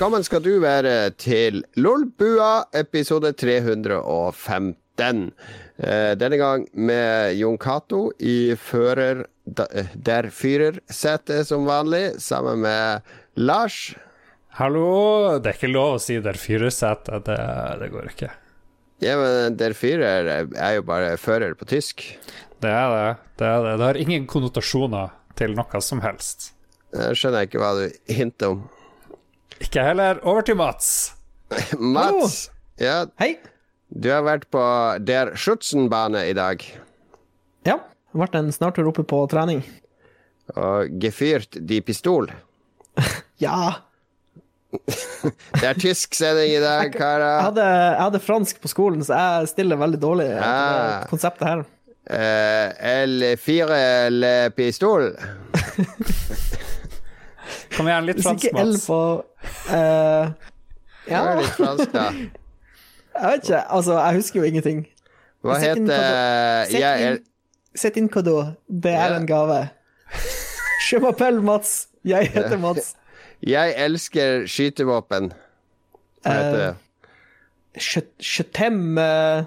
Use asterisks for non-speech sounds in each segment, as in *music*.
Velkommen skal du være til Lolbua, episode 315. Eh, denne gang med Jon Cato i fører der fyrer-setet som vanlig, sammen med Lars. Hallo. Det er ikke lov å si der fyrer-setet. Det, det går ikke. Ja, men der fyrer er jo bare fører på tysk. Det er det. Det, er det. det har ingen konnotasjoner til noe som helst. Jeg skjønner ikke hva du hinter om. Ikke heller. Over til Mats. *laughs* Mats. Ja, Hei. du har vært på Der Schutzenbane i dag. Ja, vært en snartur oppe på trening. Og gefyrt de pistol. *laughs* Ja. *laughs* Det er tysk sending i dag, Jeg karer. hadde, jeg hadde fransk på skolen, så jeg stiller veldig dårlig Ah. konseptet her. Uh, L4 le pistol. Kom igjen, litt Hvis fransk, ikke L Mats. på eh, Det Ja, litt fransk, da. jeg vet ikke. Altså, jeg husker jo ingenting. Hva Sett inn heter Sett jeg inn, sett inn cadeau. Det er Ja. en gave. Je m'appelle Mats. Jeg heter Mats. jeg elsker skytevåpen. Hva heter det? Je, je t'aime eh,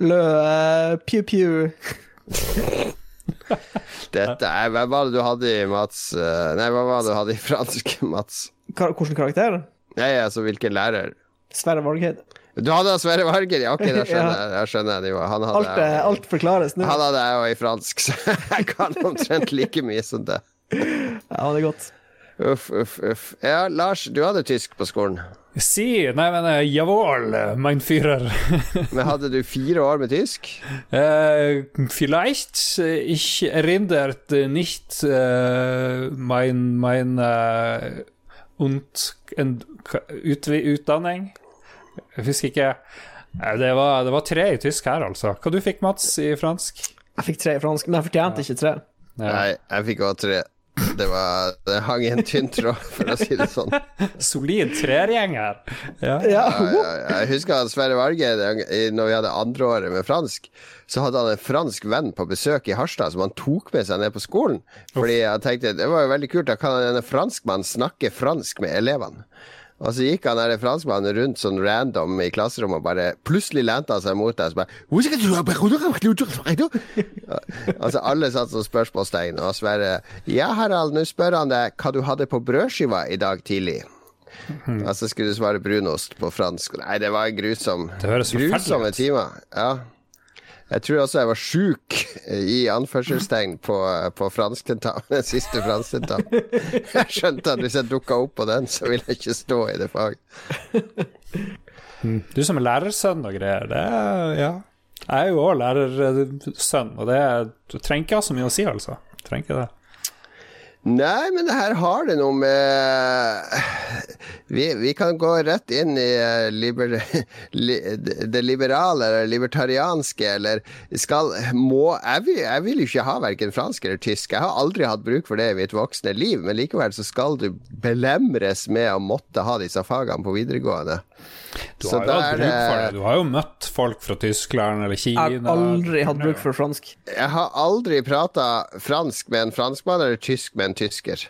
le eh, pew-pew. *laughs* Dette er, Hva var det du hadde i Mats eh, Nei, hva var det du hadde i fransk, *laughs* Mats? Hvilken karakter? Nei, altså hvilken lærer? Sverre Vargheid. Du hadde Sverre Varger, ja, ok, da *laughs* skjønner jeg. Da skjønner jeg nivået. Han hadde Alt, eh, alt forklares nå. Han hadde jeg jo i fransk, så jeg kan omtrent like mye som det. Ja, det er godt. Uff, uff, uff. Ja, Lars, du hadde tysk på skolen. Si, nei, men uh, jawohl, mein Führer. *laughs* Men hadde du fire år med tysk? Uh, vielleicht, äh, ich erinnert nicht uh, mein, mein uh, und, en, ut, utdanning. Jeg husker ikke. Eh, Det var, det var tre i tysk her, altså. Hva du fikk, Mats, i fransk? Jeg fikk tre i fransk, men jeg fortjente ikke tre. Ja. Nei, jeg fikk også tre. Det var Det hang i en tynn tråd, for å si det sånn. Solid trergjenger. Ja. Ja, Ja, ja, jeg husker at Sverre Varge, når vi hadde andreåret med fransk, så hadde han en fransk venn på besøk i Harstad som han tok med seg ned på skolen. Fordi jeg tenkte det var jo veldig kult, da kan en franskmann snakke fransk med elevene. Og så gikk han der franskmannen rundt sånn random i klasserommet og bare Plutselig lente han seg mot deg og så bare Altså alle satt som spørsmålstegn, og Sverre Ja, Harald, nå spør han deg hva du hadde på brødskiva i dag tidlig. Og så skulle du svare brunost på fransk. Nei, det var grusom, Det grusomme timer. Ja. Jeg tror også jeg var sjuk, i anførselstegn, på, på fransktentamen. Siste fransktentamen. Jeg skjønte at hvis jeg dukka opp på den, så ville jeg ikke stå i det faget. Du som er lærersønn og greier, det er Ja. Jeg er jo òg lærersønn, og det er, du trenger ikke ha så mye å si, altså. Du trenger ikke det. Nei, men det her har det noe med Vi, vi kan gå rett inn i eh, liber, *laughs* li, det liberale eller libertarianske, eller skal må jeg vil, jeg vil jo ikke ha verken fransk eller tysk. Jeg har aldri hatt bruk for det i mitt voksne liv, men likevel så skal du belemres med å måtte ha disse fagene på videregående. Du har jo hatt bruk for det. det- Du har jo møtt folk fra Tyskland eller Kina. jeg har aldri hatt bruk for fransk. Jeg har aldri prata fransk med en franskmann eller tysk med en tysker.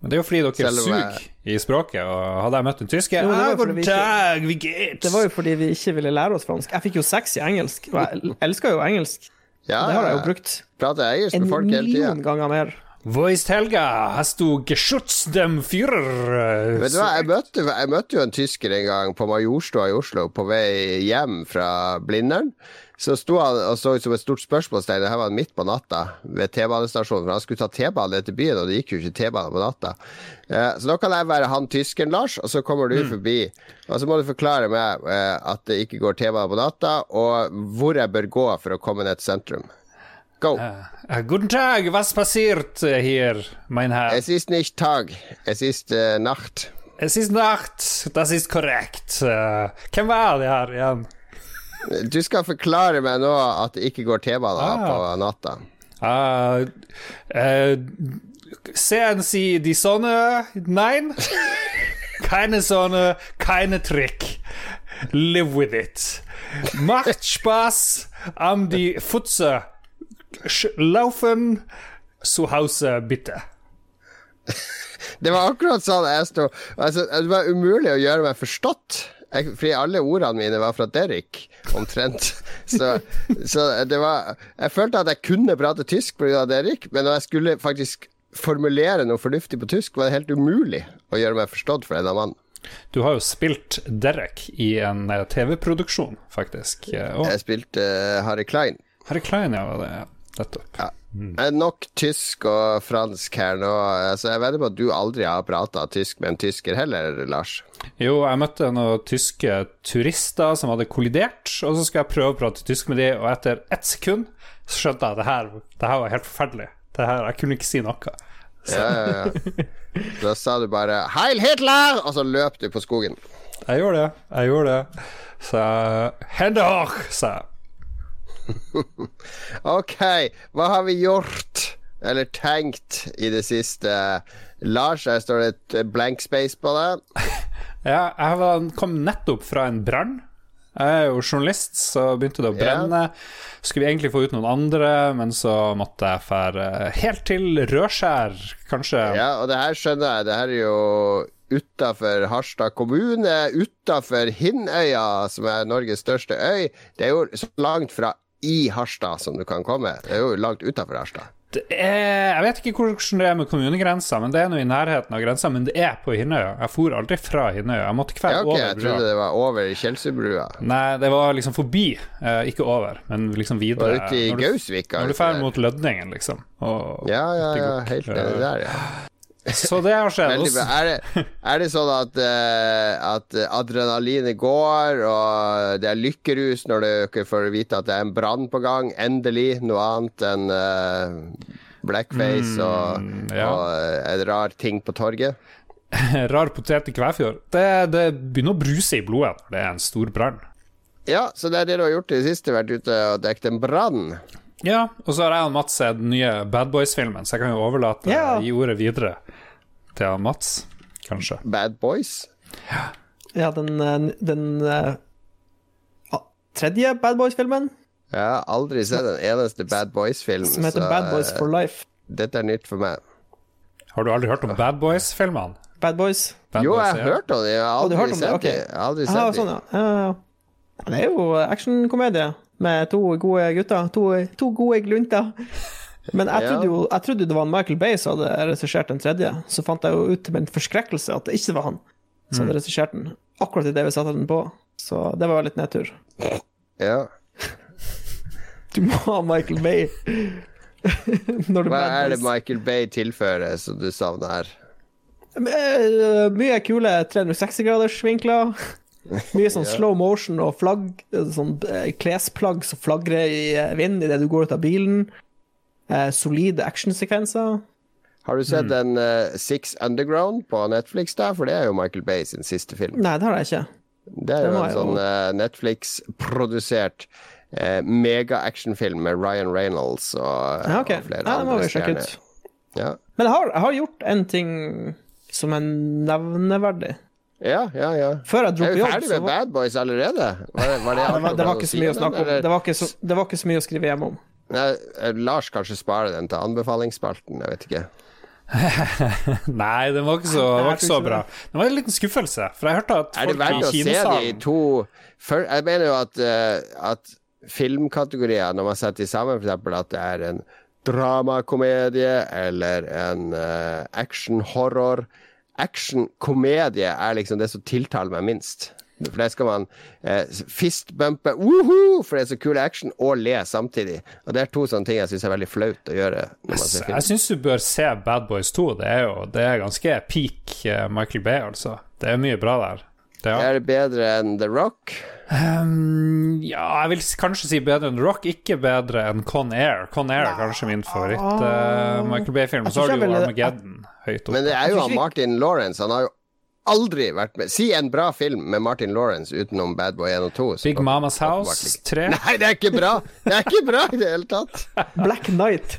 Men det er jo fordi dere Selve... suger i språket, og hadde jeg møtt en tysker Jo, det var ah, ikke-. Det var jo fordi vi ikke ville lære oss fransk. Jeg fikk jo sex i engelsk, og jeg elsker jo engelsk. Ja, Det har jeg jo brukt prater engelsk en folk hele tida. million ganger mer. Wo Helga? Hast du geschutz dem Führer? Vet du hva, jeg møtte, jeg møtte jo en tysker en gang på Majorstua i Oslo på vei hjem fra Blindern. Så sto han og så ut som et stort spørsmålstegn. Her var midt på natta ved T-banestasjonen. For han skulle ta T-bane til byen, og det gikk jo ikke T-bane på natta. Eh, så nå kan jeg være han tyskeren, Lars, og så kommer du forbi. Og så må du forklare meg eh, at det ikke går T-bane på natta, og hvor jeg bør gå for å komme ned til sentrum. Go! Eh, Guten Tag, was passiert hier, mein Herr? Es ist nicht Tag, es ist uh, Nacht. Es ist Nacht, das ist korrekt. Hvem var det her igjen? Du skal forklare meg nå at det ikke går T-bane Ah. på natta. Uh, uh, sehen de die Sonne? Nein? keine Sonne, keine Trick. Live with it. Macht Spaß am die Futze. Laufen zu Hause, bitte. *laughs* Det var akkurat sånn jeg sto altså, Det var umulig å gjøre meg forstått. Jeg, fordi alle ordene mine var fra Derek, omtrent. Så, så det var Jeg følte at jeg kunne prate tysk pga. Derek, men når jeg skulle faktisk formulere noe fornuftig på tysk, var det helt umulig å gjøre meg forstått for denne mannen. Du har jo spilt Derek i en eh, TV-produksjon, faktisk. eh, Og Jeg spilte uh, Harry Klein. Harry Klein, ja, var det nettopp. Ja. Er Nok tysk og fransk her nå. Altså, jeg vedder på at du aldri har prata tysk med en tysker heller, Lars. Jo, jeg møtte noen tyske turister som hadde kollidert, og så skulle jeg prøve å prate tysk med dem, og etter ett sekund så skjønte jeg at det her, det her var helt forferdelig. Det her, Jeg kunne ikke si noe. Ja, ja, ja. Da sa du bare 'Heil Hitler!' og så løp du på skogen. Jeg gjorde det. Jeg gjorde det. Så Hender, sa jeg. *laughs* Ok, hva har vi gjort eller tenkt i det siste? Lars, her står det et blank space på deg. *laughs* Ja, jeg var, kom nettopp fra en brann. Jeg er jo journalist, så begynte det å brenne. Skulle vi egentlig få ut noen andre, men så måtte jeg fære helt til Rødskjær, kanskje. Ja, og det her skjønner jeg. Det her er jo utafor Harstad kommune, utafor Hinnøya, som er Norges største øy. Det er jo så langt fra i Harstad som du kan komme. Det er jo langt utafor Harstad. Er, jeg vet ikke hvordan det er med kommunegrensa, men det er noe i nærheten av grensa. Men det er på Hinnøya. Jeg for aldri fra Hinnøya. Jeg måtte hver Ja, okay, over jeg trodde det var over Kjelsrudbrua. Nei, det var liksom forbi, eh, ikke over, men liksom videre. Var ute i Gausvika? Når du drar mot Lødningen, liksom. Og Ja, ja, ja, helt der, ja. Så det har skjedd. oss. Er det, er det sånn at, uh, at adrenalinet går, og det er lykkerus når dere får vite at det er en brann på gang? Endelig noe annet enn uh, blackface og, Mm, ja. og uh, en rar ting på torget? *laughs* Rar potet i Kvæfjord. Det, det begynner å bruse i blodet når det er en stor brann. Ja, så det er det du har gjort i det siste, vært ute og dekket en brann? Ja, og så har jeg og Mats sett den nye Bad Boys-filmen, så jeg kan jo overlate Ja. gi ordet videre til Mats, kanskje. Bad Boys? Ja, den, eh, den eh, ah, tredje Bad Boys-filmen, Jeg har aldri sett en eneste Bad Boys-film, som heter så Bad Boys eh, for Life. dette er nytt for meg. Har du aldri hørt om Bad Boys-filmene? Bad Boys. Bad Jo, Boys, jeg har hørt om det, jeg har aldri det? sett Ok. det. Jeg aldri Ja, sett sånn, ja. ja. ja. Det er jo actionkomedie med to gode gutter. To, to gode glunter. Men jeg *laughs* trodde jo jeg trodde det var Michael Bay som hadde regissert den tredje. Så fant jeg jo ut til min forskrekkelse at det ikke var han som Mm. hadde regissert den. Akkurat idet vi satte den på. Så det var litt nedtur. *laughs* Ja. *laughs* Du må ha Michael Bay Hva er det Michael Bay tilfører som du savner her? Eh, Mye kule 360-gradersvinkler. Mye sånn *laughs* slow motion og flagg, eh, sånn eh, klesplagg som flagrer i eh, vinden idet du går ut av bilen. Eh, solide actionsekvenser. Har du sett sett den uh, Six Underground på Netflix, da? For det er jo Michael Bay sin siste film. Nei, det har jeg ikke. Det er det jo en sånn uh, Netflix-produsert uh, mega-actionfilm med Ryan Reynolds og, Ja, okay. og flere Ja, det må andre vi sjekke stjerner. ut. Ja. Men jeg har, jeg har gjort en ting som er nevneverdig. Ja, ja, ja. Før jeg dro Er på vi jobb, ferdig med var, Bad Boys allerede? Var det, var det, det, var, det var ikke så mye å snakke om. Det var ikke så, det var ikke så mye å skrive hjem om. Nei, eh, Lars kanskje sparer den til anbefalingsspalten, jeg vet ikke. *laughs* Nei, den var ikke så, var ikke så bra. Det var en liten skuffelse, for jeg hørte at Er det folk verdt i å se de to for, Jeg mener jo at, uh, at filmkategorier, når man setter sammen, f.eks. at det er en dramakomedie eller en uh, action-horror Action-komedie er liksom det som tiltaler meg minst. For det skal man eh, fistbumpe Woohoo! For det er så kul action, og le samtidig. Og det er to sånne ting jeg syns er veldig flaut å gjøre. Jeg syns du bør se Bad Boys 2. Det er jo det er ganske peak eh, Michael Bay, altså. Det er mye bra der. Det er, det bedre enn The Rock? Um, ja, jeg vil kanskje si bedre enn The Rock, ikke bedre enn Con Air. Con Air er kanskje min favoritt uh, Michael Bay-film. Så har du jo Armageddon høyt oppe. Men det er jo han Martin Lawrence. Han har jo aldri vært med Si en bra film med Martin Lawrence utenom Bad Boy 1 og 2. så- Big Mamas House ikke. 3. Nei, det er ikke bra! Det er ikke bra i det hele tatt. *laughs* Black Knight.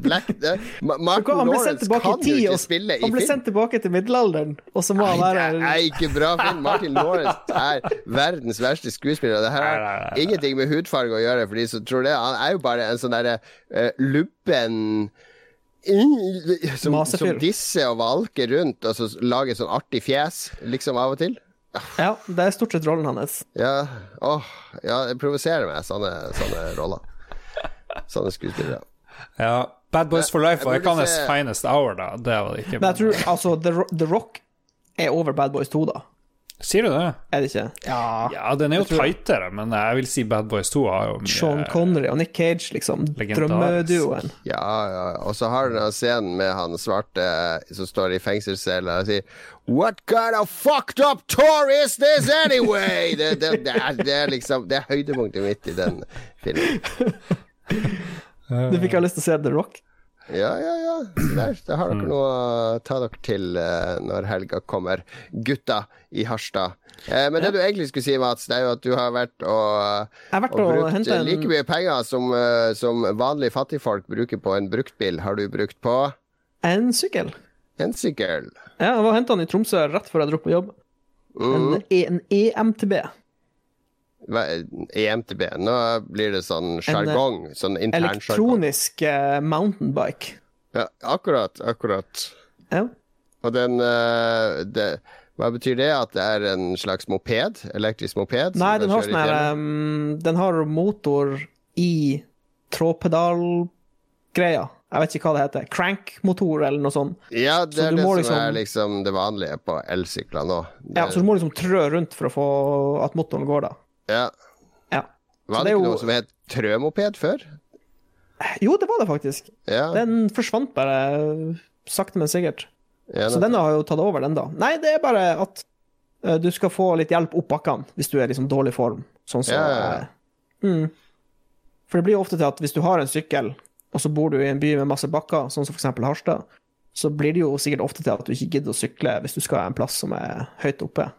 Black, det, Martin Han Lawrence kan jo ikke og spille i film. han ble film. sendt tilbake til middelalderen, og så må han Nei, det være er ikke bra film. Martin Lawrence er verdens verste skuespiller. og Det her Nei, nei, nei, har ingenting med hudfarge å gjøre, for de som tror det. Han er jo bare en sånn derre uh, lubben som, som disser og valker rundt og så lager sånn artig fjes, liksom av og til. Ja, det er stort sett rollen hans. Ja, åh, ja det provoserer meg, sånne, sånne roller. Sånne skuespillere. Ja. Bad Boys for Life var hans se- finest hour, da. Det var det ikke. Men jeg tror altså The Rock er over Bad Boys 2, da. Sier du det? Er det ikke? Ja. Ja, den er jo tightere, men jeg vil si Bad Boys 2 har jo mye Sean Connery og Nick Cage, liksom. Drømmeduoen. Ja, ja, og så har du scenen med han svarte som står i fengselscella og sier What kind of fucked up tour is this anyway? *laughs* Det, det, det, er, det er liksom Det er høydepunktet mitt i den filmen. *laughs* Du fikk jeg lyst til å se The Rock. Ja, ja, ja. Der, der har dere noe å ta dere til eh, når helga kommer. Gutta i Harstad. Eh, men det du egentlig skulle si, Mats, det er jo at du har vært og, har vært og brukt en- like mye penger som, eh, som vanlige fattigfolk bruker på en bruktbil, har du brukt på En sykkel. en sykkel. Ja, jeg var og henta den i Tromsø rett før jeg dro på jobb. En, Mm. e, en EMTB. Hva- EMTB. Nå blir det sånn sjargong. Sånn intern. Elektronisk eh, mountainbike. Ja, akkurat. Akkurat. Ja. Og den eh, det, Hva betyr det? At det er en slags moped? Elektrisk moped? Nei, den har sånne, sånn um, Den har motor i trådpedalgreia. Jeg vet ikke hva det heter. Crank-motor eller noe sånt. Ja, det er det som liksom- er liksom det vanlige på elsykler nå. Det, Ja, så du må liksom trø rundt for å få at motoren går, da. Ja. Ja. Var det det ikke jo- noe som het trømoped før? Jo, det var det faktisk. Ja, Den forsvant bare sakte, men sikkert. ja, Så den har jo tatt over, den, da. Nei, det er bare at eh, du skal få litt hjelp opp bakkene hvis du er liksom dårlig form. Sånn ja, ja. eh, mm. For det blir jo ofte til at hvis du har en sykkel, og så bor du i en by med masse bakker, sånn som eksempel Harstad, så blir det jo sikkert ofte til at du ikke gidder å sykle hvis du skal en plass som er høyt oppe.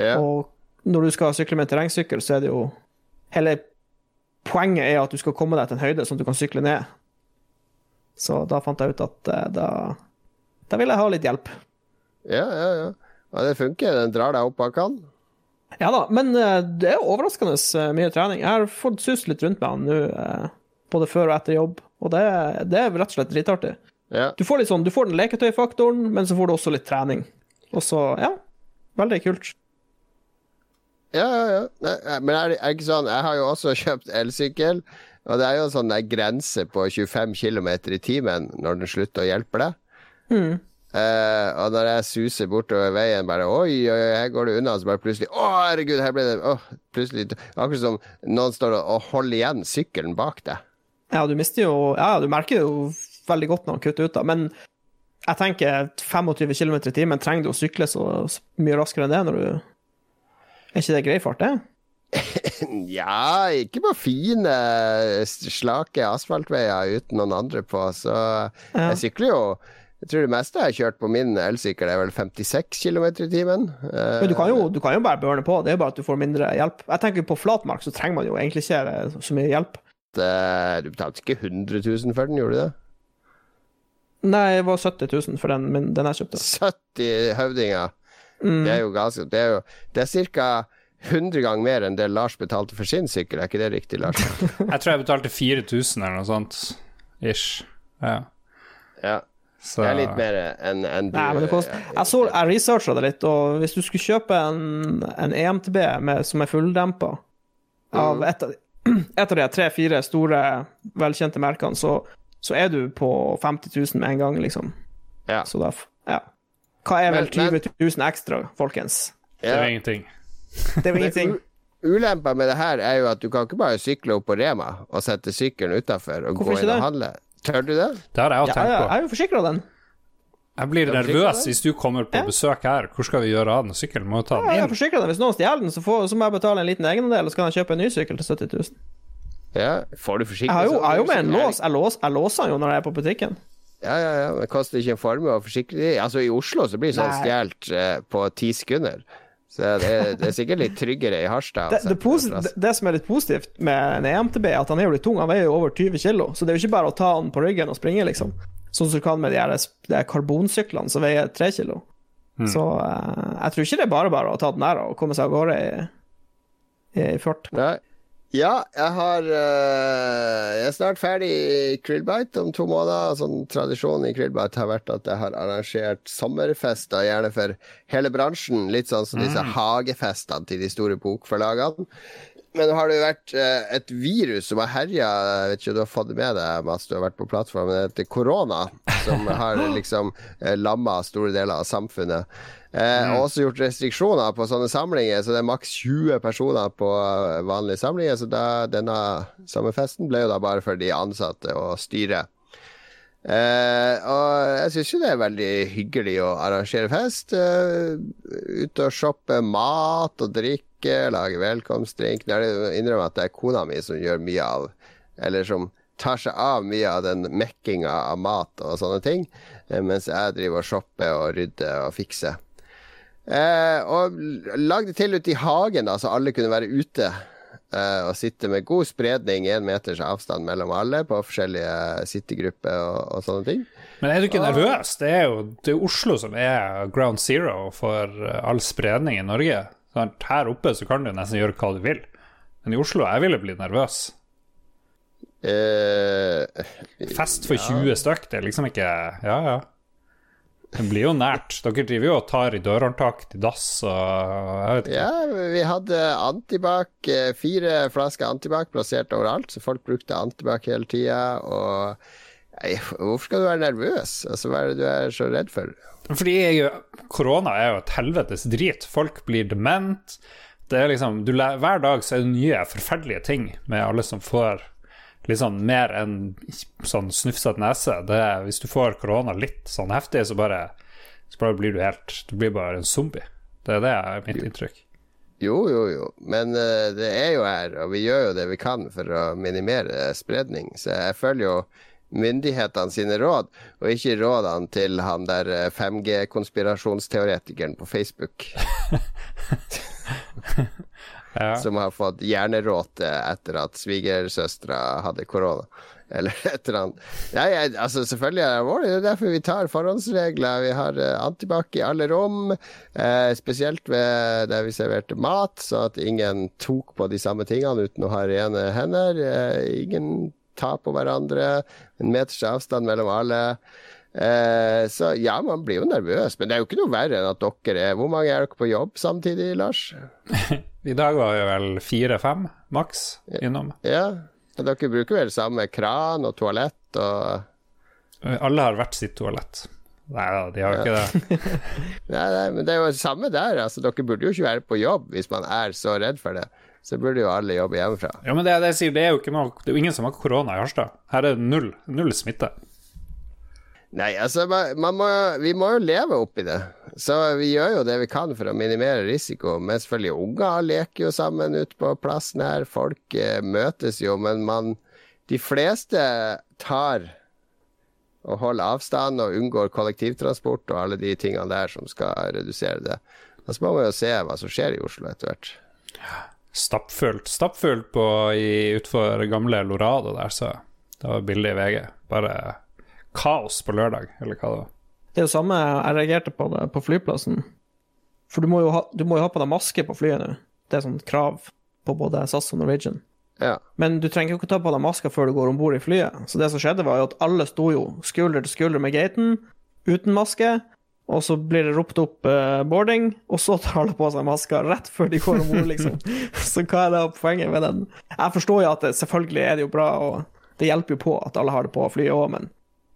ja. Og når du skal sykle med en terrengsykkel, så er det jo Hele poenget er at du skal komme deg til en høyde sånn at du kan sykle ned. Så da fant jeg ut at eh, da Da vil jeg ha litt hjelp. ja, ja, ja. ja, det funker. Den drar deg opp bakkene. Ja da, men eh, det er overraskende eh, mye trening. Jeg har fått sust litt rundt med han nå, både før og etter jobb, og det, det er rett og slett dritartig. Ja. Du får litt sånn, du får den leketøyfaktoren, men så får du også litt trening. Og så, ja, veldig kult. Ja, ja, ja. Nei, men er det er ikke sånn Jeg har jo også *laughs* kjøpt elsykkel, og det er jo en sånn der grense på 25 km i timen når den slutter å hjelpe deg. Mm. Uh, og når jeg suser bortover veien, bare Oi, oi, oi, her går det unna. Så bare plutselig Å, herregud, her ble det åh, plutselig Akkurat som noen står og, holder igjen sykkelen bak deg. Ja, du mister jo Ja, du merker det jo veldig godt når han kutter ut, da, men jeg tenker 25 km i timen trenger du å sykle så, så mye raskere enn det når du Er ikke det grei fart, det? *laughs* Ja, ikke på fine, slake asfaltveier uten noen andre på, så Ja. jeg sykler jo Jeg tror det meste jeg har kjørt på min elsykkel, er vel 56 km i timen. Eh, Men du kan, jo, du kan jo bare børne på, det er bare at du får mindre hjelp. Jeg tenker på flatmark så trenger man jo egentlig ikke så mye hjelp. Eh, Du betalte ikke 100 000 for den, gjorde du det? Nei, det var 70 000 for den, den jeg kjøpte. 70 høvdinger. Mm. Det er jo ganske Det er jo Det er ca. 100 ganger mer enn det Lars betalte for sin sykkel, er ikke det riktig, Lars? *laughs* Jeg tror jeg betalte 4000 eller noe sånt. Ish. Ja. Ja. Så Det er litt mer enn en du Nei, men det koster Jeg, så, jeg researcha det litt, og hvis du skulle kjøpe en, en EMTB med, som er fulldempa av et av, et av de *clears throat* tre-fire store, velkjente merkene, så, så er du på 50 000 med en gang, liksom. Ja. Så Ja. Hva er vel Men- men- 20 000 ekstra, folkens? det er Ja. ingenting. Det er jo ingenting. Ulempa med det her er jo at du kan ikke bare sykle opp på Rema og sette sykkelen utafor og Hvorfor gå inn og handle. Tør du det? Det har jeg òg Ja, tenkt ja, på. jeg er jo forsikra den. Jeg blir nervøs hvis du kommer på Ja. besøk her. Hvor skal vi gjøre av den sykkelen? Må jo ta den jeg Ja, jeg forsikra den. Hvis noen stjeler den, så, får, så må jeg betale en liten egenandel, og så kan jeg kjøpe en ny sykkel til 70 000. Ja, Får du Jeg har jo, jeg har jo med en lås. Jeg, lås. jeg låser den jo når jeg er på butikken. Ja, ja, ja, men det koster ikke en formue å forsikre. Altså, i Oslo så blir sånn stjålet eh, på ti sekunder. Så det er, det er sikkert litt tryggere i Harstad. Det, plass. det, det som er litt positivt med en EMTB, er at han er jo litt tung. Han veier jo over 20 kilo, så det er jo ikke bare å ta han på ryggen og springe, liksom. Sånn som du kan med de, her, de her karbonsyklene som veier 3 kilo. Så eh, jeg tror ikke det er bare bare å ta den der og komme seg av gårde i, i fart. Nei. Ja, jeg har øh, Jeg er snart ferdig i Krillbite om to måneder. Sånn Tradisjonen i Krillbite har vært at jeg har arrangert sommerfester, gjerne for hele bransjen. Litt sånn som disse hagefestene til de store bokforlagene. Men nå har det jo vært øh, et virus som har herja Jeg vet ikke om du har fått det med deg, Mats, du har vært på plattformen. Det heter korona, som har *gasps* liksom uh, lamma store deler av samfunnet. Eh, og også gjort restriksjoner på sånne samlinger, så det er maks 20 personer på eh, vanlige samlinger. Så da, denne sommerfesten ble jo da bare for de ansatte og styret. Eh, og jeg syns jo det er veldig hyggelig å arrangere fest. Eh, ute og shoppe mat og drikke, lage velkomstdrink. Det innrømmer det innrømme at det er kona mi som gjør mye av Eller som tar seg av mye av den mekkinga av mat og sånne ting, eh, mens jeg driver og shopper og rydder og fikser. Eh, og lagde til ute i hagen, da, så alle kunne være ute. Eh, og sitte med god spredning, én meters avstand mellom alle, på forskjellige sittegrupper og, og, sånne ting. Men er du ikke nervøs? Det er jo det er Oslo som er ground zero for all spredning i Norge. Sånn, her oppe så kan du nesten gjøre hva du vil. Men i Oslo jeg ville bli nervøs. Eh, Fest for 20 stykk, det er liksom ikke Ja, ja. Det blir jo nært. Dere driver jo og tar i dørhåndtak til dass og. Ja, vi hadde antibac, eh, fire flasker antibac plassert overalt, så folk brukte antibac hele tida. Og nei, hvorfor skal du være nervøs? Altså, hva er det du er så redd for? Fordi jeg, korona er jo et helvetes drit. Folk blir dement. Det er liksom, du, hver dag så er det nye forferdelige ting med alle som får litt sånn mer enn sånn snufsete nese. Det er, hvis du får korona litt sånn heftig, så bare, så bare blir du helt Du blir bare en zombie. Det er det er mitt inntrykk. Jo, jo, jo. Men uh, det er jo her, og vi gjør jo det vi kan for å minimere spredning. Så jeg følger jo myndighetene sine råd, og ikke rådene til han der 5G-konspirasjonsteoretikeren på Facebook. *laughs* *laughs* Ja. Som har fått hjerneråte etter at svigersøstera hadde korona. *laughs* Eller et eller annet. Nei, altså selvfølgelig er det alvorlig. Det er derfor vi tar forhåndsregler. Vi har uh, antibac i alle rom, uh, spesielt ved der vi serverte mat, så at ingen tok på de samme tingene uten å ha rene hender. Uh, ingen tar på hverandre. En meters avstand mellom alle. Eh, så ja, man blir jo nervøs, men det er jo ikke noe verre enn at dere er Hvor mange er dere på jobb samtidig, Lars? *laughs* I dag var vi vel fire-fem maks innom. Ja, og dere bruker vel samme kran og toalett og Alle har hvert sitt toalett. Nei da, de har jo ikke det. *laughs* nei, nei, men det er jo det samme der. Altså, dere burde jo ikke være på jobb hvis man er så redd for det. Så burde jo alle jobbe hjemmefra. Ja, men det, det, det er jo ikke noe Det er jo ingen som har korona i Harstad. Her er det null, null smitte. Nei, altså, må, vi må jo leve oppi det. Så vi gjør jo det vi kan for å minimere risiko. Men selvfølgelig, unger leker jo sammen ute på plassen her. Folk eh, møtes jo, men man De fleste tar og holder avstand og unngår kollektivtransport og alle de tingene der som skal redusere det. Og så må man jo se hva som skjer i Oslo etter hvert. Stappfullt. Stappfullt utfor gamle Lorado der, så det var bilde i VG. Bare kaos på lørdag, eller hva det var. Det er jo samme jeg reagerte på det på flyplassen. For du må jo ha, du må jo ha på deg maske på flyet nå. Det er sånn krav på både SAS og Norwegian. Ja. Men du trenger jo ikke ta på deg maska før du går om bord i flyet. Så det som skjedde, var jo at alle sto jo skulder til skulder med gaten, uten maske. Og så blir det ropt opp uh, boarding, og så tar alle på seg maska rett før de går om bord, liksom. *laughs* så hva er det poenget med den? Jeg forstår jo at det, selvfølgelig er det jo bra, og det hjelper jo på at alle har det på flyet òg, men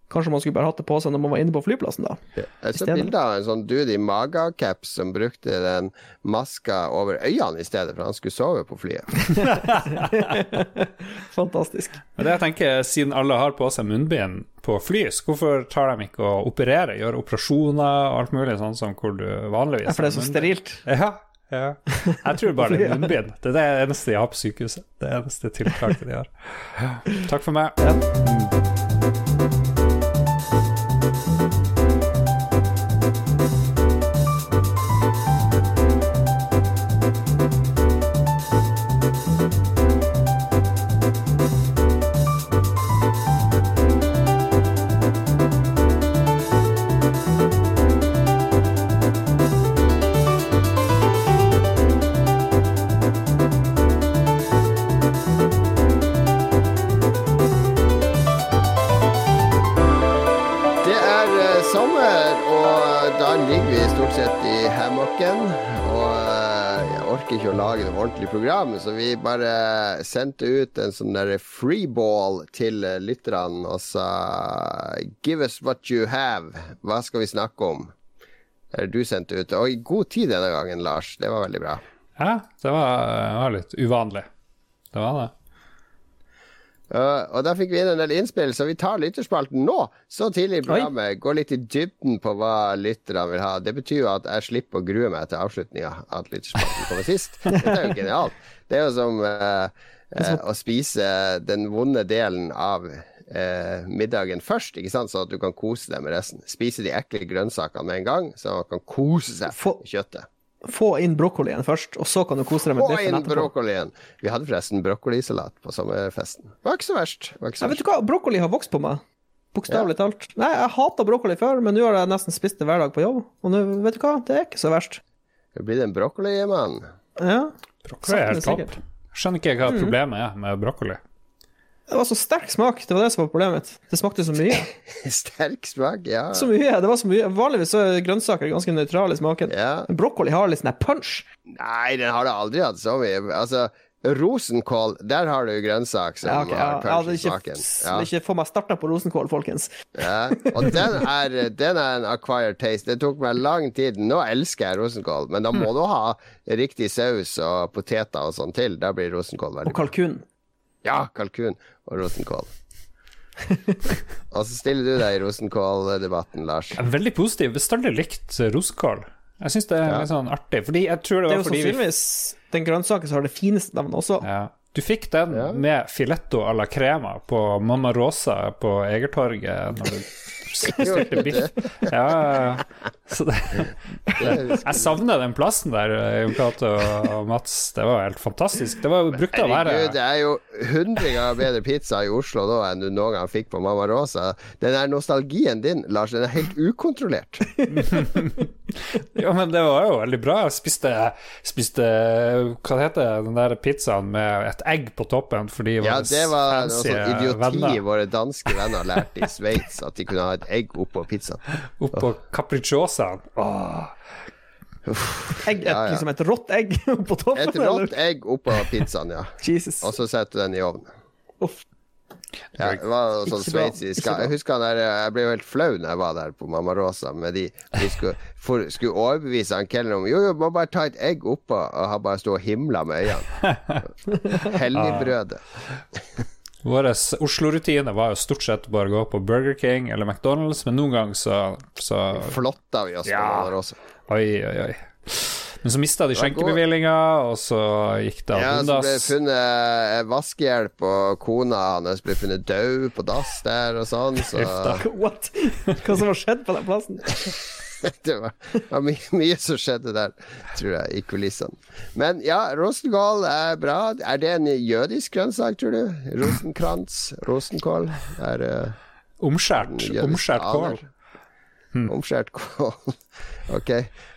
Kanskje man skulle bare hatt det på seg når man var inne på flyplassen, da. Jeg så bilde av en sånn dude i magacaps som brukte den maska over øynene i stedet, for han skulle sove på flyet. *laughs* *laughs* Fantastisk. Men det jeg tenker, Siden alle har på seg munnbind på fly, hvorfor tar de ikke å operere, gjøre operasjoner og alt mulig sånn som hvor du vanligvis Ja, for det er så sterilt. Ja, ja. Jeg tror bare det er *laughs* munnbind. Det er det eneste de har på sykehuset. Det eneste tiltaket de har. Takk for meg. Ja. Så vi bare sendte ut en sånn der freeball til lytterne og sa Give us what you have. Hva skal vi snakke om? Er det du sendte ut. Og i god tid denne gangen, Lars. Det var veldig bra. Ja, det var, var litt uvanlig. Det var det. Uh, og da fikk vi inn en del innspill, så vi tar lytterspalten nå. Så tidlig i programmet. Går litt i dybden på hva lytterne vil ha. Det betyr jo at jeg slipper å grue meg til avslutninga, at lytterspalten kommer sist. *laughs* Dette er jo genialt. Det er jo som uh, uh, å spise den vonde delen av middagen først, ikke sant? så at du kan kose deg med resten. Spise de ekle grønnsakene med en gang, så man kan kose seg med kjøttet. Få inn brokkolien først, og så kan du kose deg med Få inn brokkolien. Vi hadde forresten brokkolisalat på sommerfesten. Det var ikke så verst. Ikke så verst. vet du hva, brokkoli har vokst på meg. Bokstavelig ja. talt. Nei, jeg hata brokkoli før, men nå har jeg nesten spist det hver dag på jobb. Og nå, vet du hva, det er ikke så verst. Det blir en brokkolimann. Ja. Brokkoli er helt topp. Skjønner ikke hva mm. problemet er med brokkoli. Det var så sterk smak, det var det som var problemet mitt. Det smakte så mye. *laughs* sterk smak, ja. Så mye, det var så mye. Vanligvis så er grønnsaker ganske nøytrale i smaken. Ja. Men brokkoli har litt sånn punch. Nei, den har det aldri hatt så mye. Altså, rosenkål, der har du grønnsak som ja, okay, har punch i smaken. Ja. Ikke få meg starta på rosenkål, folkens. Ja, og den er, den er en acquired taste. Det tok meg lang tid. Nå elsker jeg rosenkål, men da må mm. du ha riktig saus og poteter og sånn til. Da blir rosenkål veldig Og kalkun. Ja, kalkun og rosenkål. *laughs* og så stiller du deg i rosenkåldebatten, Lars. Jeg er veldig positiv. Bestandig likt rosenkål. Jeg syns det er ja. litt sånn artig. Fordi jeg tror det, det er jo sannsynligvis vi... den grønnsaken som har det fineste navnet også. Ja. Du fikk den ja. med filetto à la crema på Mamma Rosa på Egertorget når du *laughs* Stilte biff. Ja, så det, det, Jeg savner den plassen der, Jon Cato og Mats. Det var helt fantastisk. Det var brukt å være Det er jo hundre ganger bedre pizza i Oslo nå enn du noen gang fikk på Mamma Rosa. Den der nostalgien din, Lars, den er helt ukontrollert. *laughs* *laughs* ja, men det var jo veldig bra. Jeg spiste, spiste Hva heter det, den der pizzaen med et egg på toppen fordi Ja, det var noe sånn idioti venner. våre danske venner lærte i Sveits, at de kunne ha et egg oppå pizzaen. *laughs* Oppå capricciosaen. Egg, et, ja, ja. Liksom et rått egg *laughs* oppå toppen? Et rått egg oppå pizzaen, ja. Jesus. Og så setter du den i ovnen. Uff. Ja, det var sånn sveitsisk Jeg husker der, jeg ble jo helt flau når jeg var der på Mamma Rosa med de De skulle, for, skulle overbevise han kelneren om Jo, jo, må bare ta et egg oppå, og han bare sto og himla med øynene. *laughs* Helligbrødet. Vår Oslo-rutine var jo stort sett bare å gå på Burger King eller McDonald's, men noen ganger så, så Flotta vi oss ja. på Rosa Oi, oi, oi. Men så mista de skjenkebevillinga, og så gikk det ad undas. Ja, så ble funnet eh, vaskehjelp, og kona hans ble funnet død på dass der og sånn. *laughs* Så. What? Hva som har skjedd på den plassen? *laughs* det var, var mye, mye som skjedde der, tror jeg, i kulissene. Men ja, rosenkål er bra. Er det en jødisk grønnsak, tror du? Rosenkrantz? Rosenkål? Er, uh, omskjært. Omskjært kål. Hmm. Omskjært kål. *laughs* ok.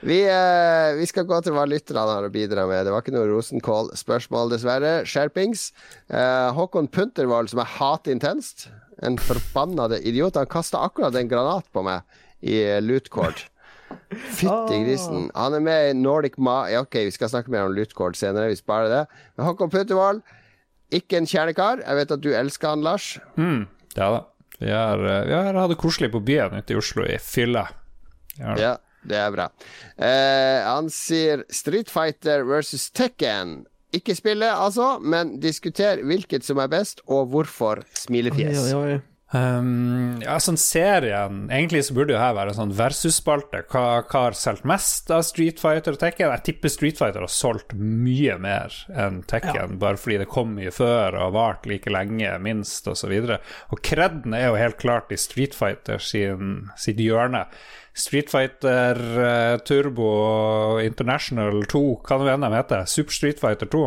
Vi, eh, vi, skal gå til hva lytterne har å bidra med. Det var ikke noe rosenkål-spørsmål, dessverre. Skjerpings. Eh, Håkon Puntervold, som er hatintenst. En forbannede idiot. Han kasta akkurat en granat på meg i Lootcord. *laughs* Fytti ah. grisen. Han er med i Nordic Ma... Ja, ok, vi skal snakke mer om Lootcord senere, vi sparer det. Men Håkon Puntervold, ikke en kjernekar. Jeg vet at du elsker han, Lars. Mm, ja da. Vi har, eh, vi har hatt det koselig på byen ute i Oslo i fylla. Ja, det er bra. Eh, han sier Street Fighter versus Tekken. Ikke spille, altså, men diskuter hvilket som er best, og hvorfor. Smilefjes. Oi, oi, oi. Um, ja, sånn serien Egentlig så burde jo her være en sånn versus-spalte. Hva, hva, har solgt mest av Street Fighter og Tekken? Jeg tipper Street Fighter har solgt mye mer enn Tekken, ja. bare fordi det kom mye før og har vart like lenge, minst, osv. Og, så og kreden er jo helt klart i Street Fighter sin, sitt hjørne. Street Fighter uh, Turbo International 2, hva nå enn de heter. Super Street Fighter 2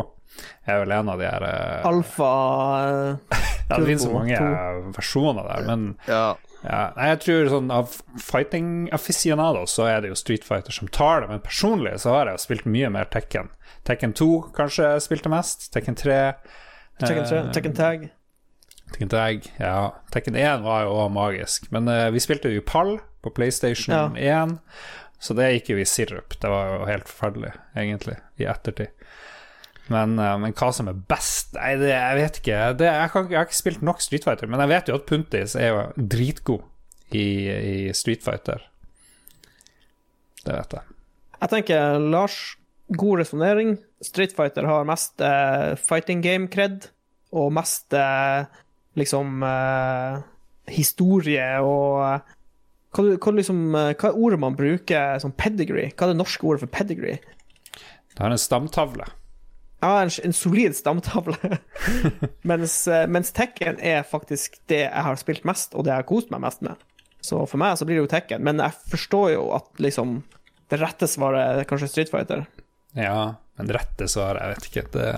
er vel en av de her uh, Alfa uh, *laughs* Ja, det finnes så mange 2. versjoner der, men ja. Ja, jeg tror sånn av fighting aficionados så er det jo Street Fighter som tar det, men personlig så har jeg spilt mye mer Tekken. Tekken 2 kanskje spilte mest. Tekken 3. Tekken 3, Tekken Tag. Tekken Tag, ja. Tekken 1 var jo òg magisk, men uh, vi spilte jo pall på PlayStation ja. 1. Så det gikk jo i sirup. Det var jo helt forferdelig, egentlig, i ettertid. Men, eh, men hva som er best Nei, det, jeg vet ikke. Det, jeg, kan, jeg, har ikke spilt nok Street Fighter, men jeg vet jo at Puntis er jo dritgod i, i Street Fighter. Det vet jeg. Jeg tenker Lars, god resonnering. Street Fighter har mest uh, fighting game cred, og mest uh, liksom uh, historie og hva, hva, liksom, hva er ordet man bruker som pedigree? Hva er det norske ordet for pedigree? Det har en stamtavle. Ja, en, en solid stamtavle. *laughs* mens, eh, mens Tekken er faktisk det jeg har spilt mest, og det jeg har kost meg mest med. Så for meg så blir det jo Tekken, men jeg forstår jo at liksom det rette svaret er kanskje Street Fighter. Ja, men rette svar, jeg vet ikke. Det,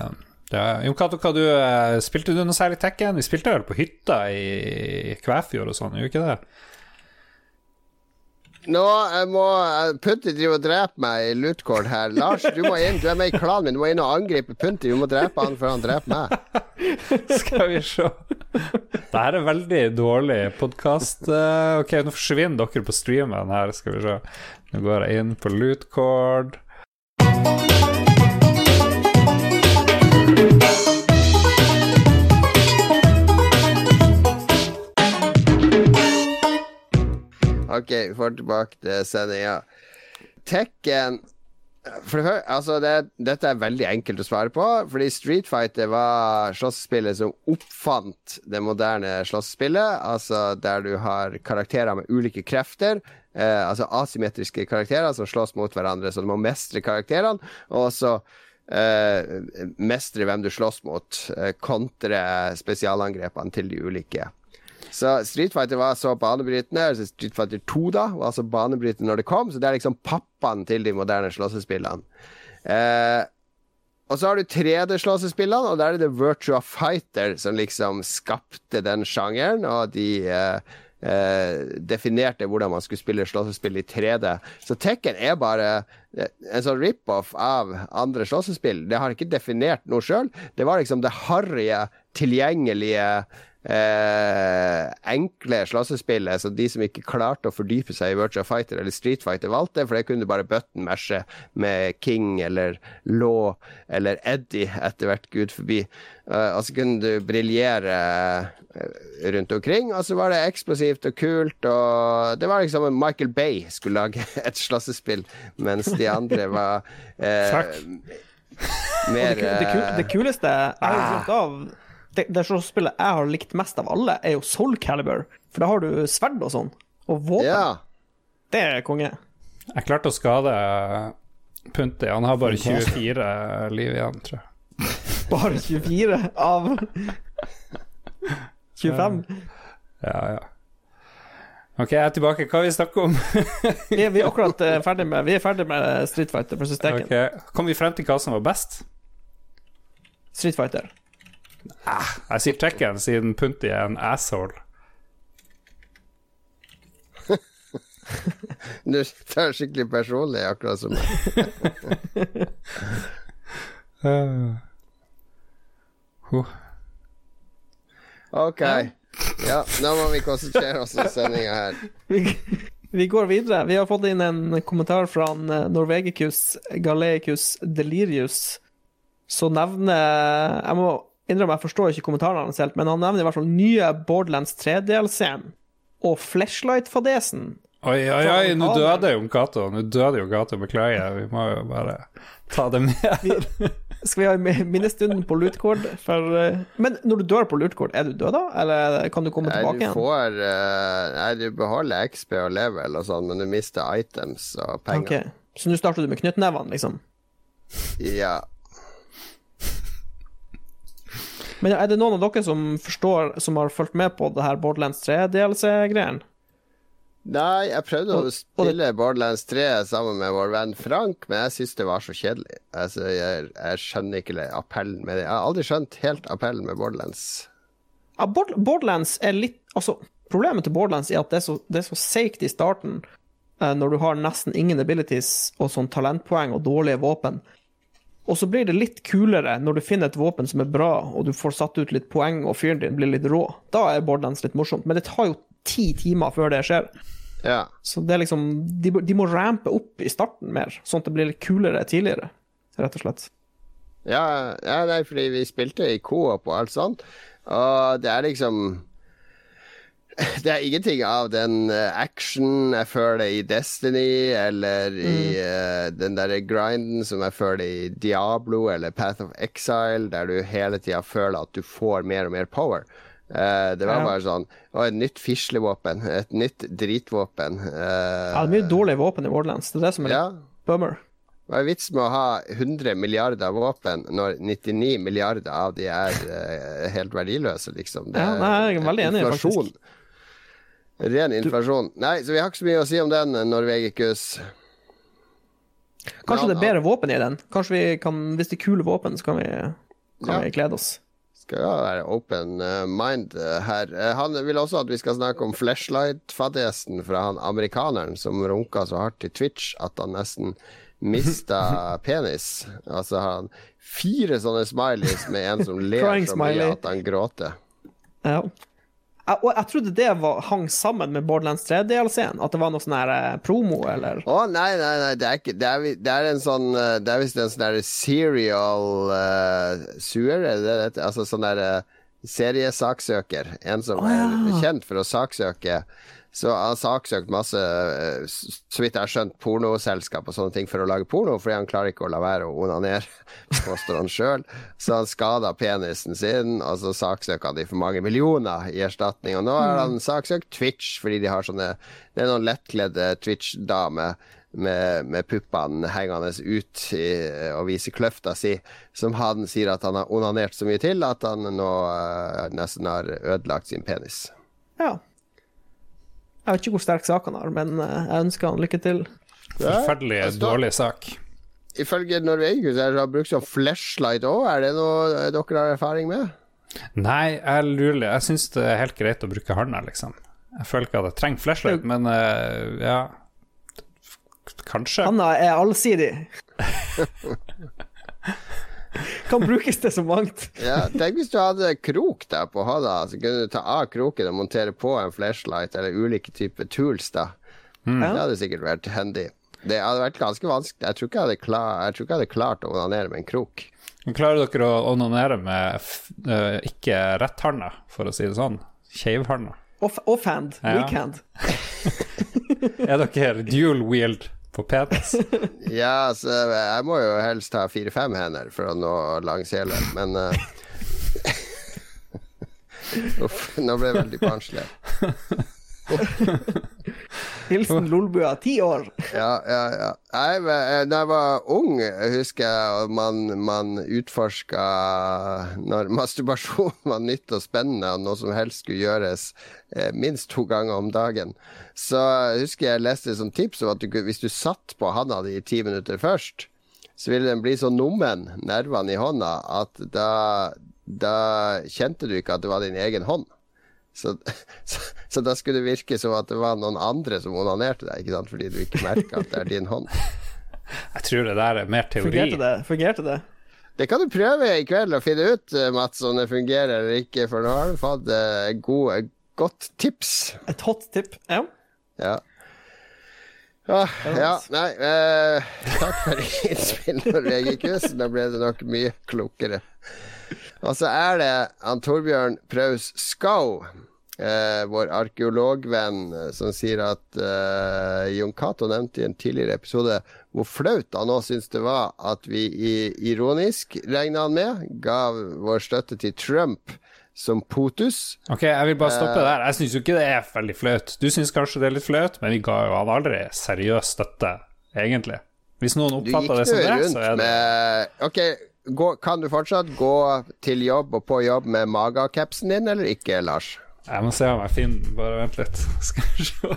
det Jon Cato, hva du eh, spilte du noe særlig Tekken? Vi spilte vel på hytta i Kvæfjord og sånn, gjorde vi ikke det? Nå jeg må eh, Punti driver og drepe meg i lootcord her. Lars, du må inn. Du er med i klanen min. Du må inn og angripe Punti. Du må drepe han før han dreper meg. *laughs* Skal vi se. Det her er veldig dårlig podkast. ok, nå forsvinner dere på streamen her, skal vi se. Nå går jeg inn på Lootcord. Ok, vi får tilbake til sendinga. Tekken for det første, altså det, Dette er veldig enkelt å svare på, fordi Street Fighter var slåssspillet som oppfant det moderne slåssspillet. Altså der du har karakterer med ulike krefter. Eh, altså asymmetriske karakterer som slåss mot hverandre, så du må mestre karakterene. Og også eh, mestre hvem du slåss mot. Eh, kontre spesialangrepene til de ulike. Så Street Fighter var så banebrytende. altså Street Fighter 2 da var så banebrytende når det kom, så det er liksom pappaen til de moderne slåssespillene. Eh, og så har du 3D-slåssespillene, og der er det Virtua Fighter som liksom skapte den sjangeren, og de eh, eh, definerte hvordan man skulle spille slåssespill i 3D. Så Tekken er bare eh, en sånn rip-off av andre slåssespill. Det har ikke definert noe sjøl. Det var liksom det harrige, tilgjengelige eh, enkle slåssespillet, som de som ikke klarte å fordype seg i Virtua Fighter eller Street Fighter, valgte, for det kunne du bare button mashe med King eller Law eller Eddie etter hvert gud forbi. Eh, og så kunne du briljere eh, rundt omkring, og så var det eksplosivt og kult, og det var liksom om Michael Bay skulle lage *laughs* et slåssespill, mens de andre var *laughs* eh, mer Det, det, eh, kuleste jeg har glemt av Det, det spillet jeg har likt mest av alle, er jo Soul Calibur. For da har du sverd og sånn. Og våpen. Yeah. Det er konge. Jeg klarte å skade Punti. Han har bare 24 liv igjen, tror jeg. *laughs* Bare 24 av 25. Ja, ja. Ok, jeg er tilbake. Hva har vi snakket om? *laughs* Vi er, vi er akkurat eh, *laughs* ferdig med Vi er ferdig med Street Fighter versus Tekken. Okay. Kom vi frem til hva som var best? Street Fighter. Jeg sier Tekken siden Punti er en asshole. *laughs* Du tar skikkelig personlig, akkurat som meg. *laughs* Huh. Ok. Ja, nå må vi konsentrere oss om sendinga her. *laughs* Vi, går videre. Vi har fått inn en kommentar fra eh, Norvegicus Galeicus Delirius. Så nevner Jeg må innrømme, jeg forstår ikke kommentarene hans helt, men han nevner i hvert fall nye Borderlands 3-delscenen og Flashlight-fadesen. Oi, oi, oi, nå døde Jon Cato. Nå døde Jon Cato, beklager. Vi må jo bare ta det med. Skal vi ha minnestunden på Lootcord? For, eh, men når du dør på Lootcord, er du død da? Eller kan du komme Nei, tilbake du igjen? får eh, Nei, du beholder XP og level og sånn, men du mister items og penger. Ok, Så nå starter du med knyttnevene, liksom? Ja. Men er det noen av dere som forstår, som har fulgt med på det her Borderlands 3-DLC-greien? Nei, jeg prøvde å spille Borderlands 3 sammen med vår venn Frank, men jeg syns det var så kjedelig. Altså, jeg, jeg skjønner ikke le- appellen med det. Jeg har aldri skjønt helt appellen med Borderlands. Ja, Borderlands er litt Altså, problemet til Borderlands er at det er så, det er så seigt i starten, eh, når du har nesten ingen abilities og sånn talentpoeng og dårlige våpen. Og så blir det litt kulere når du finner et våpen som er bra, og du får satt ut litt poeng, og fyren din blir litt rå. Da er Borderlands litt morsomt. Men det tar jo ti timer før det skjer. Ja. Så det er liksom de, de må rampe opp i starten mer, sånn at det blir litt kulere tidligere, rett og slett. Ja, ja nei, fordi vi spilte i co-op og alt sånt, og det er liksom *laughs* Det er ingenting av den eh, action jeg føler i Destiny, eller i uh, den derre grinden som jeg føler i Diablo eller Path of Exile, der du hele tida føler at du får mer og mer power. Uh, det var Ja. bare sånn Og et nytt fislevåpen. Et nytt dritvåpen. Uh, Ja, det er mye dårlige våpen i Wardlands. det er det som er ja. bummer. Hva er vitsen med å ha 100 milliarder våpen når 99 milliarder av de er uh, helt verdiløse, liksom? Det Ja, nei, jeg er veldig enig, inflasjon. Ren inflasjon. Nei, så vi har ikke så mye å si om den, Norvegicus. Kanskje Men det er bedre våpen i den. Kanskje vi kan, Hvis det er kule våpen, så kan vi, kan Ja. vi glede oss. Skal jo være open eh, mind eh, her. Eh, han vil også at vi skal snakke om flashlight-fadesen fra han amerikaneren som runka så hardt i Twitch at han nesten mista *laughs* penis. Altså har han fire sånne smileys med en som *laughs* ler så mye at han gråter. Ja. Jeg, og jeg trodde det var, hang sammen med Borderlands 3-DLC-en. At det var noe sånn her eh, promo, eller Å, nei, nei, nei, det er ikke Det er, det er en sånn eh, Det er visst en sånn derre serial uh, suer, eller det det? Altså sånn derre eh, seriesaksøker. En som oh, ja. er kjent for å saksøke. Så han har saksøkt masse, eh, så vidt jeg har skjønt, pornoselskap og sånne ting for å lage porno, fordi han klarer ikke å la være å onanere, *laughs* påstår han sjøl. Så han skada penisen sin, og så saksøker han de for mange millioner i erstatning. Og nå har han saksøkt Twitch, fordi de har sånne Det er noen lettkledde Twitch-damer med, med puppene hengende ut i, og viser kløfta si, som han sier at han har onanert så mye til at han nå uh, nesten har ødelagt sin penis. Ja. Jeg vet ikke hvor sterk sak han har, men eh, jeg ønsker han lykke til. Forferdelig jeg dårlig sak. Ifølge Norvegius har han brukt sånn flashlight òg. Er det noe dere har erfaring med? Nei, jeg lurer. Jeg syns det er helt greit å bruke handa, liksom. Jeg føler ikke at jeg trenger flashlight, men eh, ja Kanskje. Hanna er allsidig. *laughs* *laughs* kan brukes til så mangt. Ja, Tenk hvis du hadde krok der på hodet, så kunne du ta av kroken og montere på en flashlight eller ulike typer tools. da Mm. Det hadde sikkert vært handy. Det hadde vært ganske vanskelig. Jeg tror ikke jeg hadde, klar, jeg tror ikke jeg hadde klart å onanere med en krok. Men Klarer dere å onanere med f eh, ikke retthanda, for å si det sånn? Keivhanda? Off- Offhand. Ja. Weekhand. *laughs* Er dere dual wield på penis? *laughs* Ja, så jeg må jo helst ha fire-fem hender for å nå langsele, men uh, *laughs* Uff, nå ble jeg veldig barnslig. *laughs* *laughs* Hilsen Lolbua, ti år. Ja, ja, ja. Jeg, eh, da jeg var ung, husker jeg man, man utforska når *laughs* masturbasjon var nytt og spennende, og noe som helst skulle gjøres eh, minst to ganger om dagen. Så husker jeg leste som tips om at du, hvis du satt på handa di i ti minutter først, så ville den bli så nummen, nervene i hånda, at da, da kjente du ikke at det var din egen hånd. Så, *laughs* så, så da skulle det virke som at det var noen andre som onanerte deg, ikke sant? fordi du ikke merka at det er din hånd. *laughs* Jeg tror det der er mer teori. Fungerte det? Fungerte det? Det kan du prøve i kveld å finne ut, eh, Mats, om det fungerer eller ikke, for nå har du fått et god, godt tips. Et hot tip? Ja. Ja. Ah, ja, nei eh, *laughs* Takk for innspill, Norvegikus. Da ble det nok mye klokere. Og så er det han Torbjørn Praus Skau, eh, vår arkeologvenn, eh, som sier at eh, Jon Cato nevnte i en tidligere episode hvor flaut han nå syns det var at vi i, ironisk, regna han med, gav vår støtte til Trump som POTUS. Ok, jeg vil bare stoppe der. Jeg syns jo ikke det er veldig flaut. Du syns kanskje det er litt flaut, men vi ga jo han aldri seriøs støtte, egentlig. Hvis noen oppfatter det som det, så er det med Ok, gå, kan du fortsatt gå til jobb og på jobb med magacapsen din, eller ikke, Lars? Jeg må se om jeg finner den. Bare vent litt. *laughs* Skal vi se.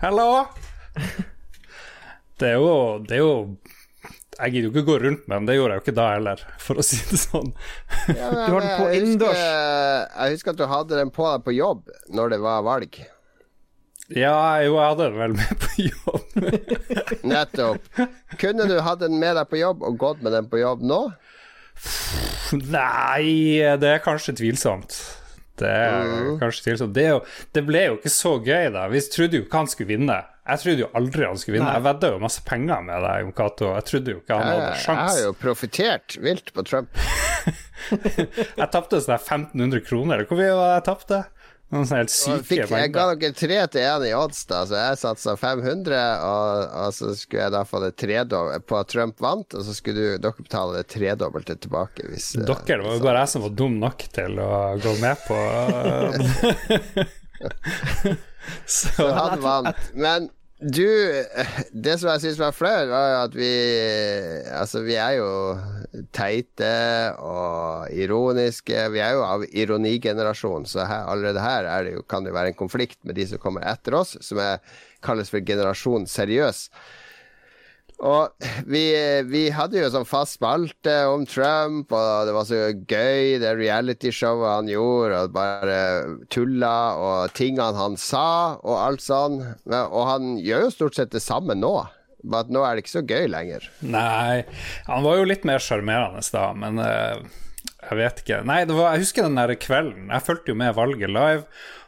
Hallo! Det er jo Det er jo Jeg gidder jo ikke gå rundt med den, det gjorde jeg jo ikke da heller, for å si det sånn. Ja, men, Du har den på innendørs. Jeg husker at du hadde den på deg på jobb når det var valg. Ja, jo, jeg hadde den vel med på jobb. *laughs* Nettopp. Kunne du hatt den med deg på jobb og gått med den på jobb nå? Nei, det er kanskje tvilsomt. Det er mm. kanskje tvilsomt. Det, er jo, det ble jo ikke så gøy, da. Vi trodde jo ikke han skulle vinne. Jeg trodde jo aldri han skulle vinne. Nei. Jeg vedda jo masse penger med deg, Jon Cato. Jeg trodde jo ikke han Jeg, hadde jeg har jo profitert vilt på Trump. *laughs* Jeg tapte sånn 1500 kroner, hvor mye var det jeg tapte? Noen sånne helt syke fikk, jeg ga dere tre til én i odds, da, så jeg satsa 500, og, og så skulle jeg da få det tredobbelt på at Trump vant, og så skulle du, dere betale det tredobbelte tilbake hvis eh, Dere, det var jo bare jeg som var dum nok til å gå med på *laughs* *laughs* *laughs* Så Så han vant. Men du, det som jeg syns var flaut, var jo at vi Altså, vi er jo teite og ironiske. Vi er jo av ironigenerasjon, så her, allerede her er det jo, kan det jo være en konflikt med de som kommer etter oss, som er, kalles for generasjon seriøs. Og vi, vi hadde jo sånn fast spalte om Trump, og det var så gøy, det realityshowet han gjorde, og bare tulla, og tingene han sa, og alt sånn. Og han gjør jo stort sett det samme nå, bare at nå er det ikke så gøy lenger. Nei, han var jo litt mer sjarmerende da, men uh, jeg vet ikke. Nei, var, jeg husker den der kvelden. Jeg fulgte jo med valget live,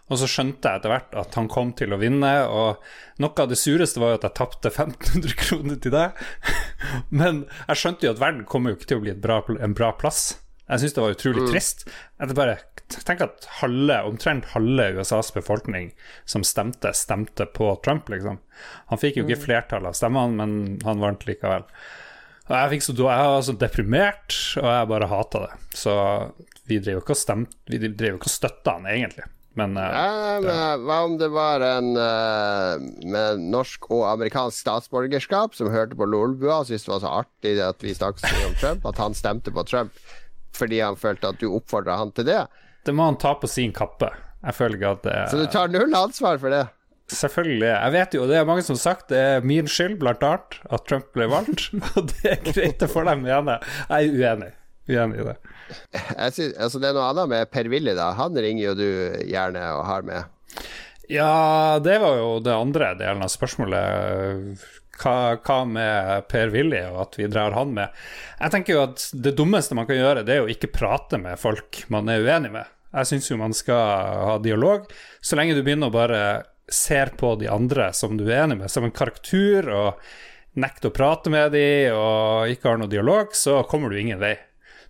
og så skjønte jeg etter hvert at han kom til å vinne. Og noe av det sureste var jo at jeg tapte *laughs* 1500 kroner til deg. *laughs* Men jeg skjønte jo at verden kommer jo ikke til å bli et bra, en bra plass. Jeg syns det var utrolig trist. Jeg bare Tenk at halve, omtrent halve USAs befolkning som stemte, stemte på Trump, liksom. Han fikk jo ikke flertall av stemmene, men han vant likevel. Og jeg, fikk så, jeg var så deprimert, og jeg bare hata det. Så vi driver Vi drev jo ikke og støtta han, egentlig. Men eh, Ja, men hva om det var en eh, med norsk og amerikansk statsborgerskap som hørte på Lolbua og syntes det var så artig at vi snakket så mye om Trump, at han stemte på Trump fordi han følte at du oppfordra han til det? det må han ta på sin kappe. Jeg føler ikke at det Så du tar null ansvar for det? Selvfølgelig. Jeg vet jo, det er mange som har sagt det er min skyld, blant annet, at Trump ble valgt. *laughs* Og det er greit å få dem igjen. Jeg er uenig. Uenig i det. Jeg synes, altså det er noe annet med Per-Willy, da. Han ringer jo du gjerne og har med. Ja, det var jo det andre delen av spørsmålet. Hva, hva med Per-Willy, og at vi drar han med? Jeg tenker jo at det dummeste man kan gjøre, det er å ikke prate med folk man er uenig med. Jeg syns jo man skal ha dialog. Så lenge du begynner å bare ser på de andre som du er enig med, som en karakter, og nekter å prate med dem, og ikke har noe dialog, så kommer du ingen vei.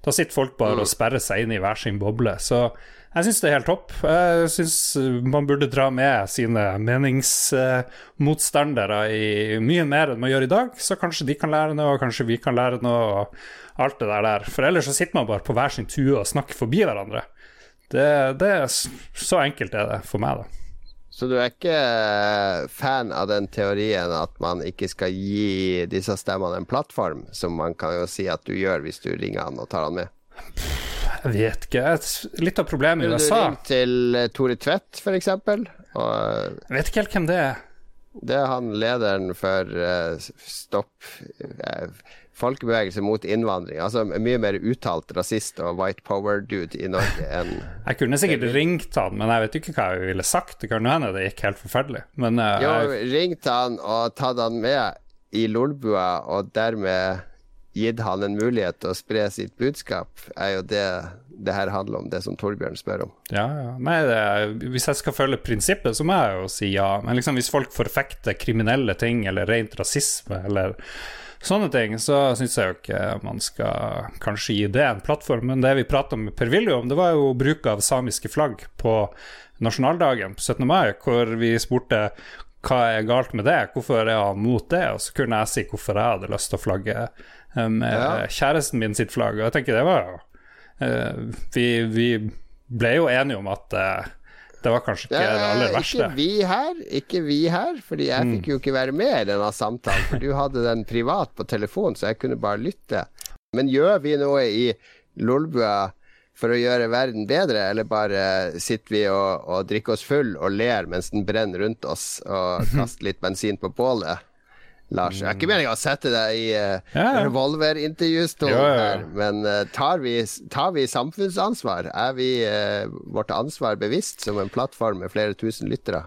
Da sitter folk bare og sperrer seg inn i hver sin boble. Så jeg syns det er helt topp. Jeg syns man burde dra med sine meningsmotstandere i mye mer enn man gjør i dag. Så kanskje de kan lære noe, og kanskje vi kan lære noe, og alt det der der. For ellers så sitter man bare på hver sin tue og snakker forbi hverandre. Det, det er Så enkelt er det for meg, da. Så du er ikke fan av den teorien at man ikke skal gi disse stemmene en plattform, som man kan jo si at du gjør hvis du ringer han og tar han med? Jeg vet ikke. Litt av problemet i USA du ringte til eh, Tore Tvedt? Eh, Jeg vet ikke helt hvem det er. det er han lederen for uh, Stopp eh, Folkebevegelse mot innvandring. Altså mye mer uttalt rasist og white power-dude i Norge enn Jeg kunne sikkert ringt han, men jeg vet ikke hva jeg ville sagt. Det kan hende det gikk helt forferdelig. Men uh, Jo, jeg, ringt han og tatt han med i Lolbua, og dermed gitt han en mulighet til å spre sitt budskap, er jo det det her handler om, det som Torbjørn spør om. ja, ja. Nei, det, hvis jeg skal følge prinsippet, så må jeg jo si ja. Men liksom, hvis folk forfekter kriminelle ting, eller rent rasisme, eller sånne ting, så syns jeg jo ikke man skal kanskje gi det en plattform. Men det vi prata med Per-Willy om, det var jo bruk av samiske flagg på nasjonaldagen på 17. mai, hvor vi spurte hva er galt med det, hvorfor er han mot det? Og så kunne jeg si hvorfor jeg hadde lyst til å flagge eh, med Ja. kjæresten min sitt flagg. Og jeg tenker det var jo uh, vi, vi ble jo enige om at eh, det var kanskje ikke det aller verste. Ikke vi her, ikke vi her, fordi jeg fikk jo ikke være med i denne samtalen. For du hadde den privat på telefon, så jeg kunne bare lytte. Men gjør vi noe i Lolbua for å gjøre verden bedre, eller bare sitter vi og, og drikker oss full og ler mens den brenner rundt oss, og *laughs* kaster litt bensin på bålet? Lars, jeg er ikke meningen å sette deg i uh, Ja, Ja, ja, ja. her, men uh, tar, vi, tar vi samfunnsansvar? Er vi uh, vårt ansvar bevisst som en plattform med flere tusen lyttere?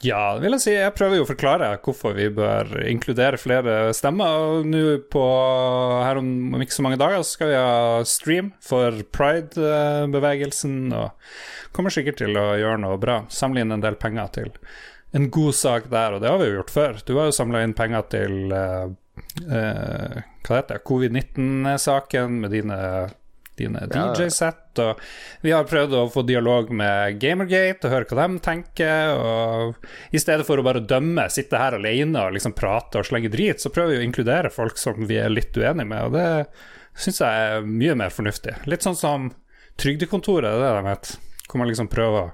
Ja, vil jeg si. Jeg prøver jo å forklare hvorfor vi bør inkludere flere stemmer. Og nå på her om, om ikke så mange dager så skal vi ha stream for pride-bevegelsen. Og kommer sikkert til å gjøre noe bra. Samle inn en del penger til en god sak der, og det har vi jo gjort før. Du har jo samla inn penger til uh, uh, hva heter det, covid-19-saken med dine dine. DJ-sett. Og vi har prøvd å få dialog med Gamergate og høre hva de tenker. Og I stedet for å bare dømme, sitte her alene og liksom prate og slenge drit, så prøver vi å inkludere folk som vi er litt uenige med, og det syns jeg er mye mer fornuftig. Litt sånn som Trygdekontoret, det er det de heter. Hvor man liksom prøver å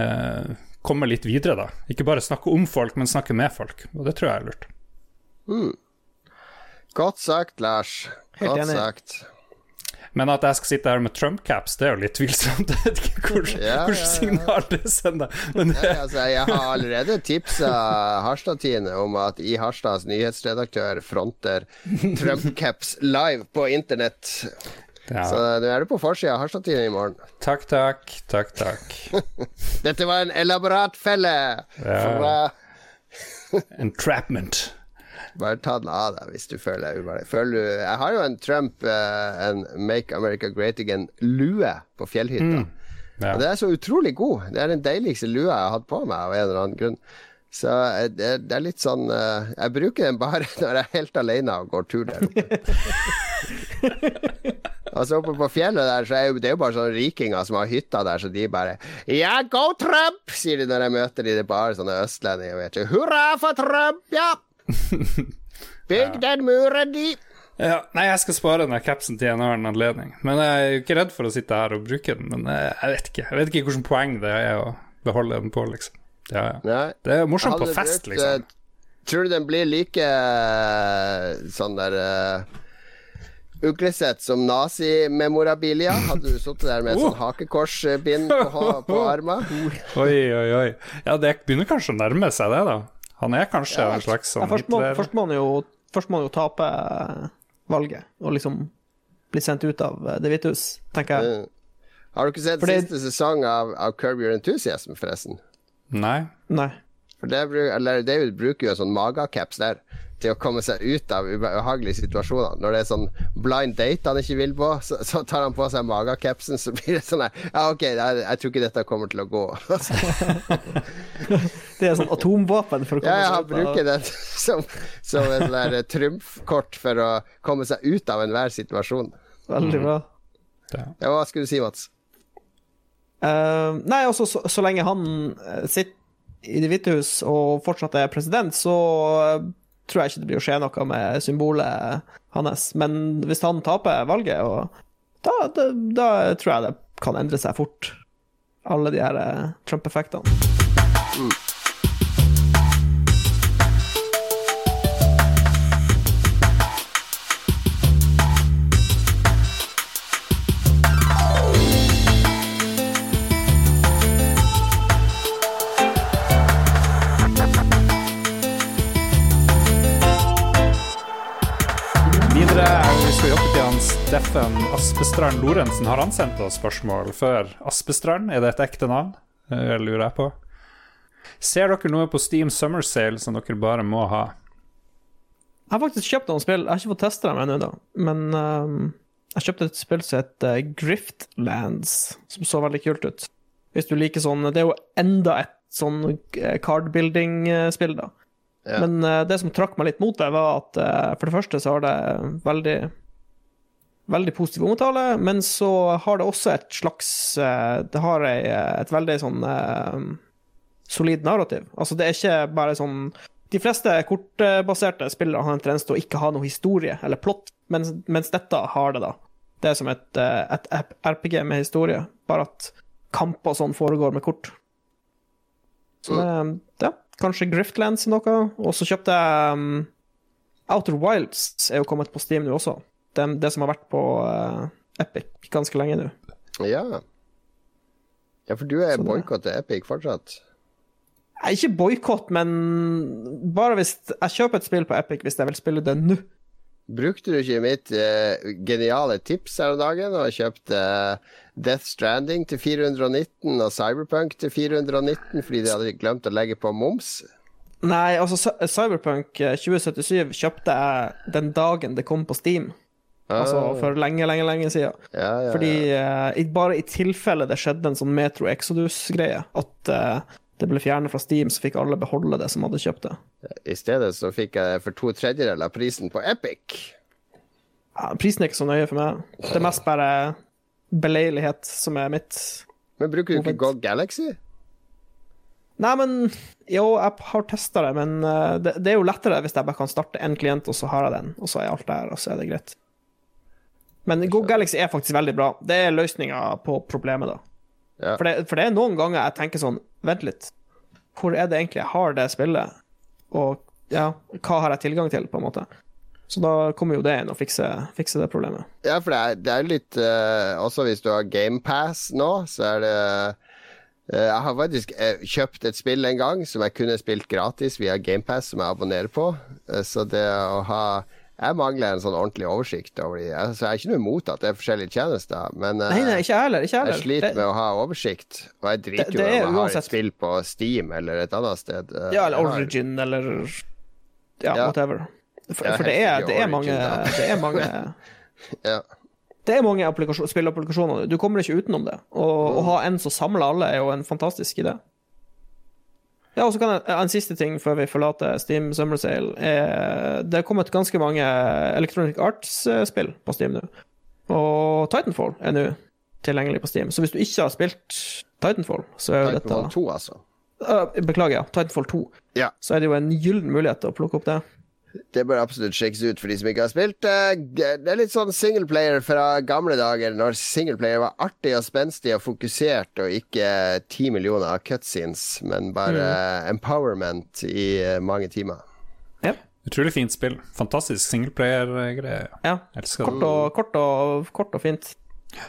eh, komme litt videre, da. Ikke bare snakke om folk, men snakke med folk. Og det tror jeg er lurt. Godt sagt, Lars. Helt Godt enig. sagt. Men at jeg skal sitte her med Trump-caps, det er jo litt tvilsomt. *laughs* Jeg vet ikke hvilket Ja, ja, ja. signal det sender. Men Nei, altså, jeg har allerede tipsa Harstad-Tine om at i Harstads nyhetsredaktør fronter Trump-caps live på internett. Ja. Så nå er du på forsida av Harstad-Tine i morgen. Takk, takk, takk, takk. *laughs* Dette var en elaborat felle! Fra *laughs* Entrapment. Bare ta den av deg hvis du føler deg. Du Jeg har jo en Trump, eh, en Make America Great Again-lue på fjellhytta. Ja. Og det er så utrolig god. Det er den deiligste lua jeg har hatt på meg av en eller annen grunn. Så eh, det, det er litt sånn eh, Jeg bruker den bare *laughs* når jeg er helt alene og går tur der oppe. *laughs* altså Oppe på fjellet der Så er det jo bare sånne rikinger som har hytta der, så de bare Ja, go Trump! sier de når jeg møter de. Det er bare sånne østlendinger. Vet du. Hurra for Trump! Ja! *laughs* Bygg den muren, de! Ja, nei, jeg skal spare den capsen til en annen anledning. Men jeg er jo ikke redd for å sitte her og bruke den. Men jeg, jeg vet ikke Jeg vet ikke hvilket poeng det er å beholde den på, liksom. Ja, ja. Det er morsomt på fest, brukt, liksom. eh, tror du den blir like eh, sånn der uh, uglesett som nazimemorabilia? Hadde du sittet der med et sånn hakekorsbind på, ha- på *laughs* armen? Oi, oi, oi. Ja, det begynner kanskje å nærme seg det, da. Han er kanskje Ja, en slags Ja, sånn først, må, først, må han jo, først må han jo tape valget og liksom bli sendt ut av Det hvite hus, tenker jeg. Mm. Har du ikke sett Fordi... siste sesong av, av Curb Your Enthusiasm, forresten? Nei. Nei. For det, David bruker jo en sånn magacaps der til å komme seg ut av ubehagelige situasjoner. Når det er sånn blind date han ikke vil på, så, så tar han på seg magacapsen, så blir det sånn her Ja, ok, jeg, jeg tror ikke dette kommer til å gå. *laughs* Det er sånn atomvåpen for å komme Ja, ja, seg han ut av bruker det *laughs* som, som en sånn der trumfkort for å komme seg ut av enhver situasjon. Veldig bra. Ja, hva skulle du si, Mats? Eh, nei, altså, så, så lenge han eh, sitter i Det hvite hus og fortsatt er president, så eh, tror jeg ikke det blir å skje noe med symbolet hans. Men hvis han taper valget, og, da, da, da tror jeg det kan endre seg fort. Alle de her Trump-effektene. Videre Steffen Aspestrand Lorentzen. Har han sendt oss spørsmål før? Aspestrand, er det et ekte navn? Det lurer jeg på. Ser dere noe på Steam Summer Sale som dere bare må ha? Jeg har faktisk kjøpt noen spill. Jeg har ikke fått testa dem ennå, da. Men um, jeg kjøpte et spill som heter Griftlands, som så veldig kult ut. Hvis du liker sånn Det er jo enda et sånn eh, cardbuilding-spill, da. Ja. Men uh, det som trakk meg litt mot det, var at uh, for det første så har det veldig Veldig positiv omtale, men så har det også et slags eh, Det har ei, et veldig sånn eh, solid narrativ. Altså, det er ikke bare sånn De fleste kortbaserte spillere har en tendens til å ikke ha noe historie eller plott, mens, mens dette har det, da. Det er som et, eh, et RPG med historie, bare at kamper og sånn foregår med kort. Så det, ja, kanskje Griftlands er noe. Og så kjøpte jeg um, Outer Wilds er jo kommet på Steam nå også. Det, det som har vært på uh, Epic ganske lenge nå. Ja. Ja, for du er boikott til Epic fortsatt? Ikke boikott, men bare hvis Jeg kjøper et spill på Epic hvis jeg vil spille det nå. Brukte du ikke mitt uh, geniale tips her om dagen og kjøpte uh, Death Stranding til 419 og Cyberpunk til 419 fordi de hadde glemt å legge på moms? Nei, altså Cyberpunk eh, 2077 kjøpte jeg den dagen det kom på Steam. Altså Ah. for lenge, lenge, lenge siden. Ja, ja, Fordi ja. eh, i, bare i tilfelle det skjedde en sånn Metro Exodus-greie, at uh, det ble fjernet fra Steam, så fikk alle beholde det som hadde kjøpt det. I stedet så fikk jeg for to tredjedeler av prisen på Epic. Ja, prisen er ikke så nøye for meg. Det er mest bare beleilighet som er mitt Men bruker du ikke God Galaxy? Nei, men Jo, jeg har testa det, men eh, det, det er jo lettere hvis jeg bare kan starte én klient, og så har jeg den, og så er alt der, og så er det greit. Men Go Galaxy er faktisk veldig bra. Det er løsninga på problemet, da. Ja. For, det, for det er noen ganger jeg tenker sånn Vent litt, hvor er det egentlig jeg har det spillet? Og ja, hva har jeg tilgang til, på en måte? Så da kommer jo det inn og fikser, fikser det problemet. Ja, for det er, det er litt uh, Også hvis du har GamePass nå, så er det eh, Jeg har faktisk eh, kjøpt et spill en gang som jeg kunne spilt gratis via GamePass, som jeg abonnerer på. Så det å ha Jeg mangler en sånn ordentlig oversikt over de. Altså, jeg er ikke noe imot at det er forskjellige tjenester, men eh, Nei, nei, ikke heller. Ikke jeg jeg sliter med å ha oversikt. Og jeg driter Det- jo i om jeg har et spill på Steam eller et annet sted. Eh, Ja, eller Origin har- eller ja, Ja. whatever. For, for det, er, det er mange. Det er mange, *laughs* Ja. det er mange applikasjon, spilleapplikasjoner. Du kommer ikke utenom det. Å ha en som samler alle, er jo en fantastisk idé. Ja, og så kan jeg, En siste ting før vi forlater Steam Summer Sale. Er, det er kommet ganske mange Electronic Arts-spill på Steam nå. Og Titanfall er nå tilgjengelig på Steam. Så hvis du ikke har spilt Titanfall, så er jo dette Titanfall 2, altså. Øh, Beklager, ja. Titanfall 2. Ja. Så er det jo en gyllen mulighet til å plukke opp det. Det bør absolutt sjekkes ut for de som ikke har spilt. Eh, Det er litt sånn singleplayer fra gamle dager, når singleplayer var artig og spenstig og fokusert, og ikke ti millioner av cutscenes, men bare empowerment i eh, mange timer. Ja. Utrolig fint spill. Fantastisk singleplayer-greie. ja. Kort og, kort, og, kort og fint.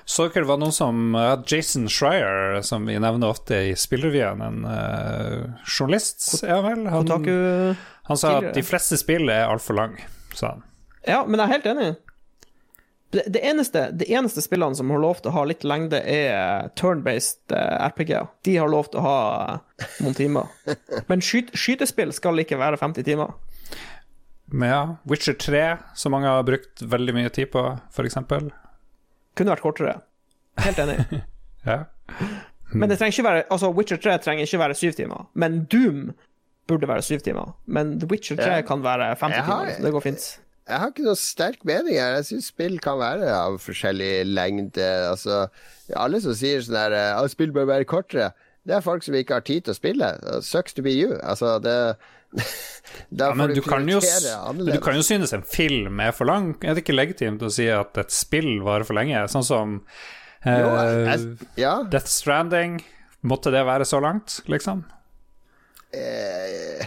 Så dere det var noen som ja, Jason Schreier, som vi nevner ofte i Spillrevyen, en uh, journalist, ja vel? Han, Kotaku han sa at de fleste spill er altfor lange, sa han. Ja, men jeg er helt enig. Det, det, eneste, det eneste spillene som har lov til å ha litt lengde, er turn-based eh, RPG-er. De har lov til å ha eh, noen timer. *laughs* Men skyt, skytespill skal ikke være 50 timer. Men ja, Witcher 3, som mange har brukt veldig mye tid på, f.eks. Kunne vært kortere. Helt enig. *laughs* Ja. Men det trenger ikke være Altså, Witcher 3 trenger ikke være syv timer. Men Doom burde være syv timer. Men The Witcher 3 Ja. kan være 50 har- timer. Så det går fint. Jeg har ikke noe sterk mening her. Jeg syns spill kan være av forskjellig lengde. Altså, alle som sier sånn her eh, at spill bør være kortere, det er folk som ikke har tid til å spille. Sucks to be you. Altså, det *laughs* Da Ja, men du du kan, jo, prioritere annerledes. du kan jo synes en film er for lang. Er det ikke legitimt å si at et spill varer for lenge? Sånn som eh, Jo, jeg, ja. Death Stranding. Måtte det være så langt, liksom? Eh,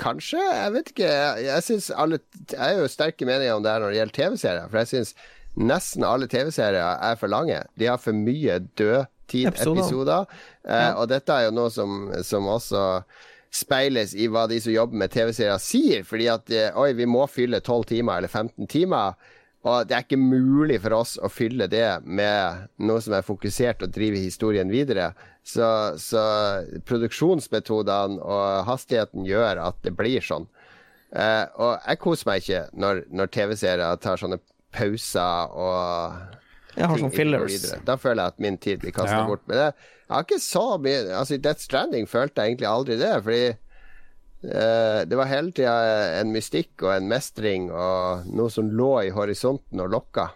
kanskje, jeg vet ikke. Jeg, synes alle, jeg er jo sterke meninger om det her når det gjelder TV-serier. For jeg syns nesten alle TV-serier er for lange. De har for mye dødtid-episoder. Episoder. Eh, Og dette er jo noe som, som også speiles i hva de som jobber med TV-serier sier. Fordi at eh, oi, vi må fylle 12 timer eller 15 timer. Og det er ikke mulig for oss å fylle det med noe som er fokusert og driver historien videre. Så, så produksjonsmetodene og hastigheten gjør at det blir sånn. Eh, og jeg koser meg ikke når, når TV-serier tar sånne pauser og Jeg har ting sånn fillers. Da føler jeg at min tid blir kasta Ja. bort. Men det, jeg har ikke så mye Altså I Death Stranding følte jeg egentlig aldri det, fordi det var hele tida en mystikk og en mestring og noe som lå i horisonten og lokka.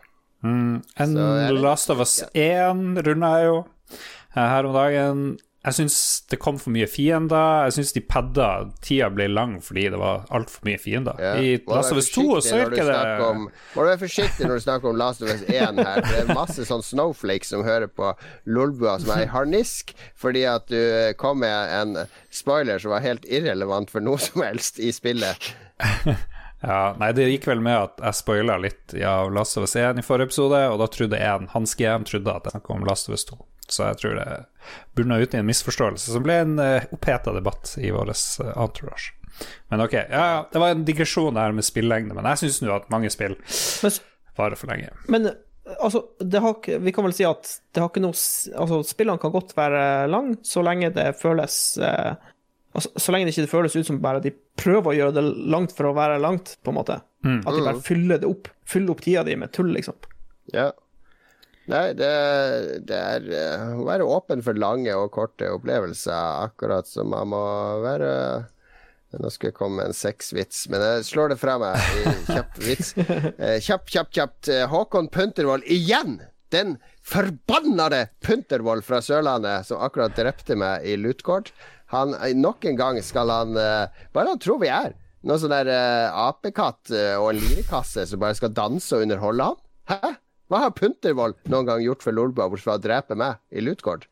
Mm. En Last of Us 1 runda jeg jo eh, her om dagen. Jeg syns det kom for mye fiender. Jeg syns de padda Tida ble lang fordi det var altfor mye fiender. Ja. I Last of Us 2 så virker det Om, må du være forsiktig når du snakker om Last of Us 1 her. For det er masse sånn snowflakes som hører på Lolbua som er i harnisk fordi at du kom med en spoiler som var helt irrelevant for noe som helst i spillet. *laughs* Ja, nei, det gikk vel med at jeg spoila litt av Last of Us 1 i forrige episode, og da trodde en, Hans GM trodde at jeg snakka om Last of Us 2. Så jeg tror det bunna ut i en misforståelse som ble en uh, oppheta debatt i vår uh, entourage. Men ok, ja, ja, det var en digresjon her med spillengde, men jeg syns nå at mange spill varer for lenge. men altså, det har, vi kan vel si at det har ikke noe Altså, spillene kan godt være lang, så lenge det føles eh, altså, Så lenge det ikke føles ut som bare de prøver å gjøre det langt for å være langt, på en måte. At de bare fyller det opp. Fyller opp tida di med tull, liksom. Ja. Nei, det, det er eh, å være åpen for lange og korte opplevelser, akkurat som man må være Nå skulle jeg komme med en sexvits, men jeg slår det fra meg i kjapp vits. *laughs* Kjapp, Kjapp, kjapt, kjapt. Eh, Håkon Puntervold igjen! Den forbannede Puntervold fra Sørlandet som akkurat drepte meg i Lutgård. Han, eh, nok en gang skal han eh, Bare han tror vi er. Noe sånn der eh, apekatt eh, og en lirekasse som bare skal danse og underholde han. Hæ? Hva har Puntervold noen gang gjort for Lolbua, bortsett fra å drepe meg i Lutgård?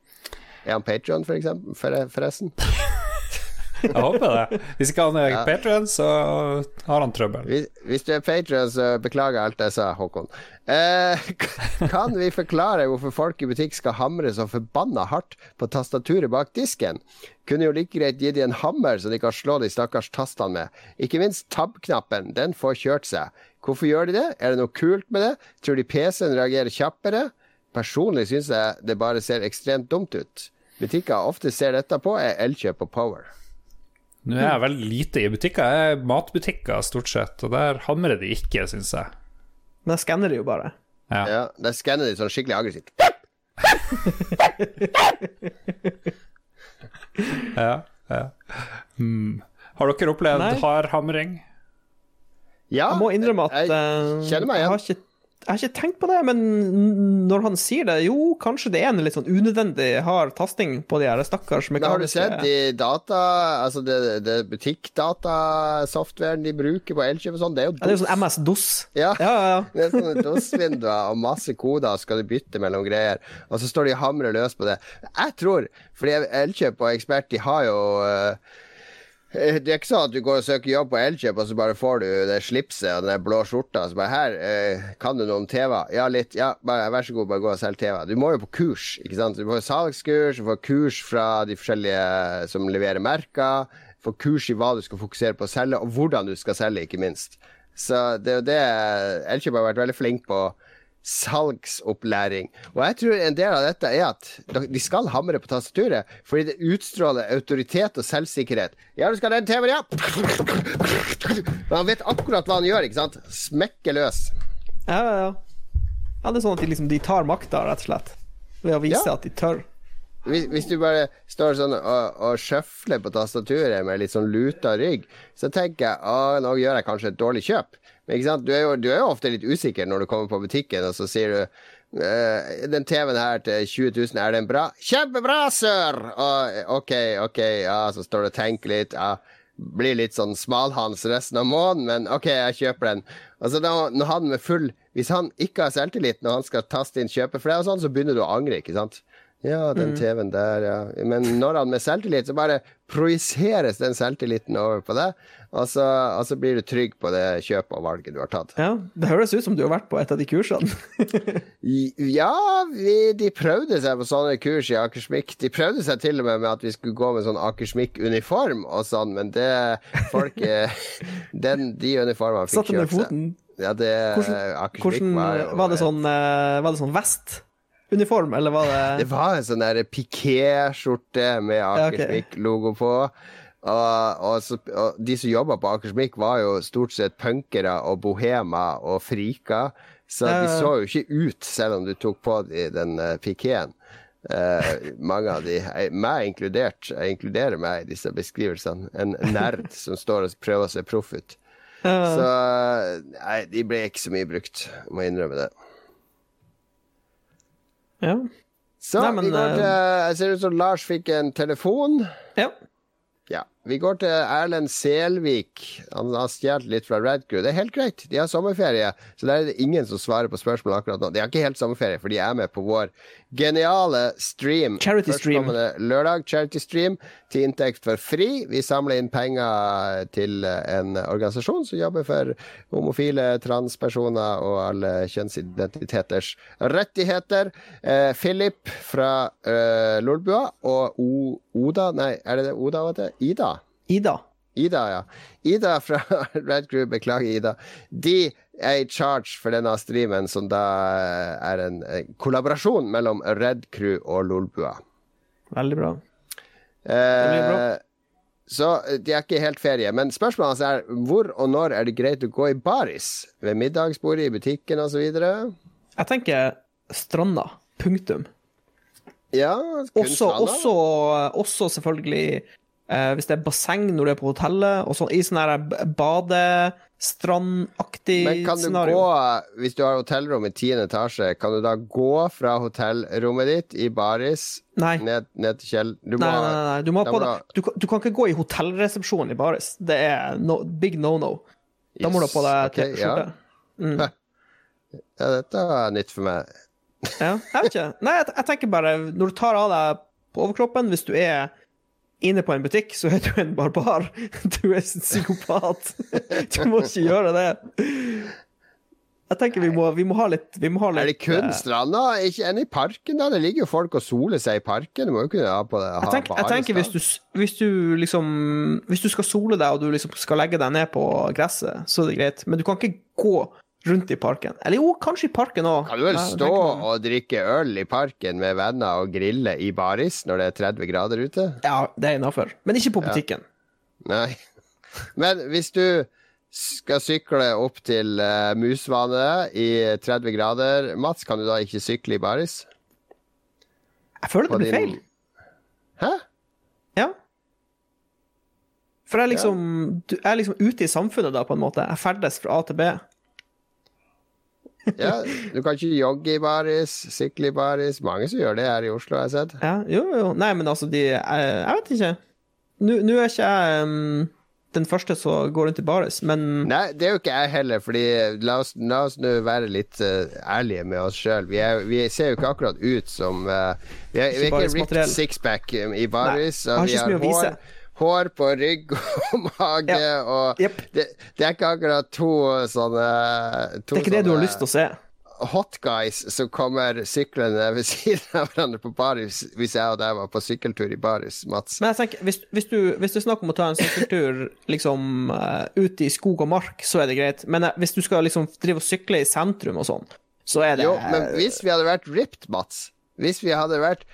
Er han Patrion, for eksempel? For, forresten? *laughs* Jeg håper det. Hvis ikke han er ja. Patrion, så har han trøbbel. Hvis, hvis du er Patrion, så beklager alt jeg sa, Håkon. Eh, *laughs* kan vi forklare hvorfor folk i butikk skal hamre så forbanna hardt på tastaturet bak disken? Kunne jo like greit gi de en hammer så de kan slå de stakkars tastene med. Ikke minst tab-knappen, den får kjørt seg. Hvorfor gjør de det? Er det noe kult med det? Tror de PC-en reagerer kjappere? Personlig syns jeg det bare ser ekstremt dumt ut. Butikker ofte ser dette på, er Elkjøp og Power. Nå er jeg veldig lite i butikker. Jeg er matbutikker stort sett, og der hamrer de ikke, syns jeg. Men jeg skanner de jo bare. Ja. Ja, Der skanner de sånn skikkelig aggressivt. *laughs* Ja, ja. Hmm. Har dere opplevd Nei. hard hamring? Ja, Jeg må innrømme at jeg jeg, kjenner meg jeg, har ikke, jeg har ikke tenkt på det, men når han sier det, jo, kanskje det er en litt sånn unødvendig hard tasting på de her stakkars Men har du sett de data Altså det, det butikkdatasoftwaren de bruker på Elkjøp og sånn, det er jo DOS. ja, Det er jo sånn MS-DOS. Ja. ja, ja. ja. Det er sånne DOS-vinduer og masse koder, skal du bytte mellom greier. Og så står de og hamrer løs på det. Jeg tror, fordi Elkjøp og Ekspert, de har jo eh, det er ikke sånn at du går og søker jobb på Elkjøp, og så bare får du det slipset og den blå skjorta. Så bare her, eh, kan du noe om TV? Ja, litt. Ja, bare, vær så god, bare gå og selg TV. Du må jo på kurs, ikke sant. Du får salgskurs, du får kurs fra de forskjellige som leverer merker. Får kurs i hva du skal fokusere på å selge, og hvordan du skal selge, ikke minst. Så det er jo det Elkjøp har vært veldig flink på. Salgsopplæring. Og jeg tror en del av dette er at de skal hamre på tastaturet, fordi det utstråler autoritet og selvsikkerhet. Ja, du skal ha den TV-en, ja! Men han vet akkurat hva han gjør, ikke sant? Smekker løs. Ja, ja, ja. ja, det er sånn at de, liksom, de tar makta, rett og slett. Ved å vise Ja. at de tør. Hvis, hvis du bare står sånn og, og sjøfler på tastaturet med litt sånn luta rygg, så tenker jeg at nå gjør jeg kanskje et dårlig kjøp. Ikke sant? Du, er jo, du er jo ofte litt usikker når du kommer på butikken, og så sier du «Eh, den TV-en her til 20 000, er den bra? Kjempebra, sør! Og, ok, ok, ja, så står du og tenker litt. Ja, blir litt sånn smalhans resten av måneden, men ok, jeg kjøper den. Altså da, når han med full Hvis han ikke har selvtillit når han skal taste inn kjøpeflere og sånn, så begynner du å angre, ikke sant? Ja, den TV-en der, ja. Men når han med selvtillit, så bare projiseres den selvtilliten over på deg, og så, og så blir du trygg på det kjøpet og valget du har tatt. Ja, Det høres ut som du har vært på et av de kursene. *laughs* Ja, vi, de prøvde seg på sånne kurs i Akersmik. De prøvde seg til og med med at vi skulle gå med sånn Akersmik-uniform og sånn, men det folk eh, *laughs* den, De uniformene fikk Satte ned kjørt seg. foten. Ja, det Hvordan, hvordan var var det sånn eh, Var det sånn vestuniform, eller var det Det var en sånn der piké-skjorte med. Akersmik-logo på. Og, og, så, og de som jobba på Akersmik, var jo stort sett punkere og bohemer og friker. Så de så jo ikke ut, selv om du tok på de, den uh. Eh, mange av de, jeg- meg inkludert, jeg inkluderer meg i disse beskrivelsene. En nerd *laughs* som står og prøver å se proff ut. Så nei, de ble ikke så mye brukt, må innrømme det. Ja. Så Nei, men, vi går til Jeg ser ut som Lars fikk en telefon. ja. Vi går til Erlend Selvik. Han har stjålet litt fra Red Crew. Det er helt greit, de har sommerferie, så der er det ingen som svarer på spørsmål akkurat nå. De har ikke helt sommerferie, for de er med på vår geniale stream. Charity stream. Lørdag, charity stream, til inntekt for FRI. Vi samler inn penger til en organisasjon som jobber for homofile, transpersoner og alle kjønnsidentiteters rettigheter. Eh, Philip fra eh, Lolbua og o Oda Nei, er det det Oda? heter? Ida. Ida. Ida, ja. Ida fra *laughs* Red Crew, beklager, Ida. De er i charge for denne streamen, som da er en eh, kollaborasjon mellom Red Crew og Lolbua. Veldig bra. Veldig bra. så eh, de er ikke helt ferie. Men spørsmålet hans er hvor og når er det greit å gå i baris? Ved middagsbordet, i butikken osv.? Jeg tenker stranda. Punktum. Ja, Også, også, også selvfølgelig eh, hvis det er basseng når du er på hotellet, og sånn i sånn her scenario. badestrandaktig Men kan du scenario. gå, hvis du har hotellrom i tiende etasje, kan du da gå fra hotellrommet ditt i baris Nei. ned, ned til kjell... Du må, Nei, nei, nei, nei. Du, må på må. Du, kan- du kan ikke gå i hotellresepsjonen i baris. Det er no, big no-no. Da må du ha på deg Yes, ok, T-skjorte. Mm. *laughs* Ja, dette er nytt for meg. Ja, jeg vet ikke. Nei, jeg, jeg tenker bare Når du tar av deg på overkroppen, hvis du er inne på en butikk, så er du en barbar. *laughs* Du er en psykopat. *laughs* Du må ikke gjøre det. Jeg tenker vi må, vi må ha litt, vi må ha litt Er det kun eh, stranda? Ikke enn i parken, da? Det ligger jo folk og soler seg i parken. Du må jo kunne ha på det. Ha jeg tenker, jeg tenker hvis, du, hvis du liksom Hvis du skal sole deg, og du liksom skal legge deg ned på gresset, så er det greit. Men du kan ikke gå rundt i parken. Eller jo, kanskje i parken òg. Kan du vel stå og drikke øl i parken med venner og grille i baris når det er 30 grader ute? Ja, det er innafor. Men ikke på butikken. Nei. *laughs* Men hvis du skal sykle opp til uh, Musvane i 30 grader, Mats, kan du da ikke sykle i baris? Jeg føler det blir din- feil. Hæ? Ja. For jeg er liksom du, Jeg er liksom ute i samfunnet da, på en måte. Jeg ferdes fra A til B. Ja, du kan ikke jogge i baris, sykle i baris. Mange som gjør det her i Oslo, har jeg sett. Ja, jo, jo. Nei, men altså, de Jeg, jeg vet ikke. Nå er ikke jeg um, den første som går rundt i baris, men Nei, det er jo ikke jeg heller, fordi la oss, la oss nå være litt uh, ærlige med oss sjøl. Vi, vi ser jo ikke akkurat ut som uh, Vi er ikke ripped sixpack eh, i baris. Nei, jeg har ikke så mye å vise. hår på rygg og *laughs* mage, Ja. og yep. det, det er ikke akkurat to sånne to det er ikke det du har lyst til å se. Hot guys som kommer syklende ved *laughs* siden av hverandre på baris, hvis jeg og deg var på sykkeltur i baris, Mats. Men jeg tenker, hvis, hvis, du, hvis det er snakk om å ta en sykkeltur *laughs* liksom uh, ut i skog og mark, så er det greit. Men eh, hvis du skal liksom drive og sykle i sentrum og sånn, så er det Jo, men hvis vi hadde vært ripped, Mats Hvis vi hadde vært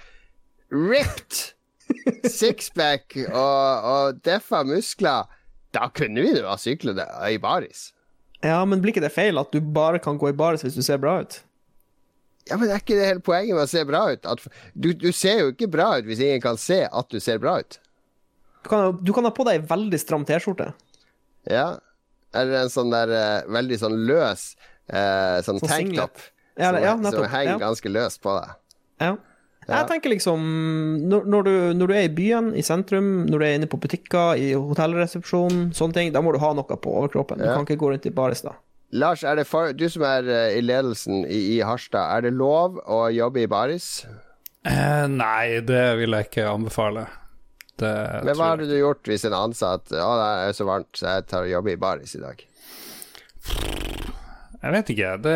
ripped *laughs* Sixpack og, og deffa muskler Da kunne vi jo ha syklet i baris Ja, men blir ikke det feil at du bare kan gå i baris hvis du ser bra ut? Ja, men er ikke det hele poenget med å se bra ut? At, du, du ser jo ikke bra ut hvis ingen kan se at du ser bra ut Du kan, du kan ha på deg ei veldig stram T-skjorte. Ja Eller en sånn der uh, veldig sånn løs uh, Sånn Sånn tanktop Ja, som, ja, som henger Ja. ganske løst på deg Ja. Ja. Jeg tenker liksom når, når, du, når du er i byen, i sentrum, når du er inne på butikker, i hotellresepsjon, sånne ting, da må du ha noe på overkroppen. Du kan ikke gå rundt i baris da. Lars, er det for, du som er eh, i ledelsen i, i Harstad, er det lov å jobbe i baris? Eh, nei, det vil jeg ikke anbefale. Det Men hva hadde du gjort hvis en ansatt Å, det er så varmt, så jeg tar og jobber i baris i dag. jeg vet ikke. Det,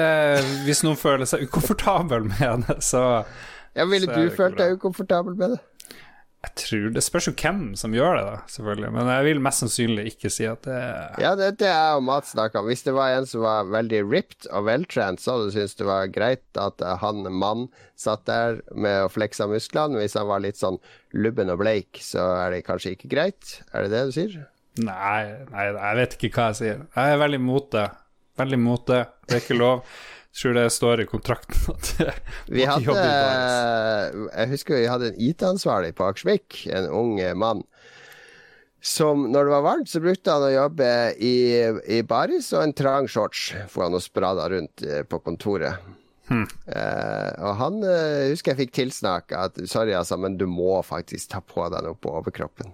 hvis noen føler seg ukomfortabel med det, så Ja, Ville du følt deg ukomfortabel med det? Jeg tror Det spørs jo hvem som gjør det, da, selvfølgelig. Men jeg vil mest sannsynlig ikke si at det Ja, det er det jeg og Mats snakka om. Hvis det var en som var veldig ripped og veltrent, så hadde du syntes det var greit at han mann satt der med å flekse musklene. Hvis han var litt sånn lubben og bleik, så er det kanskje ikke greit. Er det det du sier? Nei, nei, jeg vet ikke hva jeg sier. Jeg er veldig imot det. Veldig imot det. Det er ikke lov. Tror det står i kontrakten at *laughs* Vi hadde. Jeg husker vi hadde en IT-ansvarlig på Akersvik, en ung mann. Som når det var varmt, så brukte han å jobbe i, i baris og en trang shorts. For han å sprada rundt eh, på kontoret. Hmm. Eh, og han eh, husker jeg fikk tilsnakk at sorry, altså, men du må faktisk ta på deg noe på overkroppen.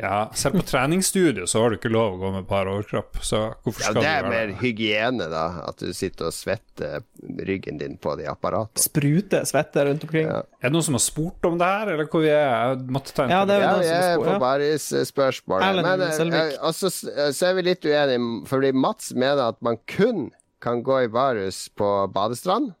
Ja, selv på treningsstudio så har du ikke lov å gå med par overkropp, så hvorfor skal Ja, gjøre det Det er mer hygiene, da. At du sitter og svetter ryggen din på de apparatene. Sprute svette rundt omkring. Ja. Er det noen som har spurt om det her, eller hvor vi er? Jeg måtte ta en Ja, det er Ja, jeg vi den som spør, på ja. baris-spørsmålet. Men s- så er vi litt uenige, fordi Mats mener at man kun kan gå i varus på badestrand.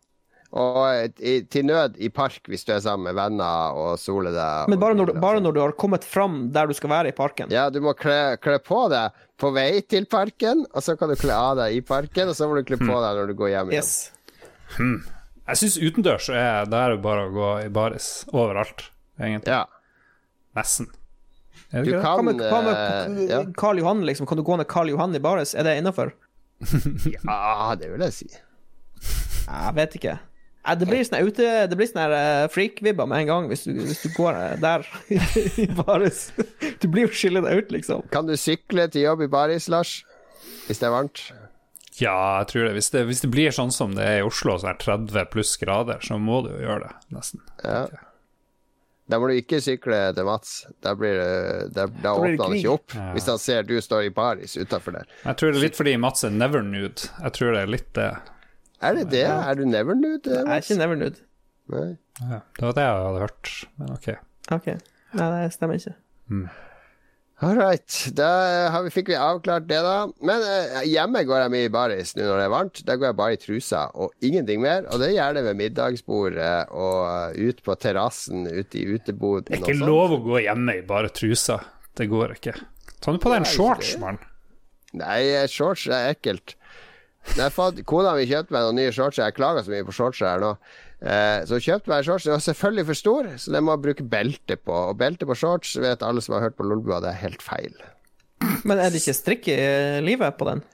Og eh, i, til nød i park hvis du er sammen med venner og soler deg. Men bare når, du, bare sånn. når du har kommet fram der du skal være i parken. Ja, du må kle, kle på deg på vei til parken, og så kan du kle av deg i parken, og så må du kle på deg når du går hjem igjen. Yes. Jeg syns utendørs så er det bare å gå i baris overalt, egentlig. Ja. Nesten. Du det? Hva kan med, hva med eh, ja. Karl Johan, liksom? Kan du gå ned Karl Johan i baris? Er det innafor? *laughs* *laughs* ja, det vil jeg si. Jeg vet ikke. Det blir sånn ute Det blir sånn her eh, freak-vibber med en gang hvis du, hvis du går eh, der *laughs* i baris. Du blir jo skille deg ut, liksom. Kan du sykle til jobb i baris, Lars? Hvis det er varmt? Ja, jeg tror det. Hvis, det. hvis det blir sånn som det er i Oslo, så er 30 pluss grader, så må du jo gjøre det, nesten. Ja. Da må du ikke sykle til Mats. Da, blir det, da, da blir åpner han ikke opp. Ja. Hvis han ser du står i baris utafor der. Jeg tror det er litt fordi Mats er never nude. Jeg tror det er litt det. Er det det? Er du never nude? Jeg er ikke never nude. Nei. Ja, det var det jeg hadde hørt, men ok. OK. Nei, det stemmer ikke. All right. Da har vi, fikk vi avklart det, da. Men eh, hjemme går jeg mye i baris nå når det er varmt. Da går jeg bare i trusa og ingenting mer. Og det er gjerne ved middagsbordet og eh, ut på terrassen, ute i uteboden Det er ikke lov å gå hjemme i bare trusa. Det går ikke. Ta nå på deg en shorts, mann. Nei, shorts er ekkelt. Når jeg kona mi kjøpte meg noen nye shorts. Jeg klager så mye på shorts her nå. Eh, så kjøpte meg shorts. Den var selvfølgelig for stor, så den må jeg bruke belte på. Og belte på shorts vet alle som har hørt på Lolbua, det er helt feil. Men er det ikke strikk i livet på den?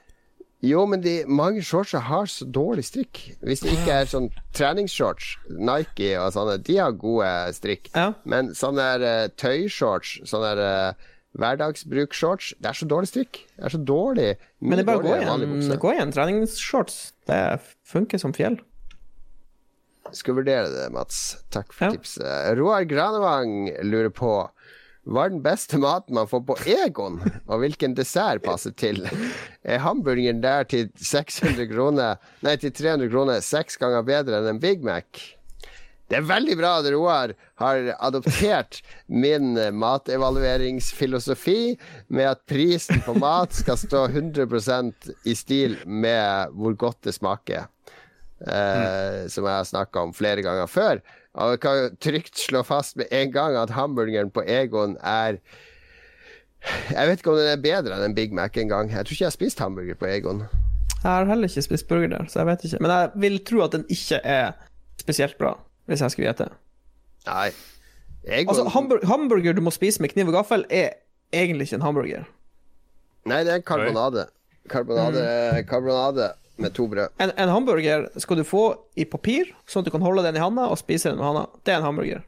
Jo, men de, mange shorts har så dårlig strikk. Hvis det ikke er sånn treningsshorts, Nike og sånne, de har gode strikk. Ja. Men sånne der, eh, tøyshorts, sånne der, eh, hverdagsbrukshorts, det er så dårlig strikk. Det er så dårlig. Men det er bare å gå igjen treningsshorts. Det funker som fjell. Skal vurdere det, Mats. Takk for Ja. tipset. Roar Granevang lurer på hva er den beste maten man får på Egon, og hvilken dessert passer til? Er hamburgeren der til 600 kroner, nei, til 300 kroner seks ganger bedre enn en Big Mac? Det er veldig bra at Roar har adoptert min matevalueringsfilosofi med at prisen på mat skal stå 100% i stil med hvor godt det smaker. Eh, som jeg har snakka om flere ganger før. Og jeg kan trygt slå fast med en gang at hamburgeren på Egon er Jeg vet ikke om den er bedre enn en Big Mac engang. Jeg tror ikke jeg har spist hamburger på Egon. Jeg har heller ikke spist burger der, så jeg vet ikke. Men jeg vil tro at den ikke er spesielt bra, hvis jeg skulle gjette. Nei. Egon Altså, hamburger, hamburger du må spise med kniv og gaffel, er egentlig ikke en hamburger. Nei, det er karbonade. Karbonade, karbonade med to brød. En, en hamburger skal du få i papir, sånn at du kan holde den i handa og spise den med handa. Det er en hamburger.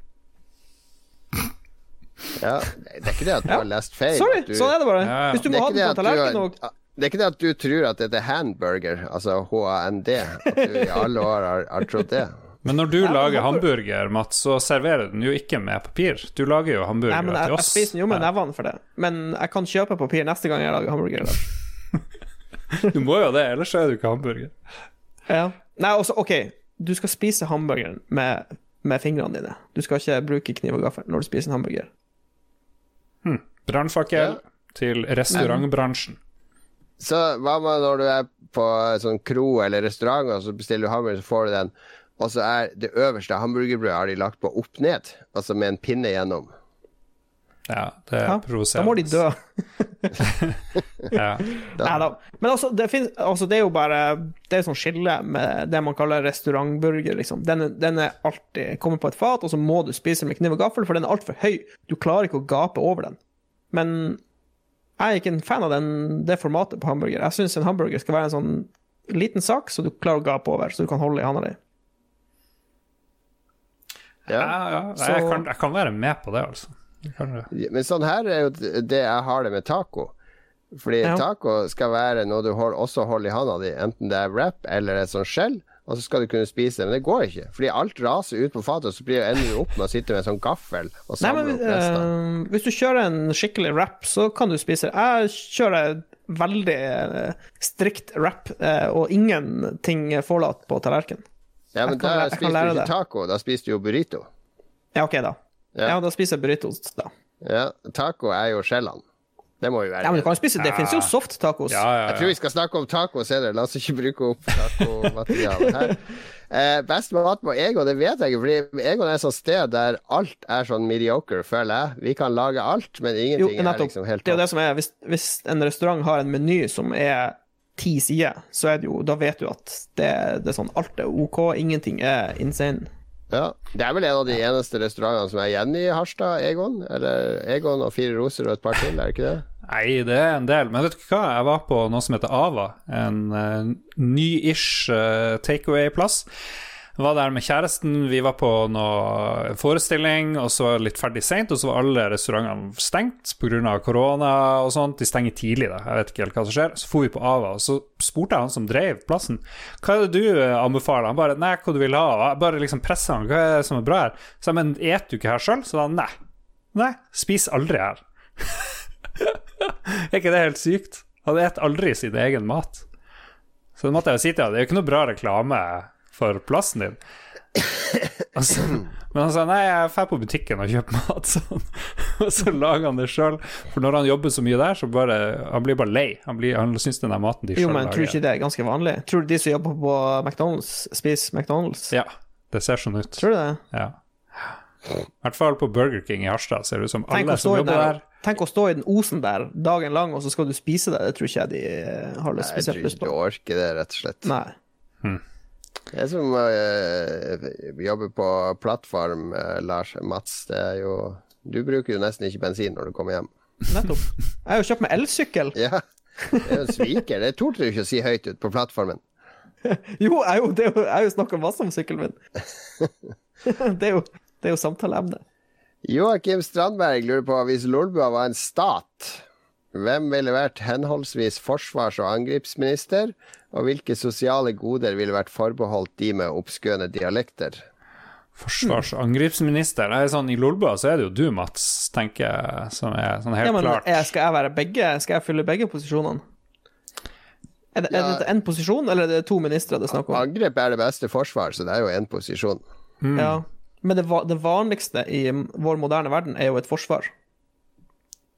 Ja, det er ikke det at du Ja. har lest feil. Sorry, du, sånn er det bare. Ja, ja. Hvis du det, må ha den på tallerkenen og det er ikke det at du tror at det er handburger, altså H-A-N-D. At du i alle år har, har trodd det. Men når du men lager hamburger- hamburger, Mats, så serverer den jo ikke med papir. Du lager jo Nei, hamburgere men jeg, til jeg spiser den jo med nevene for det. Men jeg kan kjøpe papir neste gang jeg lager hamburger. Da. *laughs* Du må jo det, ellers er du ikke hamburger. Ja. Nei, også, OK. Du skal spise hamburgeren med, med fingrene dine. Du skal ikke bruke kniv og gaffel når du spiser en hamburger. Brannfakkel Ja. til restaurantbransjen. Så hva med når du er på sånn kro eller restaurant, og så bestiller du hamburger, så får du den, og så er det øverste hamburgerbrødet har de lagt på opp ned, altså med en pinne gjennom. Ja, det er provoserende. da må de dø. *laughs* Ja. Nei da. Men altså det, finnes, altså, det er jo bare Det er sånn skille med det man kaller restaurantburger, liksom. Den, den er alltid kommer på et fat, og så må du spise med kniv og gaffel, for den er altfor høy. Du klarer ikke å gape over den. Men jeg er ikke en fan av den, det formatet på hamburger. Jeg syns en hamburger skal være en sånn liten sak, så du klarer å gape over, så du kan holde i handa di. Ja, Ja. ja. Jeg, kan, jeg kan være med på det, altså. Kan det. Men sånn her er jo det jeg har det med taco. Fordi Ja. taco skal være noe du hold, også holder i handa di, enten det er wrap eller et sånt skjell, og så skal du kunne spise det. Men det går ikke, fordi alt raser ut på fatet, og så blir ender du opp med å sitte med en sånn gaffel og Nei, men opp resten. eh, hvis du kjører en skikkelig wrap, så kan du spise det. Jeg kjører veldig eh, strikt wrap, eh, og ingenting forlatt på tallerkenen. Ja, men da spiser du ikke det. taco, da spiser du jo burrito. Ja, OK, da. Ja. Ja, da spiser jeg burritos, da. Ja, taco er jo skjellene. Det må jo være Ja, men du kan jo spise Det Ja. finnes jo soft tacos. Ja, ja, Jeg tror vi skal snakke om taco senere. La oss ikke bruke opp tacomaterialet her. *laughs* Eh, best mat på Egon, det vet jeg ikke. Fordi Egon er et sånt sted der alt er sånn mediocre, føler jeg. Vi kan lage alt, men Jo, ingenting er liksom helt Det er jo det som er Hvis, hvis en restaurant har en meny som er ti sider, så er det jo Da vet du at det, det er sånn Alt er OK, ingenting er insane. Ja. Det er vel en av de eneste restaurantene som er igjen i Harstad, Egon? Eller Egon og Fire roser og et par til, er det ikke det? Nei, det er en del. Men vet du hva? Jeg var på noe som heter Ava. En uh, ny-ish uh, takeaway-plass. Var der med kjæresten, vi var på noe forestilling, og så var det litt ferdig seint, og så var alle restaurantene stengt pga. korona og sånt. De stenger tidlig, da. Jeg vet ikke helt hva som skjer. Så for vi på Ava, og så spurte jeg han som drev plassen, hva er det du eh, anbefaler? Han bare nei, hva du vil ha? Jeg bare liksom pressa han, hva er det som er bra her? Så jeg men et du ikke her sjøl? Så da nei. Nei, spis aldri her. *laughs* Er ikke det helt sykt? Han et aldri sin egen mat. Så det måtte jeg jo si til ham. Det er jo ikke noe bra reklame for plassen din. Altså, men han sa nei, jeg drar på butikken og kjøper mat, *laughs* sånn. Og så lager han det sjøl. For når han jobber så mye der, så bare Han blir bare lei. Han, blir, han syns den der maten de Jo, men tror du ikke det er ganske vanlig? Tror du de som jobber på McDonald's, spiser McDonald's? Ja, det ser sånn ut. Tror du det? Ja. I hvert fall på Burger King i Harstad ser det ut som Tenk alle som jobber der, der tenk å stå i den osen der dagen lang, og så skal du spise det. Det tror ikke jeg de eh, har lyst, Jeg tror ikke du orker det, rett og slett. Nei. Det er som uh, jobbe på plattform, uh, Lars Mats. Det er jo Du bruker jo nesten ikke bensin når du kommer hjem. Nettopp. Jeg har jo kjøpt meg elsykkel. Ja. Det er jo en sviker. Det torde du ikke å si høyt ut på plattformen. *laughs* Jo, jeg jo, det jeg har jo snakka masse om sykkelen min. *laughs* det, er jo, det er jo samtaleemne. Joakim Strandberg lurer på hvis Lolbua var en stat, hvem ville vært henholdsvis forsvars- og angrepsminister, og hvilke sosiale goder ville vært forbeholdt de med oppskøne dialekter? forsvars- og angrepsminister det er sånn, I Lolbua så er det jo du, Mats, tenker jeg, som er sånn helt Ja, men klart. jeg, skal jeg være begge? Skal jeg fylle begge posisjonene? Er det, er det en posisjon, eller er det to ministre det er snakk om? Angrep er det beste forsvar, så det er jo én posisjon. Ja. Men det, det vanligste i vår moderne verden er jo et forsvar.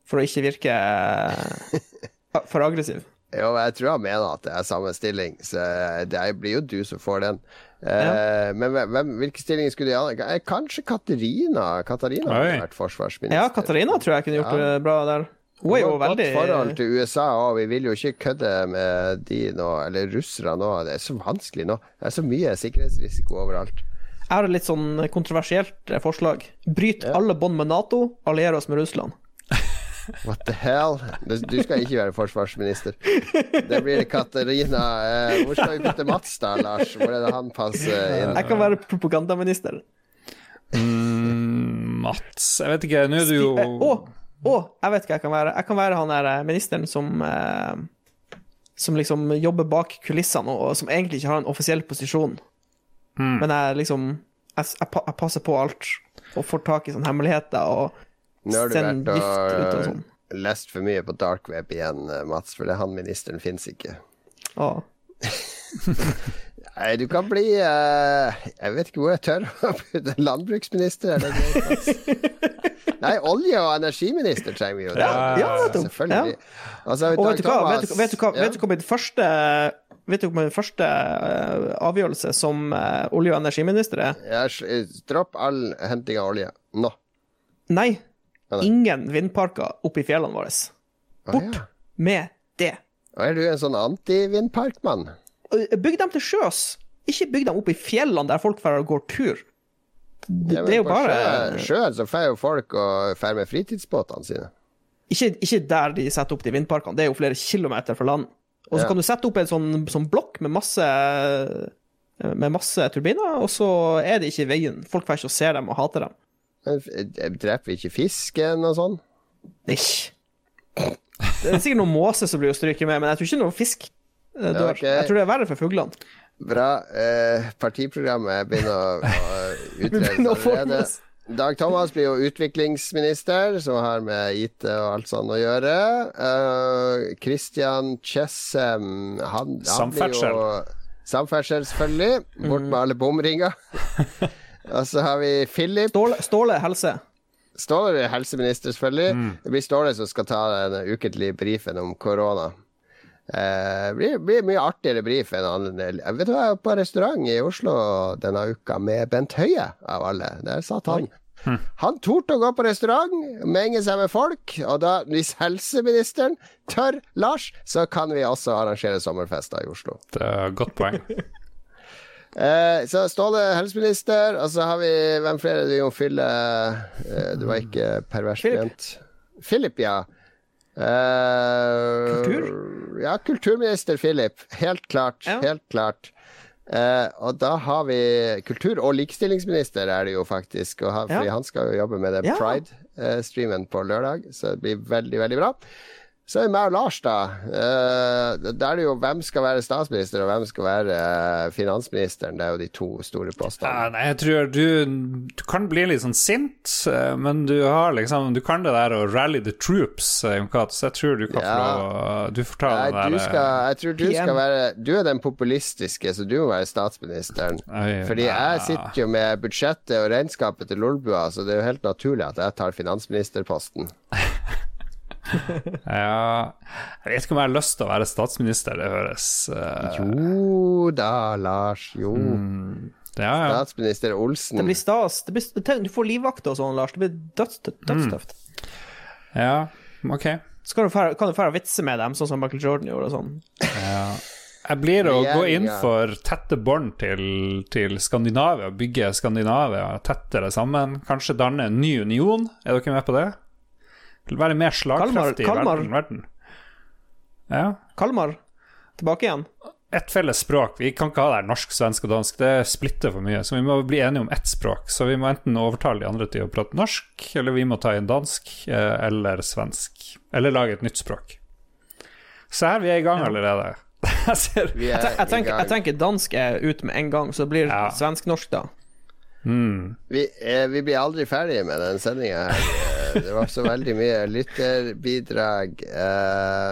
For å ikke virke eh, for aggressiv. *laughs* Jo, jeg tror han mener at det er samme stilling, så det blir jo du som får den. Ja. Men hvem, hvilke stillinger skulle de ha? Eh, Kanskje Katarina? Katarina Oi. hadde vært forsvarsminister. Ja, Katarina tror jeg kunne gjort det bra der. Hun er jo veldig Godt forhold til USA òg. Vi vil jo ikke kødde med de nå, eller russere nå. Det er så vanskelig nå. Det er så mye sikkerhetsrisiko overalt. Jeg har et litt sånn kontroversielt eh, forslag. Bryt alle bånd med Nato, allier oss med Russland. What the hell? Du du skal ikke være forsvarsminister. Det blir Katarina eh, Hvor skal vi putte Mats da, Lars? Hvor er det han passer inn? Jeg kan være propagandaminister. Mm, Mats Jeg vet ikke, nå er du jo Å, oh, oh, jeg vet hva jeg kan være. Jeg kan være han der eh, ministeren som eh, Som liksom jobber bak kulissene, og, og som egentlig ikke har en offisiell posisjon. Mm. Men jeg liksom jeg, jeg, jeg passer på alt, og får tak i sånne hemmeligheter, og Nå har du vært og og sånn. lest for mye på dark web igjen, eh, Mats, for det han ministeren fins ikke. Å. *laughs* Nei, du kan bli uh, Jeg vet ikke hvor jeg tør å putte landbruksminister. Er? *laughs* Nei, olje- og energiminister trenger vi jo. Ja, ja. Selvfølgelig. Og Altså, Og vet du hva, vet du, vet du hva, Ja. vet du hva min første Vet du hva min første uh, avgjørelse som uh, olje- og energiminister er? Jeg, Dropp all henting av olje. Nå. Nei. Ingen vindparker oppe i fjellene våre. Bort Bort ja. med det. Og er du en sånn anti-vindparkmann? Bygg dem til sjøs. Ikke bygg dem oppe i fjellene der folk går tur. Det, Ja, det er jo bare sjø- Sjøen så får jo folk og drar med fritidsbåtene sine. ikke, ikke der de setter opp de vindparkene. Det er jo flere kilometer fra land. Og så Ja. kan du sette opp en sånn, sånn blokk med masse med masse turbiner, og så er de ikke i veien. Folk får ikke å se dem og hater dem. Men eh, dreper vi ikke fisken og sånn? Ikke. Det er sikkert noen måse som blir å stryke med, men jeg tror ikke noen fisk eh, dør. Okay. Jeg tror det er verre for fuglene. Bra. Eh, partiprogrammet begynner å, å *laughs* utredes allerede. Dag Thomas blir jo utviklingsminister, som har med IT og alt sånt å gjøre. Kristian Christian Chessem, han, han blir jo Samferdsel, selvfølgelig. Bort Mm. med alle bomringer. *laughs* og så har vi Philip. Ståle, Ståle helse. Ståle blir helseminister, selvfølgelig. Det blir Ståle som skal ta den ukentlige brifen om korona. Eh, blir, blir mye artigere brief enn annen Jeg vet du, jeg var på restaurant i Oslo denne uka med Bent Høie, av alle. Der satt han. Han torde å gå på restaurant, menge seg med folk, og da, hvis helseministeren tør, Lars, så kan vi også arrangere sommerfester i Oslo. Det er et godt poeng. *laughs* Eh, så Ståle helseminister, og så har vi Hvem flere du må fylle eh, Du var ikke pervers ment. Philip, ja. Eh, Kultur? Ja, kulturminister Philip. Helt klart. Ja. Helt klart. Eh, og da har vi kultur- og likestillingsminister, er det jo faktisk. Og han, Ja. han skal jo jobbe med den Ja. Pride-streamen på lørdag, så det blir veldig, veldig bra. Så er det meg og Lars, da. Uh, da er det jo hvem skal være statsminister, og hvem skal være uh, finansministeren. Det er jo de to store postene. Ja, nei, jeg tror du, du kan bli litt sånn sint, eh, men du har liksom Du kan det der å rally the troops, Cato, så jeg tror du kan få Ja. lov Du får ta den du der skal, jeg tror du skal være Du er den populistiske, så du må være statsministeren. Oi, Fordi jeg sitter jo med budsjettet og regnskapet til Lolbua, så det er jo helt naturlig at jeg tar finansministerposten. *laughs* *laughs* Ja Jeg vet ikke om jeg har lyst til å være statsminister, det høres uh... Jo da, Lars. Jo. Ja, ja. Statsminister Olsen. Det blir stas. Det blir, tenk, du får livvakter og sånn, Lars. Det blir dødstøft. dødstøft. ja. Ok. Så kan du fære- kan du fære vitse med dem, sånn som Michael Jordan gjorde og sånn. Jeg blir å gå inn for tette bånd til, til Skandinavia, bygge Skandinavia tettere sammen. Kanskje danne en ny union. Er dere med på det? Vil være mer slagkraftig i Kalmar. verden. verden. Ja. Kalmar, tilbake igjen. Ett felles språk. Vi kan ikke ha det her norsk, svensk og dansk. Det splitter for mye. Så vi må bli enige om ett språk. Så vi må enten overtale de andre til å prate norsk, eller vi må ta inn dansk eh, eller svensk. Eller lage et nytt språk. Se her, vi er i gang allerede. *laughs* Jeg ser Jeg, er jeg, tenker, jeg tenker dansk er ut med en gang, så det blir Ja. svensk-norsk, da. mm. Vi, eh, vi blir aldri ferdige med den sendinga her. Det var så veldig mye lytterbidrag.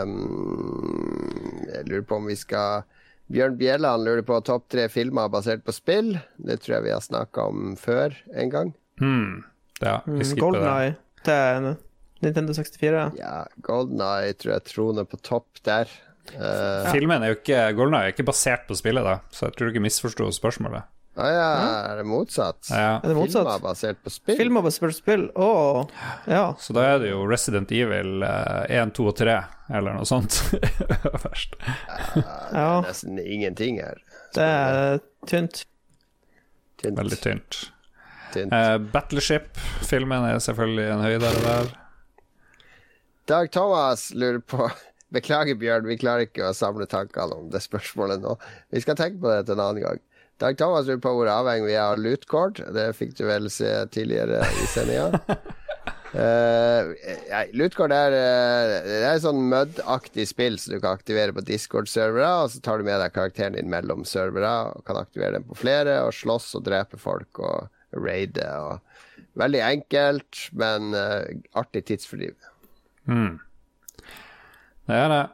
Um, jeg lurer på om vi skal Bjørn Bjelland lurer på topp tre filmer basert på spill. Det tror jeg vi har snakka om før en gang. Mm. Ja, vi Mm, skipper det. Golden Eye til Nintendo 64. Ja, Golden Eye tror jeg troner på topp der. Eh, Filmen er jo ikke Golden Eye er ikke basert på spillet, da, så jeg tror du ikke misforsto spørsmålet. Ah, ja, er det motsatt? Ja. Er det motsatt? Filmer basert på spill? Filmer på spill. Å, ja. Så da er det jo Resident Evil eh, 1, 2 og 3, eller noe sånt. *laughs* Først. Det er nesten ingenting her. Det er tynt. Tynt. Veldig tynt. tynt. Eh, Battleship-filmen er selvfølgelig en høydere der. Dag Thomas lurer på *laughs* Beklager, Bjørn, vi klarer ikke å samle tankene om det spørsmålet nå. Vi skal tenke på det til en annen gang. Dag Thomas lurer på hvor avhengig vi er av lootcord. Det fikk du vel se tidligere i sendinga. *laughs* Uh, lootcord er, uh, det er et sånn Mud-aktig spill som du kan aktivere på Discord-servere. Og så tar du med deg karakteren din mellom servere og kan aktivere den på flere. Og slåss og drepe folk og raide. Og veldig enkelt, men uh, artig tidsfordriv. Mm. Det er det.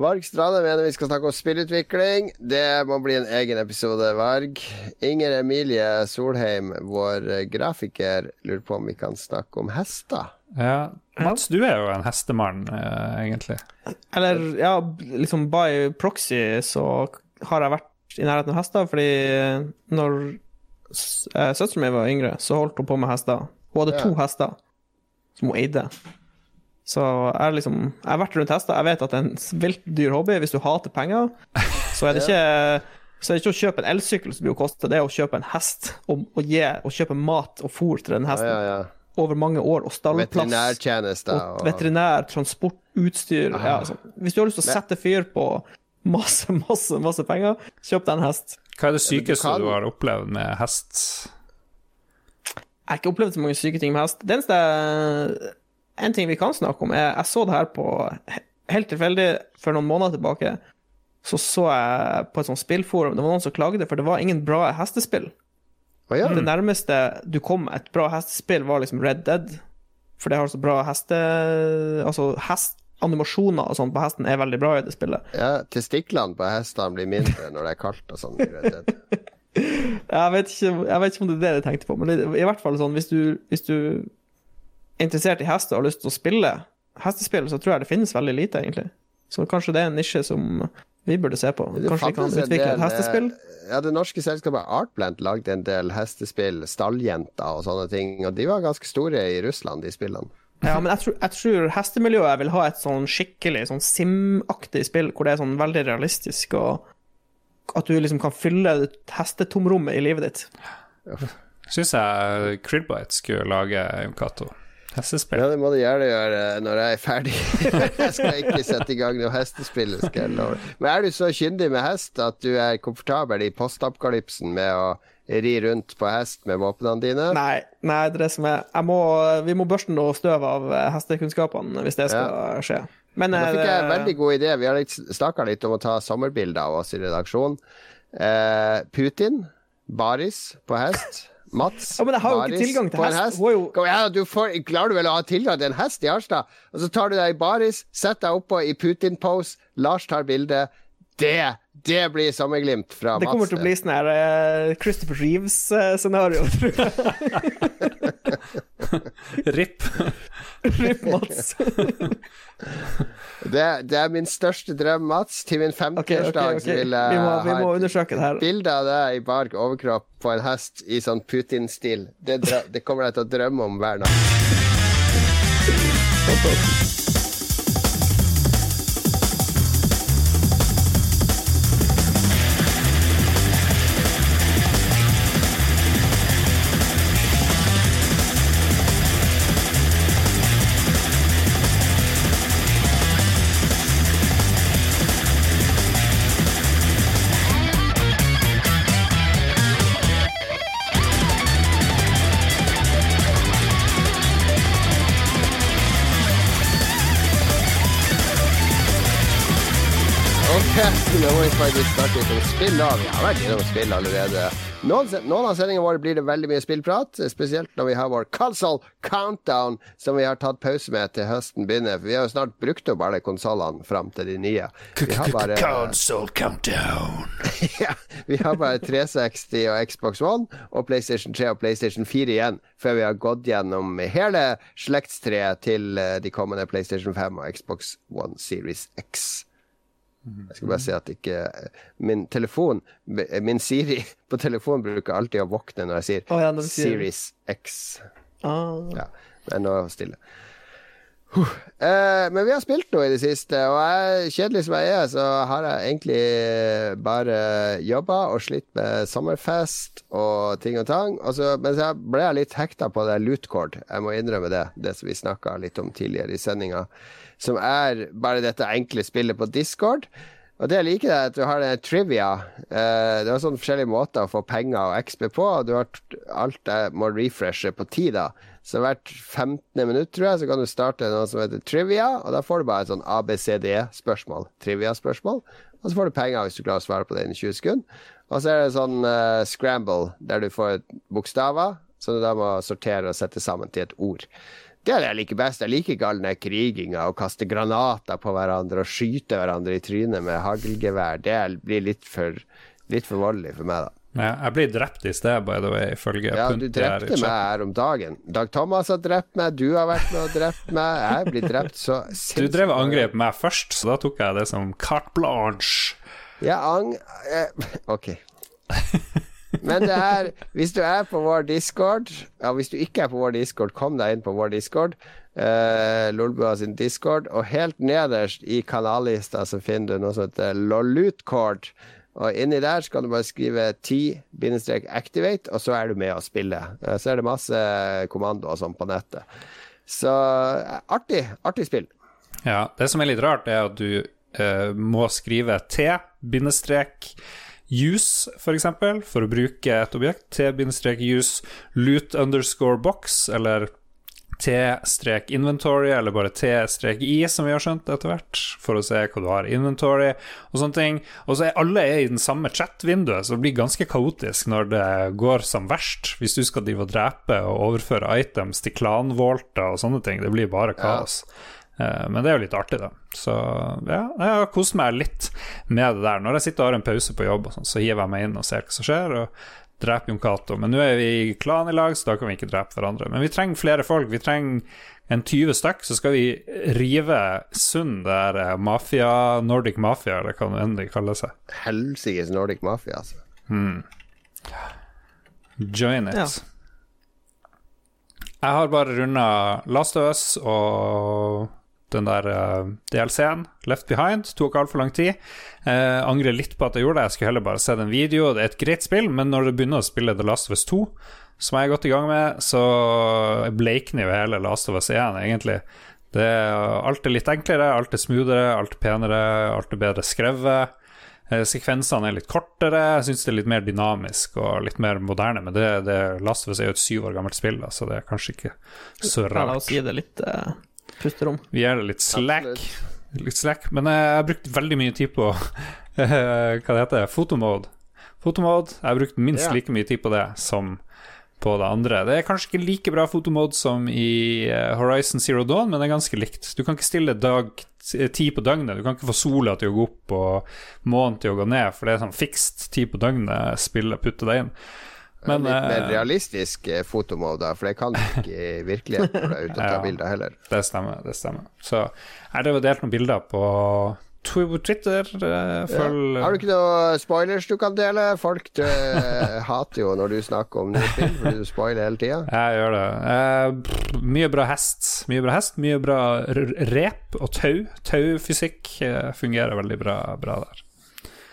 Varg Strande mener vi skal snakke om spillutvikling. Det må bli en egen episode, Varg. Inger Emilie Solheim, vår grafiker, lurer på om vi kan snakke om hester. Ja. Mats, du er jo en hestemann, eh, egentlig. Eller, ja, liksom by proxy så har jeg vært i nærheten av hester, fordi når eh, søsteren min var yngre, så holdt hun på med hester. Hun hadde Ja. to hester som hun eide. Så jeg, liksom, jeg har vært rundt hester. Jeg vet at det er en vilt dyr hobby. Hvis du hater penger, *laughs* så er det ikke så er det ikke å kjøpe en elsykkel som blir å koste, det er å kjøpe en hest og, og, gi, og kjøpe mat og fôr til den hesten ja, ja. over mange år, og stallplass Veterinærtjenester. og veterinær, transport, utstyr ja, sånn. Hvis du har lyst til å sette fyr på masse, *laughs* masse masse penger, kjøp deg en hest. Hva er det sykeste kan- du har opplevd med hest? Jeg har ikke opplevd så mange syke ting med hest. Det eneste En ting vi kan snakke om, er Jeg så det her på Helt tilfeldig, for noen måneder tilbake, så så jeg på et sånt spillforum Det var noen som klagde, for det var ingen bra hestespill. Oh, ja. Det nærmeste du kom et bra hestespill, var liksom Red Dead. For det har så bra heste... Altså, hest... Animasjoner og sånn på hesten er veldig bra i det spillet. ja, Testiklene på hestene blir mindre når det er kaldt og sånn. *laughs* Jeg vet, ikke, jeg vet ikke om det er det jeg tenkte på, men det, i hvert fall sånn hvis du, hvis du interessert i hester og har lyst til å spille hestespill, så tror jeg det finnes veldig lite, egentlig. Så kanskje det er en nisje som vi burde se på. Kanskje vi kan utvikle del, et hestespill? eh, Ja, det norske selskapet Artplant lagde en del hestespill, Stalljenter og sånne ting, og de var ganske store i Russland, de spillene. Ja, men jeg tror, jeg tror hestemiljøet vil ha et sånn skikkelig sånn Sim-aktig spill, hvor det er sånn veldig realistisk, og at du liksom kan fylle hestetomrommet i livet ditt. Syns jeg Krillbite skulle lage Jon Cato. Hestespill. Ja, det må du gjerne gjøre når jeg er ferdig. *laughs* jeg skal ikke sette i gang noe hestespill. Men er du så kyndig med hest at du er komfortabel i postapokalypsen med å ri rundt på hest med våpnene dine? Nei, nei, det er det som er må, Vi må børste noe støv av eh, hestekunnskapene hvis det skal skje. Men Da eh, fikk jeg en veldig god idé. Vi har snakka litt om å ta sommerbilder av oss i redaksjonen. Eh, Putin, Baris på hest. Mats, Ja, men jeg har jo ikke tilgang til hest. Er jo- Kom ja, du får, klarer du vel å ha tilgang til en hest i Harstad? Og så tar du deg i baris, setter deg oppå i Putin-pose, Lars tar bilde. Det, det blir sommerglimt fra Mats. Det kommer til å bli sånn her uh, Christopher Reeves-scenario, tror jeg. *laughs* RIP. Rip Mats. det, det er min største drøm, Mats. Til min Ok, ok, 50-årsdag okay, okay, okay. vil Vi jeg må, vi ha et her. bilde av deg i bark overkropp på en hest i sånn Putin-stil. Det, det kommer jeg til å drømme om hver natt. Faktisk snakke litt da. Vi har vært innom spill allerede. Noen, noen av sendingene våre blir det veldig mye spillprat, spesielt når vi har vår console countdown, som vi har tatt pause med til høsten begynner. For vi har jo snart brukt opp alle konsollene fram til de nye. Vi har bare, Console countdown. ja, vi har bare 360 og Xbox One og PlayStation 3 og PlayStation 4 igjen, før vi har gått gjennom hele slektstreet til de kommende PlayStation 5 og Xbox One Series X. Jeg skal bare si at ikke Min telefon, min Siri *laughs* på telefonen bruker alltid å våkne når jeg sier oh, ja, sier- Series X. Ah. Ja, men nå er jeg stille. Eh, men vi har spilt noe i det siste, og jeg, kjedelig som jeg er, så har jeg egentlig bare jobba og slitt med sommerfest og ting og tang. Og så, men så ble jeg litt hekta på det lootcord. Jeg må innrømme det, det som vi snakka litt om tidligere i sendinga. Som er bare dette enkle spillet på Discord. Og det jeg liker, er at du har trivia. Eh, det er sånn forskjellige måter å få penger og XP på. og Du har alt jeg må refreshe på tid, da. Så hvert 15. minutt, tror jeg, så kan du starte noe som heter trivia, og da får du bare et sånn ABCD-spørsmål. Trivia-spørsmål. Og så får du penger hvis du klarer å svare på det innen 20 sekunder. Og så er det sånn uh, scramble, der du får bokstaver, som du da må sortere og sette sammen til et ord. Det er det jeg liker best. Jeg liker ikke all den kriginga og kaste granater på hverandre og skyte hverandre i trynet med haglgevær. Det blir litt for, litt for voldelig for meg, da. Ja, jeg blir drept i sted, by the way, ifølge Ja, du drepte meg her om dagen. Dag Thomas har drept meg, du har vært med og drept meg. Jeg blir drept så Du drev og angrep meg først, så da tok jeg det som carte blanche. Jeg ang... eh, *laughs* Ok. *laughs* Men det er Hvis du er på vår discord Ja, hvis du ikke er på vår discord, kom deg inn på vår discord. Uh, Lolbua sin discord. Og helt nederst i kanallista så finner du noe som heter Lolutcord. Og inni der skal du bare skrive 10-activate, og så er du med og spiller. Uh, så er det masse kommando og sånn på nettet. Så uh, artig. Artig spill. Ja, det som er litt rart, er at du eh, må skrive T, use, for eksempel, for å bruke et objekt. T-use loot underscore box, eller T-strek inventory, eller bare T-strek i, som vi har skjønt etter hvert, for å se hva du har i inventory, og sånne ting. Og så er alle i den samme chat-vinduet, så det blir ganske kaotisk når det går som verst. Hvis du skal drive og drepe og overføre items til klanvolter og sånne ting, det blir bare kaos. Eh, Men det er jo litt artig, da. Så ja, jeg har kost meg litt med det der. Når jeg sitter og har en pause på jobb, og sånn, så hiver jeg meg inn og ser hva som skjer, og dreper Jon Cato. Men nå er vi i klan i lag, så da kan vi ikke drepe hverandre. Men vi trenger flere folk. Vi trenger en 20 stykk, så skal vi rive sund der eh, mafia, Nordic Mafia, eller hva det enn de kaller seg. Helsikes Nordic Mafia, altså. Join it. Ja. Jeg har bare runda Last of Us og den der eh, DLC-en, Left Behind, tok altfor lang tid. Eh, angrer litt på at jeg gjorde det. Jeg skulle heller bare sett en video. Det er et greit spill, men når du begynner å spille The Last of Us 2, som jeg er godt i gang med, så bleikner jo hele Last of Us 1, egentlig. Det er, alt er litt enklere, alt er smoothere, alt er penere, alt er bedre skrevet. Eh, Sekvensene er litt kortere, jeg syns det er litt mer dynamisk og litt mer moderne. Men det, det Last of Us er jo et syv år gammelt spill, så det er kanskje ikke så rart. la oss gi det litt uh, pusterom. Vi gir det litt slack. Absolutt. Litt slack. Men jeg har brukt veldig mye tid på eh, *laughs* hva det heter, fotomode. Fotomode. Jeg har brukt minst Ja. like mye tid på det som på det andre. Det er kanskje ikke like bra fotomode som i eh, Horizon Zero Dawn, men det er ganske likt. Du kan ikke stille dag tid på døgnet. Du kan ikke få sola til å gå opp og månen til å gå ned, for det er sånn fikst tid på døgnet spillet putter deg inn. Men litt mer eh, realistisk eh, fotomode, for det kan du ikke i virkeligheten når du er ute og tar *laughs* Ja. bilder heller. Det stemmer, det stemmer. Så jeg har delt noen bilder på Twitter. eh, Følg Har du ikke noen spoilers du kan dele? Folk du, *laughs* hater jo når du snakker om nye spill, fordi du spoiler hele tida. Jeg gjør det. Eh, pff, mye bra hest. Mye bra hest, mye bra rep og tau. Taufysikk fungerer veldig bra, bra der.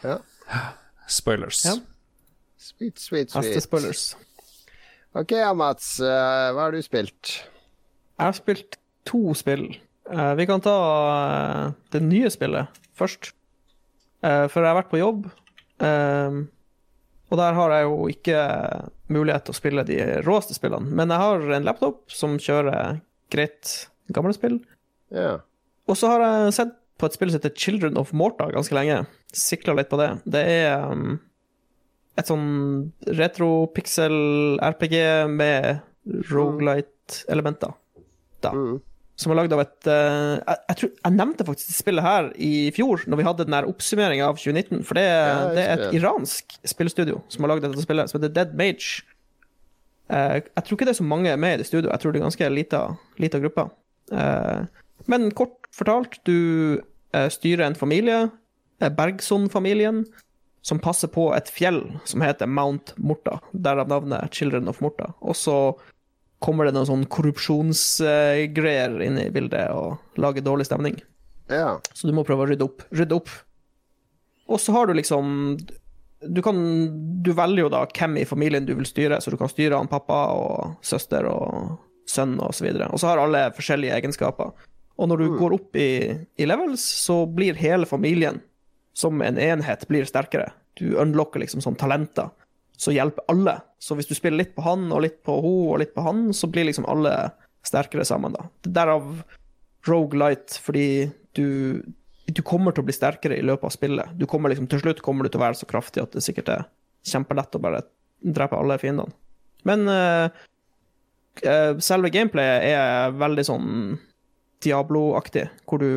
Ja. Spoilers. Ja. Sweet, sweet, sweet. Hestespoilers. Ok, Mats. eh, hva har du spilt? Jeg har spilt to spill. Eh, vi kan ta eh, det nye spillet først. For jeg har vært på jobb, og der har jeg jo ikke mulighet til å spille de råeste spillene. Men jeg har en laptop som kjører greit gamle spill. Ja. Og så har jeg sett på et spill som heter Children of Morta ganske lenge. Sikla litt på det. Det er um, et sånn retro-pixel-RPG med rogelight-elementer. Da. Mm. Som er lagd av et uh, jeg, jeg, tror, jeg nevnte faktisk spillet her i fjor, når vi hadde den oppsummeringa av 2019. For det, ja, det er et iransk spillestudio som har lagd dette spillet, som heter Dead Mage. Uh, jeg tror ikke det er så mange med i det studioet. Jeg tror det er ganske lita, lita gruppe. Uh, men kort fortalt, du eh, styrer en familie, eh, Bergson-familien, som passer på et fjell som heter Mount Morta, derav navnet Children of Morta. Og så kommer det noen sånn korrupsjonsgreier inn i bildet og lager dårlig stemning. ja. Så du må prøve å rydde opp. Rydde opp. Og så har du liksom Du kan Du velger jo da hvem i familien du vil styre, så du kan styre han pappa og søster og sønn og så videre. Og så har alle forskjellige egenskaper. Og når du går opp i, i levels, så blir hele familien som en enhet blir sterkere. Du unlocker liksom sånn talenter som hjelper alle. Så hvis du spiller litt på han og litt på hun og litt på han, så blir liksom alle sterkere sammen, da. Derav Rogue Light, fordi du, du kommer til å bli sterkere i løpet av spillet. Du kommer liksom, til slutt kommer du til å være så kraftig at det sikkert er kjempelett å bare drepe alle fiendene. Men uh, uh, selve gameplayet er veldig sånn Diablo-aktig, hvor du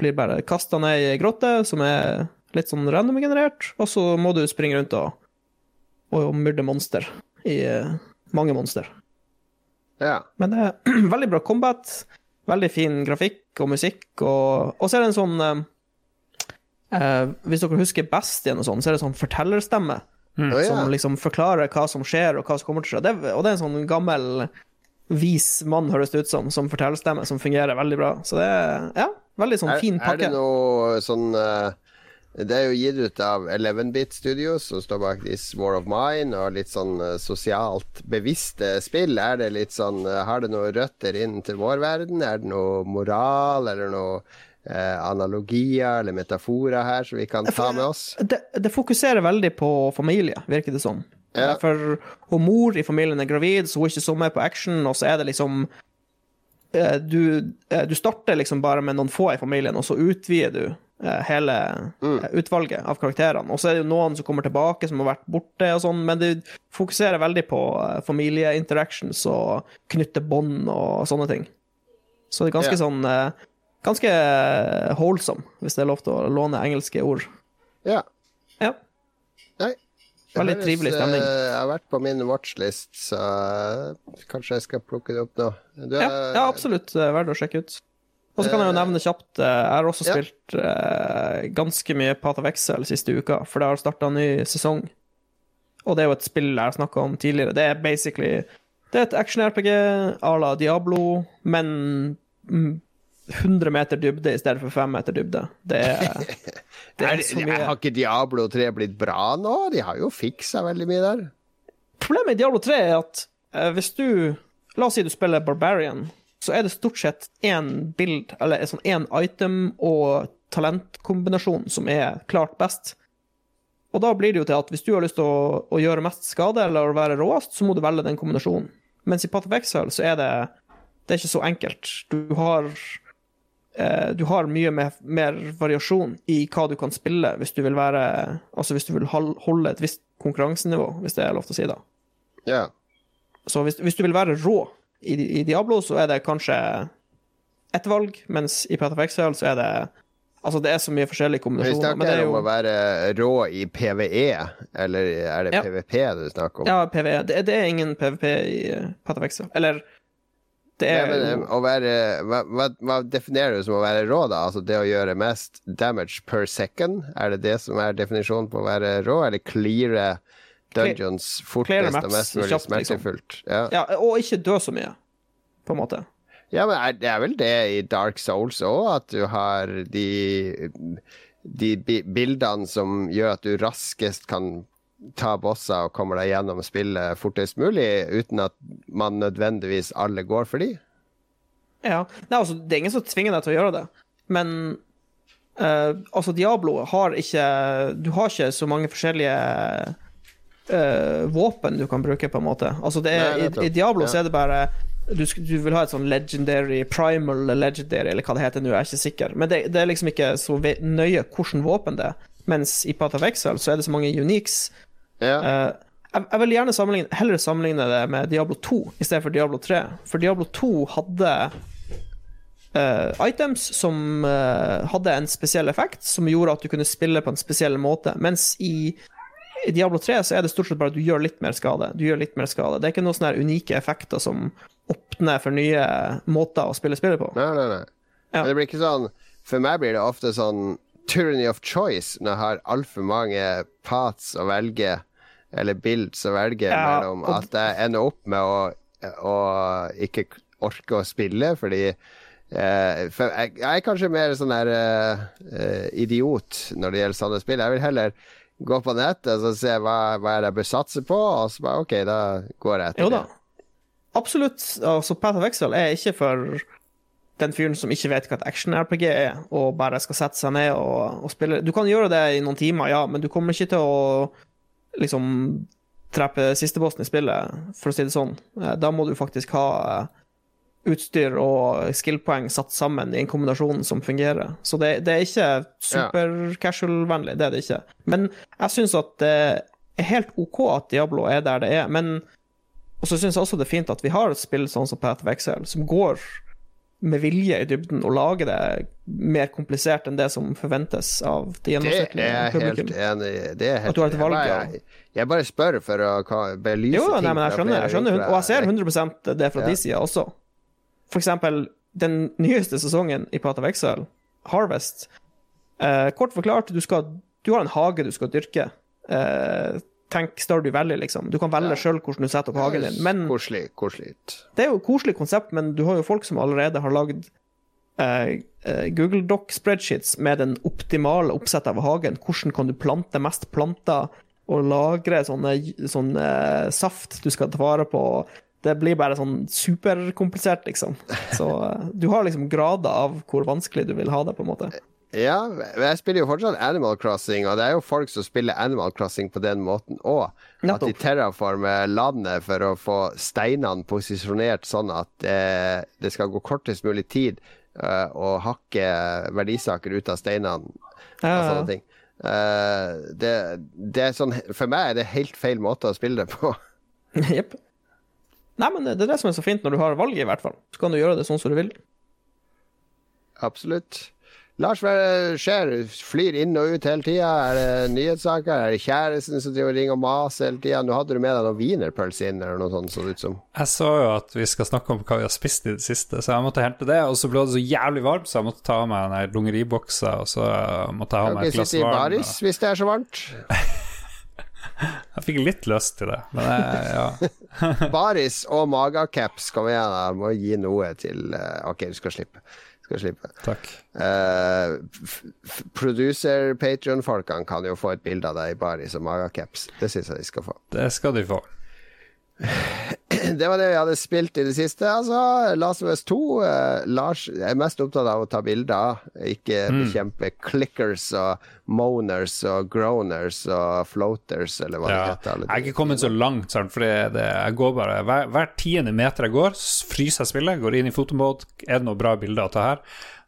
blir bare kasta ned i ei grotte som er litt sånn random-generert, og så må du springe rundt og, og myrde monster i eh, mange monster. ja. Men det er *clears throat* veldig bra combat, veldig fin grafikk og musikk, og, og så er det en sånn eh, eh, Hvis dere husker Bastien og sånn, så er det sånn fortellerstemme ja. som liksom forklarer hva som skjer, og hva som kommer til å skje. Det, og det er en sånn gammel, vis mann, høres det ut som, som fortellerstemme, som fungerer veldig bra. Så det er ja, veldig sånn fin pakke. er det noe sånn eh, Det er jo gitt ut av 11-bit Studios, som står bak This War of Mine, og litt sånn eh, sosialt bevisste spill. Er det litt sånn eh, Har det noen røtter inn til vår verden? Er det noe moral, eller noe eh, analogier eller metaforer her som vi kan ta med oss? det, det fokuserer veldig på familie, virker det som. Ja. For hun mor i familien er gravid, så hun er ikke så med på action, og så er det liksom eh, du, eh, du starter liksom bare med noen få i familien, og så utvider du eh, hele eh, utvalget av karakterene. Og så er det jo noen som kommer tilbake, som har vært borte, og sånn, men du fokuserer veldig på eh, familieinteractions og knytte bånd og sånne ting. Så det er ganske yeah. sånn eh, Ganske wholesome, hvis det er lov til å låne engelske ord. Yeah. Ja. Nei. Det Veldig høres, trivelig stemning. eh, jeg har vært på min watchlist, så eh, kanskje jeg skal plukke det opp nå. Du, Ja, ja, absolutt eh, verdt å sjekke ut. Og så kan jeg jo nevne kjapt eh, Jeg har også Ja. spilt eh, ganske mye Path of Excel siste uka, for det har starta ny sesong. Og det er jo et spill jeg har snakka om tidligere. Det er basically Det er et action-RPG à la Diablo, men mm, 100 meter dybde i stedet for 5 meter dybde. Det er, *laughs* det Er, så mye har ikke Diablo 3 blitt bra nå? De har jo fiksa veldig mye der. Problemet i Diablo 3 er at eh, hvis du La oss si du spiller Barbarian, så er det stort sett én bild, eller en sånn én item og talentkombinasjon som er klart best. Og da blir det jo til at hvis du har lyst til å, å gjøre mest skade eller å være råest, så må du velge den kombinasjonen. Mens i Path of Exile så er det det er ikke så enkelt. Du har du har mye mer, mer variasjon i hva du kan spille hvis du vil være Altså hvis du vil holde et visst konkurransenivå, hvis det er lov til å si, da. Ja. Så hvis, hvis du vil være rå i, i Diablo, så er det kanskje ett valg, mens i Path of Exile så er det Altså, det er så mye forskjellige Vi kombinasjoner. snakker Men det er om å være rå i PVE, eller er det Ja. PVP du snakker om? Ja, PVE. Det, det er ingen PVP i uh, Path of Exile. Eller det Nei, er men, eh, å være, hva, hva, hva definerer du som å være rå, da? Altså det å gjøre mest damage per second? Er det det som er definisjonen på å være rå, eller cleare dungeons fortest og mest mulig smertefullt? liksom. smertefullt? Ja. Ja, og ikke dø så mye, på en måte. ja, men det er vel det i Dark Souls òg, at du har de, de bildene som gjør at du raskest kan ta bosser og kommer deg gjennom spillet fortest mulig, uten at man nødvendigvis alle går for de? Ja. Nei, altså, det er ingen som tvinger deg til å gjøre det, men uh, altså, Diablo har ikke Du har ikke så mange forskjellige uh, våpen du kan bruke, på en måte. Altså, det er, Nei, i, I Diablo Ja. så er det bare du, du vil ha et sånn legendary, primal legendary, eller hva det heter nå, jeg er ikke sikker. Men det, det er liksom ikke så nøye hvordan våpen det er. Mens i Path of Exile så er det så mange uniques. Ja. Eh, jeg, jeg vil gjerne sammenligne, heller sammenligne det med Diablo 2 i stedet for Diablo 3. For Diablo 2 hadde uh, items som uh, hadde en spesiell effekt, som gjorde at du kunne spille på en spesiell måte. Mens i, i Diablo 3 så er det stort sett bare at du gjør litt mer skade. Du gjør litt mer skade. Det er ikke noen sånne unike effekter som åpner for nye måter å spille spillet på. Nei, nei, nei. Ja. Det blir ikke sånn For meg blir det ofte sånn tyranny of choice når jeg har altfor mange paths å velge, eller builds å velge Ja, mellom, at jeg ender opp med å, å ikke orke å spille fordi Uh, for jeg, jeg er kanskje mer sånn der uh, uh, idiot når det gjelder sånne spill. Jeg vil heller gå på nettet og se hva, hva er det jeg bør satse på, og så bare OK, da går jeg etter Jo da. det. Absolutt. Altså, Path of Exile er ikke for den fyren som ikke vet hva et action-RPG er, og bare skal sette seg ned og, og spille. Du kan gjøre det i noen timer, ja, men du kommer ikke til å liksom treppe sistebossen i spillet, for å si det sånn. Eh, Da må du faktisk ha eh, utstyr og skill-poeng satt sammen i en kombinasjon som fungerer. Så det, det er ikke super-casual-vennlig, det er det ikke. Men jeg syns at det er helt OK at Diablo er der det er. Men og så syns jeg også det er fint at vi har et spill sånn som Path of Exile, som går med vilje i dybden og lage det mer komplisert enn det som forventes av det gjennomsnittlige publikum. Det er jeg helt enig i. Det er helt, At du har et valg, jeg, bare, jeg bare spør for å belyse Jo, ting nei, men jeg skjønner, jeg skjønner og jeg ser 100 det fra Ja. de sida også. For eksempel den nyeste sesongen i Pata Veksel, Harvest. Eh, kort forklart, du, skal, du har en hage du skal dyrke. Eh, tenk Stardew Valley, liksom. Du kan velge Ja. sjøl hvordan du setter opp hagen din. Men Koselig. Koselig. Det er jo et koselig konsept, men du har jo folk som allerede har lagd eh, eh, Google Doc-spreadsheets med den optimale oppsettet av hagen. Hvordan kan du plante mest planter og lagre sånne, sånne eh, saft du skal ta vare på. Det blir bare sånn superkomplisert, liksom. Så du har liksom grader av hvor vanskelig du vil ha det, på en måte. Ja, men jeg spiller jo fortsatt Animal Crossing, og det er jo folk som spiller Animal Crossing på den måten òg. At de terraformer landet for å få steinene posisjonert sånn at eh, det skal gå kortest mulig tid eh, å hakke verdisaker ut av steinene og Ja, sånne ting. Eh, det, det sånn, for meg er det helt feil måte å spille det på. *laughs* Jepp. Nei, men det er det som er så fint når du har valget, i hvert fall. Så kan du gjøre det sånn som du vil. Absolutt. Lars, er skjer? Flyr inn og ut hele tida? Er det nyhetssaker? Er det kjæresten som driver ringer og maser hele tida? Nå hadde du med deg noen wienerpølse inn, eller noe sånt, så det ut som. Jeg så jo at vi skal snakke om hva vi har spist i det siste, så jeg måtte hente det. Og så ble det så jævlig varmt, så jeg måtte ta av meg den her lungeriboksa, og så måtte jeg ha Kan meg et ikke glass sitte i baris og- hvis det er så varmt. *laughs* Jeg fikk litt lyst til det, men jeg, ja. *laughs* Baris og magacaps, kom igjen, jeg Må gi noe til eh, Ok, du skal slippe. Skal slippe. Takk. Uh, producer Patrion-folkene kan jo få et bilde av deg i baris og magacaps. Det syns jeg de skal få. Det skal de få. *sighs* *laughs* Det var det vi hadde spilt i det siste. Altså, Last of Us 2 eh, Lars er mest opptatt av å ta bilder, ikke bekjempe clickers og moaners og groaners og floaters, eller hva Ja. det heter. Jeg er ikke kommet så langt, sant, for jeg går bare hver, hver tiende meter jeg går, fryser jeg spillet, går inn i fotomode, er det noen bra bilder å ta her?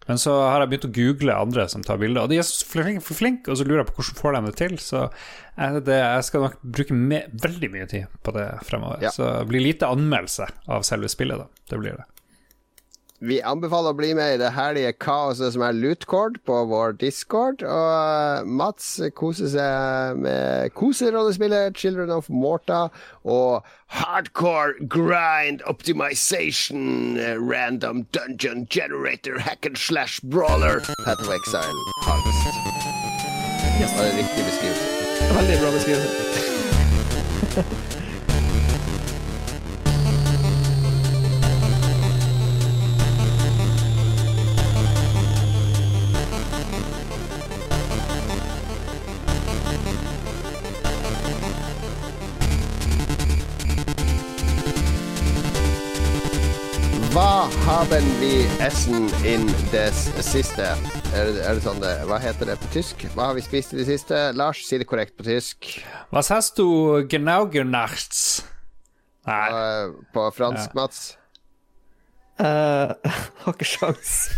Men så har jeg begynt å google andre som tar bilder, og de er så flinke, flinke og så lurer jeg på hvordan får de det til. Så det, jeg skal nok bruke veldig mye tid på det fremover. Ja. Så det blir lite anmeldelse av selve spillet, da. Det blir det. Vi anbefaler å bli med i det herlige kaoset som er Lootcord på vår discord. Og eh, Mats koser seg med koserollespillet Children of Morta og hardcore grind optimization eh, random dungeon generator hack and slash brawler Path of Exile Harvest. Yes. Var en riktig beskrivelse? Veldig bra beskrivelse. *laughs* haben vi essen in des siste? Er er det sånn det Hva heter det på tysk? Hva har vi spist i det siste? Lars, si det korrekt på tysk. Was hast du genau genachts? Nei. Eh, på fransk, Mats? Uh, *laughs* har ikke sjans. *laughs*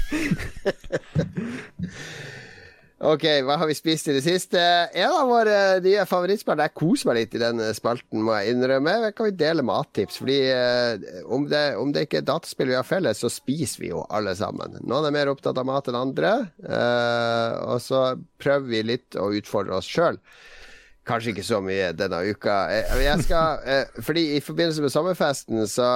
Ok, hva har vi spist i det siste? En av våre nye favorittspillere. Jeg koser meg litt i den spalten, må jeg innrømme. Jeg kan vi dele mattips? Fordi eh, om, det, om det ikke er dataspill vi har felles, så spiser vi jo alle sammen. Noen er mer opptatt av mat enn andre. eh, og så prøver vi litt å utfordre oss sjøl. Kanskje ikke så mye denne uka. Eh, Jeg skal, eh, fordi I forbindelse med sommerfesten så,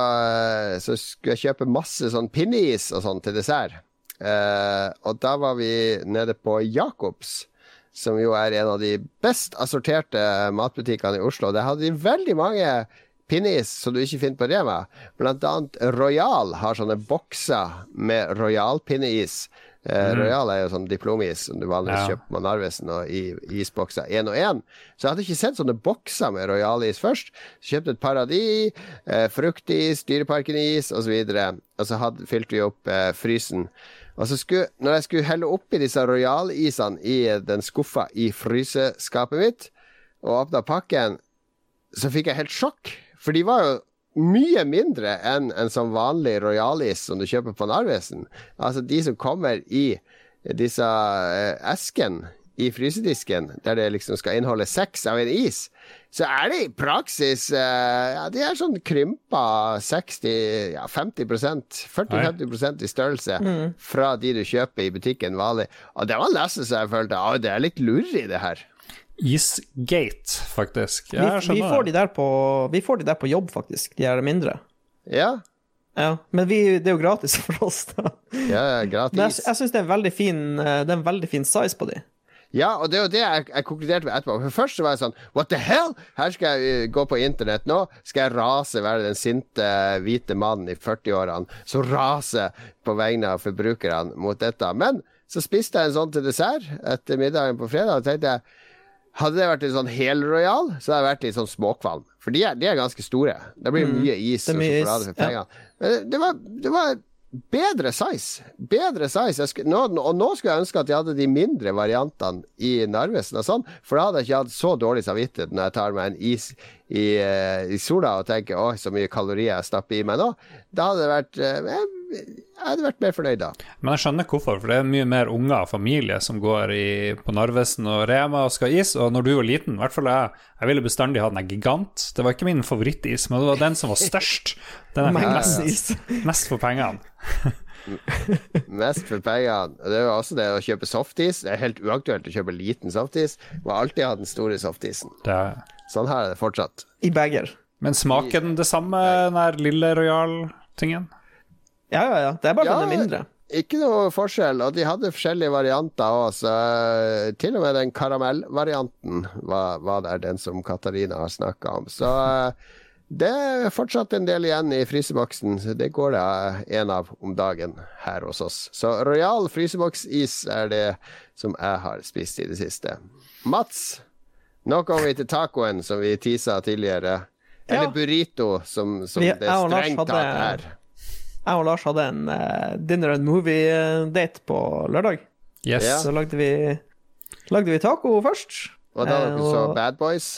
så skulle jeg kjøpe masse sånn pinneis og sånn til dessert. Eh, og da var vi nede på Jacobs, som jo er en av de best assorterte matbutikkene i Oslo. Der hadde de veldig mange pinneis som du ikke finner på Rema. Blant annet Royal har sånne bokser med Royal pinneis. Eh, Royal er jo sånn diplomis som du vanligvis Ja. kjøper på Narvesen og i isbokser én og én. Så jeg hadde ikke sett sånne bokser med Royal-is først. Så kjøpte et paradis. Eh, fruktis, Dyreparken-is osv. Og, så og så hadde, fylte vi opp eh, frysen. Og så skulle, når jeg skulle helle oppi disse Royal-isene i den skuffa i fryseskapet mitt, og åpna pakken, så fikk jeg helt sjokk. For de var jo mye mindre enn en sånn vanlig Royal-is som du kjøper på Narvesen. Altså de som kommer i disse eh, eskene i frysedisken, der det liksom skal inneholde seks av en is, så er det i praksis eh, Ja, de er sånn krympa 60 ja, 50% 40-50% i størrelse fra de du kjøper i butikken vanlig. Og det var nesten så jeg følte at det er litt lureri, det her. Isgate, faktisk. Vi, Ja, jeg vi, får de der på, vi får de der på jobb, faktisk. De er mindre. Ja, Ja. Men vi, det er jo gratis for oss, da. ja Men jeg, gratis. jeg syns det eh, Det er en veldig fin size på de. Ja, og det er jo det jeg, jeg konkluderte med etterpå. For Først så var jeg sånn What the hell? Her skal jeg uh, gå på internett nå. Skal jeg rase, være den sinte hvite mannen i 40-årene som raser på vegne av forbrukerne mot dette. Men så spiste jeg en sånn til dessert etter middagen på fredag, og tenkte jeg hadde det vært en sånn helroyal, så hadde jeg vært litt sånn småkvalm. For de er, de er ganske store. Det blir mye is er og sjokolade for ja. pengene. Men det var, det var bedre size. Bedre size. Nå, og nå skulle jeg ønske at jeg hadde de mindre variantene i Narvesen og sånn, for da hadde jeg ikke hatt så dårlig samvittighet når jeg tar meg en is i, eh, i sola og tenker oi, så mye kalorier jeg stapper i meg nå. Da hadde det vært eh, jeg, hadde vært mer fornøyd da. Men jeg skjønner hvorfor, for det er mye mer unger og familie som går i, på Narvesen og Rema og skal ha is. Og når du var liten, i hvert fall jeg, jeg ville bestandig ha den der gigant. Det var ikke min favorittis, men det var den som var størst. Den jeg fikk mest, is. mest for pengene. *laughs* Mest for pengene. Det er jo også det å kjøpe softis. Det er helt uaktuelt å kjøpe liten softis. Må alltid ha den store softisen. Det. Sånn her er det fortsatt. I bager. Men smaker den det samme, den der lille Royal-tingen? Ja, ja, ja. Det er bare Ja, den er mindre. Ikke noe forskjell, og de hadde forskjellige varianter òg, så til og med den karamellvarianten var, var der, den som Katarina har snakka om. Så eh, det er fortsatt en del igjen i fryseboksen, det går det en av om dagen her hos oss. Så Royal fryseboksis er det som jeg har spist i det siste. Mats, nå kommer vi til tacoen som vi tisa tidligere. Eller Ja. burrito, som, som Vi- det strengt tatt er. Jeg og Lars hadde en uh, dinner and movie-date på lørdag. Yes. Ja. Så lagde vi, lagde vi taco først. Og da Eh, dere så Bad Boys?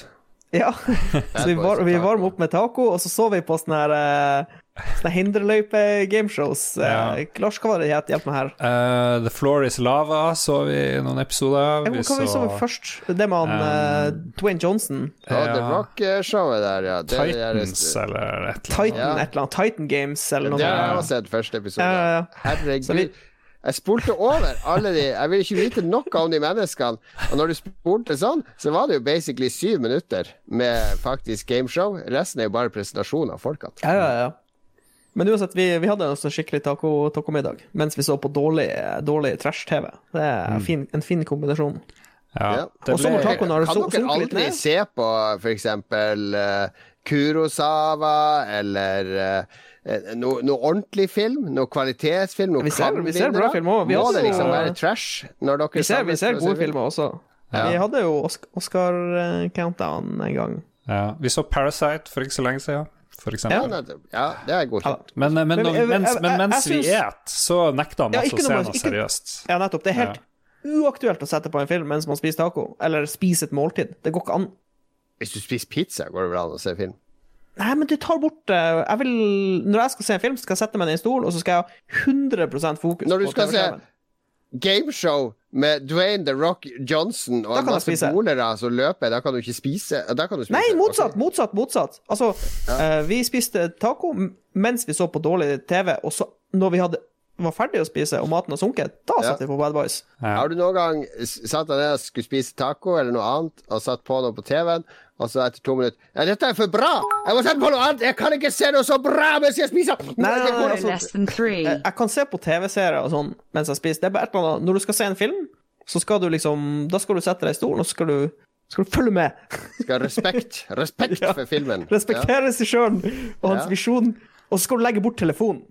Ja, *laughs* så vi, var, vi varma opp med taco, og så så vi på sånn her eh, Sånne hinderløype-gameshows. Ja. Uh, Lars, hva var det det het? Hjelp meg her. Uh, The Floor Is Lava så vi noen episoder. Ja, Hva vi så vi først? Det med han eh, Dwayne Johnson. Ja, The Ja. Rock-showet der, ja. Det, Titans eller et eller Titan annet. Ja. et eller annet. Titan Games eller noe det har jeg også sett første episode. Ja. Herregud. Jeg spolte over alle de Jeg ville ikke vite noe om de menneskene. Og når du spolte sånn, så var det jo basically syv minutter med faktisk gameshow. Resten er jo bare presentasjon av folkene. Ja, ja, ja. Men uansett, vi, vi hadde en sånn skikkelig taco- tacomiddag mens vi så på dårlig, dårlig trash-TV. Det er fin, en fin kombinasjon. Ja, Ja. Og så må ble, tacoen Kan dere aldri se på eksempel uh, Kurosawa eller uh, noe no ordentlig film? Noe kvalitetsfilm? Noe Vi ser- vi ser bra film. Vi Må også- det liksom være trash når dere Vi ser, vi ser gode filmer også. Ja. Vi hadde jo Oscar-countdown en gang. ja. Vi så Parasite for ikke så lenge siden, for Ja, ja, det er godkjent. Men, men, Men når- jeg- mens, jeg- men jeg- mens jeg vi et, så nekter han Ja, også å se noe- noe ikke- seriøst. Ja, nettopp. Det er helt uaktuelt å sette på en film mens man spiser taco, eller spiser et måltid. Det går ikke an. Hvis du spiser pizza, går det vel an å se film? Nei, men det tar bort eh, jeg vil, Når jeg skal se en film, skal jeg sette meg ned i en stol, og så skal jeg ha 100 fokus Når du på skal se TV-skjermen. Gameshow med Dwayne The Rock Johnson og en masse bolere som løper, da kan du ikke spise du spise. Nei, motsatt, okay. motsatt, motsatt. Altså, eh, vi spiste taco mens vi så på dårlig TV, og så, når vi hadde, var ferdig å spise og maten har sunket, da Ja. satt vi på Bad Boys. Ja. Har du noen gang satt deg ned og skulle spise taco eller noe annet, og satt på noe på TV-en, og så etter to minutter Ja, dette er for bra! Jeg må sette på noe annet! Jeg kan ikke se noe så bra mens jeg spiser! Nei, nei, Det nei, altså- less than three. Jeg, jeg kan se på TV-serier og sånn mens jeg spiser. Det er bare et eller annet Når du skal se en film, så skal du liksom Da skal du sette deg i stolen, og så skal du, skal du følge med. *laughs* Skal ha respekt. Respekt Ja. for filmen. Respektere regissøren og hans Ja. visjon. Og så skal du legge bort telefonen.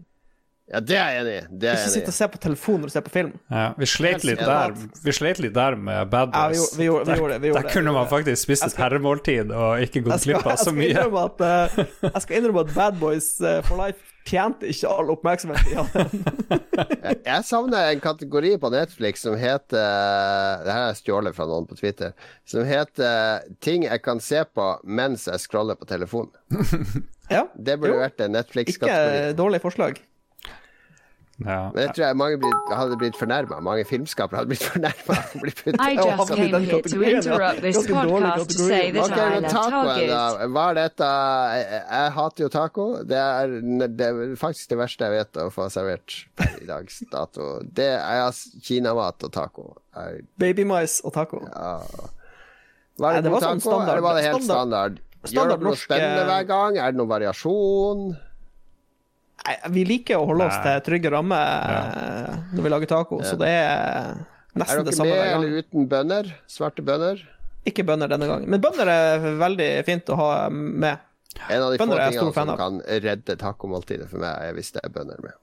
Ja, ja, det er jeg enig i. Det er Ikke sitte og i. se på telefonen når du ser på film. Ja, vi slet litt der Vi slet litt der med Bad Ja, vi Boys. gjorde- vi gjorde- vi gjorde det, vi gjorde der det, kunne man faktisk spist et herremåltid og ikke gått glipp av jeg så skal mye. at, eh, jeg skal innrømme at Bad Boys eh, for Life tjente ikke all oppmerksomhet de. Jeg- Jeg savner en kategori på Netflix som heter Det her er stjålet fra noen på Twitter. Som heter Ting jeg kan se på mens jeg scroller på telefonen. Ja, Det burde Jo. vært en ikke Netflix-kategori. dårlig forslag. Ja. Men jeg tror jeg mange blitt, hadde blitt fornærma. Mange filmskapere hadde blitt fornærma. I just havnet came here to interrupt this podcast to say that I love tacoen, da. Target. Var dette jeg, jeg hater jo taco. Det er, det er faktisk det verste jeg vet å få servert per i dags dato. Det er kinamat og taco. Jeg, Babymais og taco. ja. Var Nei, det, var god var sånn standard- eller var det helt standard- standard? Gjør det dere noe spennende eh, hver gang? Er det noen variasjon? Vi liker å holde oss Nei. til trygge rammer ja. når vi lager taco, så det er Er nesten det dere samme Er dere med eller uten bønner? Svarte bønner? Ikke bønner denne gangen. Men bønner er veldig fint å ha med. En av de få Bønner er tingene som kan redde tacomåltidet for meg, er hvis det er bønner med.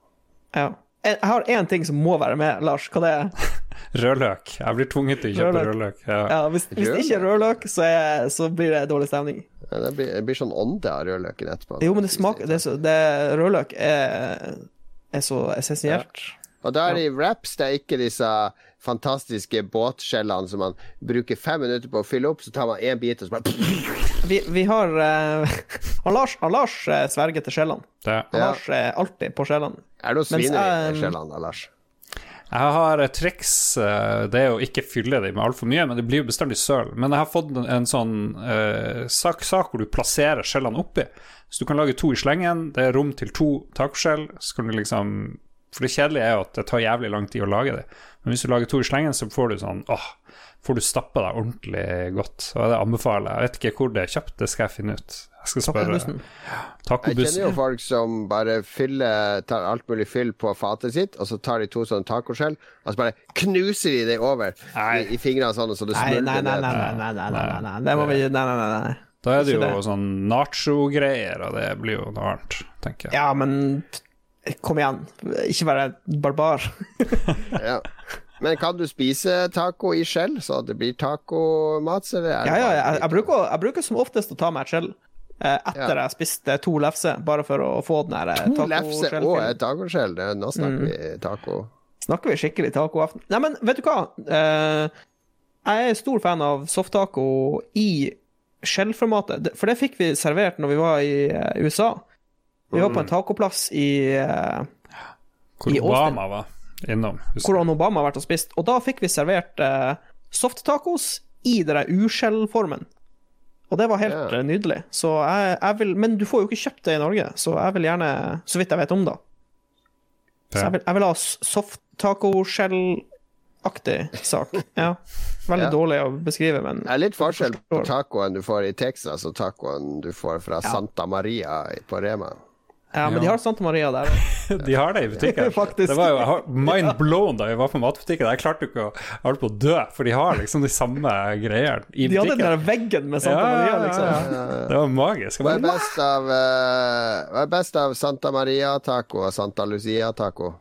Ja. Jeg har én ting som må være med, Lars. Hva det er? *laughs* Rødløk. Jeg blir tvunget til å kjøpe Rødløk. rødløk. Ja. Ja, hvis, hvis det ikke er rødløk, så, er, så blir det dårlig stemning. Ja, Det blir, det blir sånn ånde av rødløken etterpå. Jo, men det smaker det er så, det, Rødløk er, er så essensielt. Og da er det i wraps, det er ikke disse fantastiske båtskjellene som man bruker fem minutter på å fylle opp, så tar man én bit, og så bare Vi, vi har *laughs* uh, Han Lars, han Lars eh, sverger til skjellene. Han Ja. Lars er alltid på skjellene. Er det noe svineri i skjellene, Lars? Jeg har et triks, eh, det er å ikke fylle dem med altfor mye, men det blir jo bestandig søl. Men jeg har fått en, en sånn uh, sak, sak hvor du plasserer skjellene oppi. Så du kan lage to i slengen, det er rom til to takskjell. Så kan du liksom For det kjedelige er jo at det tar jævlig lang tid å lage det. Men hvis du lager to i slengen, så får du sånn åh, får du stappa deg ordentlig godt. Og det anbefaler jeg. Jeg vet ikke hvor det er kjøpt, det skal jeg finne ut. Jeg skal spørre Tacobussen. Jeg kjenner jo folk som bare fyller Tar alt mulig fyll på fatet sitt, og så tar de to sånne tacoskjell, og så bare knuser de det over Nei. i, i fingrene sånn, så det Nei, nei, smuldrer nei, ned. nei, nei, nei, nei, nei, nei. Det må vi Nei, nei, nei. nei. Da er det jo det. sånn nacho-greier, og det blir jo noe annet, tenker jeg. Ja, men kom igjen. Ikke være barbar. Ja. *laughs* Men kan du spise taco i skjell, så det blir tacomat? Ja, ja, jeg, jeg, bruker, jeg bruker som oftest å ta meg et skjell eh, etter Ja. jeg har spist eh, to lefser, bare for å få den der eh, To lefse og et tacoskjell. Nå snakker Mm. vi taco. Snakker vi skikkelig tacoaften? Nei, men vet du hva? Eh, jeg er stor fan av softtaco i skjellformatet, for det fikk vi servert når vi var i eh, USA. Vi var på en tacoplass i eh, Hvor i Austin. Obama var innom. Hvis- hvor han Obama har vært og spist, og da fikk vi servert eh, softtacos i den der uskjellformen. Og det var helt eh, nydelig. Så jeg, jeg vil Men du får jo ikke kjøpt det i Norge, så jeg vil gjerne, så vidt jeg vet om, da. Så jeg vil, jeg vil ha soft-taco-skjell-aktig sak. *laughs* Ja. Veldig Ja. dårlig å beskrive, men Det er litt forskjell på tacoen du får i Texas, og tacoen du får fra Santa Maria i- på Rema. Ja, men Ja. de har Santa Maria der. *laughs* De har det i butikken. *laughs* Faktisk. Det var jo mind blown da vi var på matbutikken. Jeg klarte ikke å Jeg holdt på å dø, for de har liksom de samme greiene i De hadde den der veggen med Santa Maria, liksom. ja. Det var magisk. Hva er best av, uh, er best av Santa Maria-taco og Santa Lucia-taco?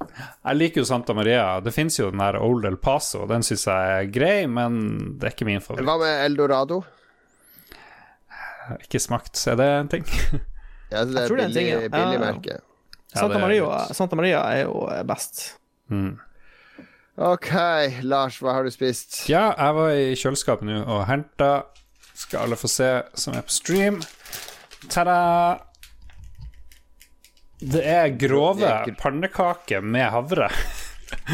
Jeg liker jo Santa Maria. Det fins jo den der Old El Paso. Den syns jeg er grei, men det er ikke min favoritt. Hva med Eldorado? Ikke smakt. Er det en ting? *laughs* Ja, det Jeg er tror det er en ting, billig, ja. billig merke. Ja, Santa, Maria. Santa Maria er jo eh, best. Mm. Ok, Lars, hva har du spist? Ja, jeg var i kjøleskapet nå og henta Skal alle få se som er på stream. Ta-da! Det er grove pannekaker med havre.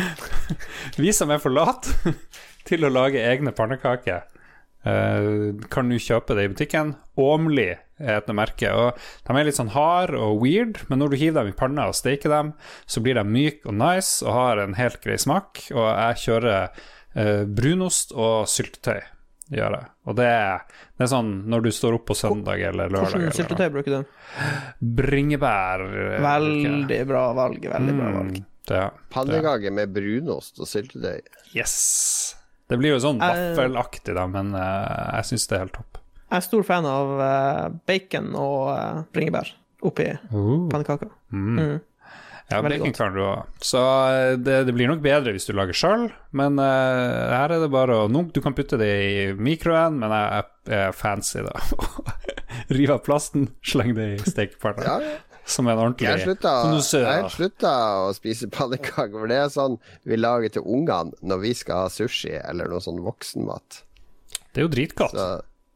*laughs* Vi som er for late til å lage egne pannekaker, eh, kan nå kjøpe det i butikken. Åmli er et merke. Og de er litt sånn hard og weird, men når du hiver dem i panna og steker dem, så blir de myke og nice og har en helt grei smak. Og jeg kjører eh, brunost og syltetøy. Gjør jeg. Og det er, det er sånn når du står opp på søndag eller lørdag. Hvordan syltetøy bruker du? Bringebær. eh. Veldig bra valg. Veldig bra valg. Mm, det, Pannekake med brunost og syltetøy. Yes. Det blir jo sånn Eh. vaffelaktig, da, men uh, jeg syns det er helt topp. Jeg er stor fan av uh, bacon og uh, bringebær oppi pannekaker. Mm. Ja, bacon kan klarer du òg. Så eh, det, det blir nok bedre hvis du lager sjøl, men uh, her er det bare å nå, Du kan putte det i mikroen, men jeg, jeg er fancy, da. *laughs* Rive av plasten, sleng det i stekepanna. Ja, ja. Som en ordentlig Jeg har slutta å spise pannekaker, for det er sånn vi lager til ungene når vi skal ha sushi eller noe sånn voksenmat. Det er jo dritgodt. Så,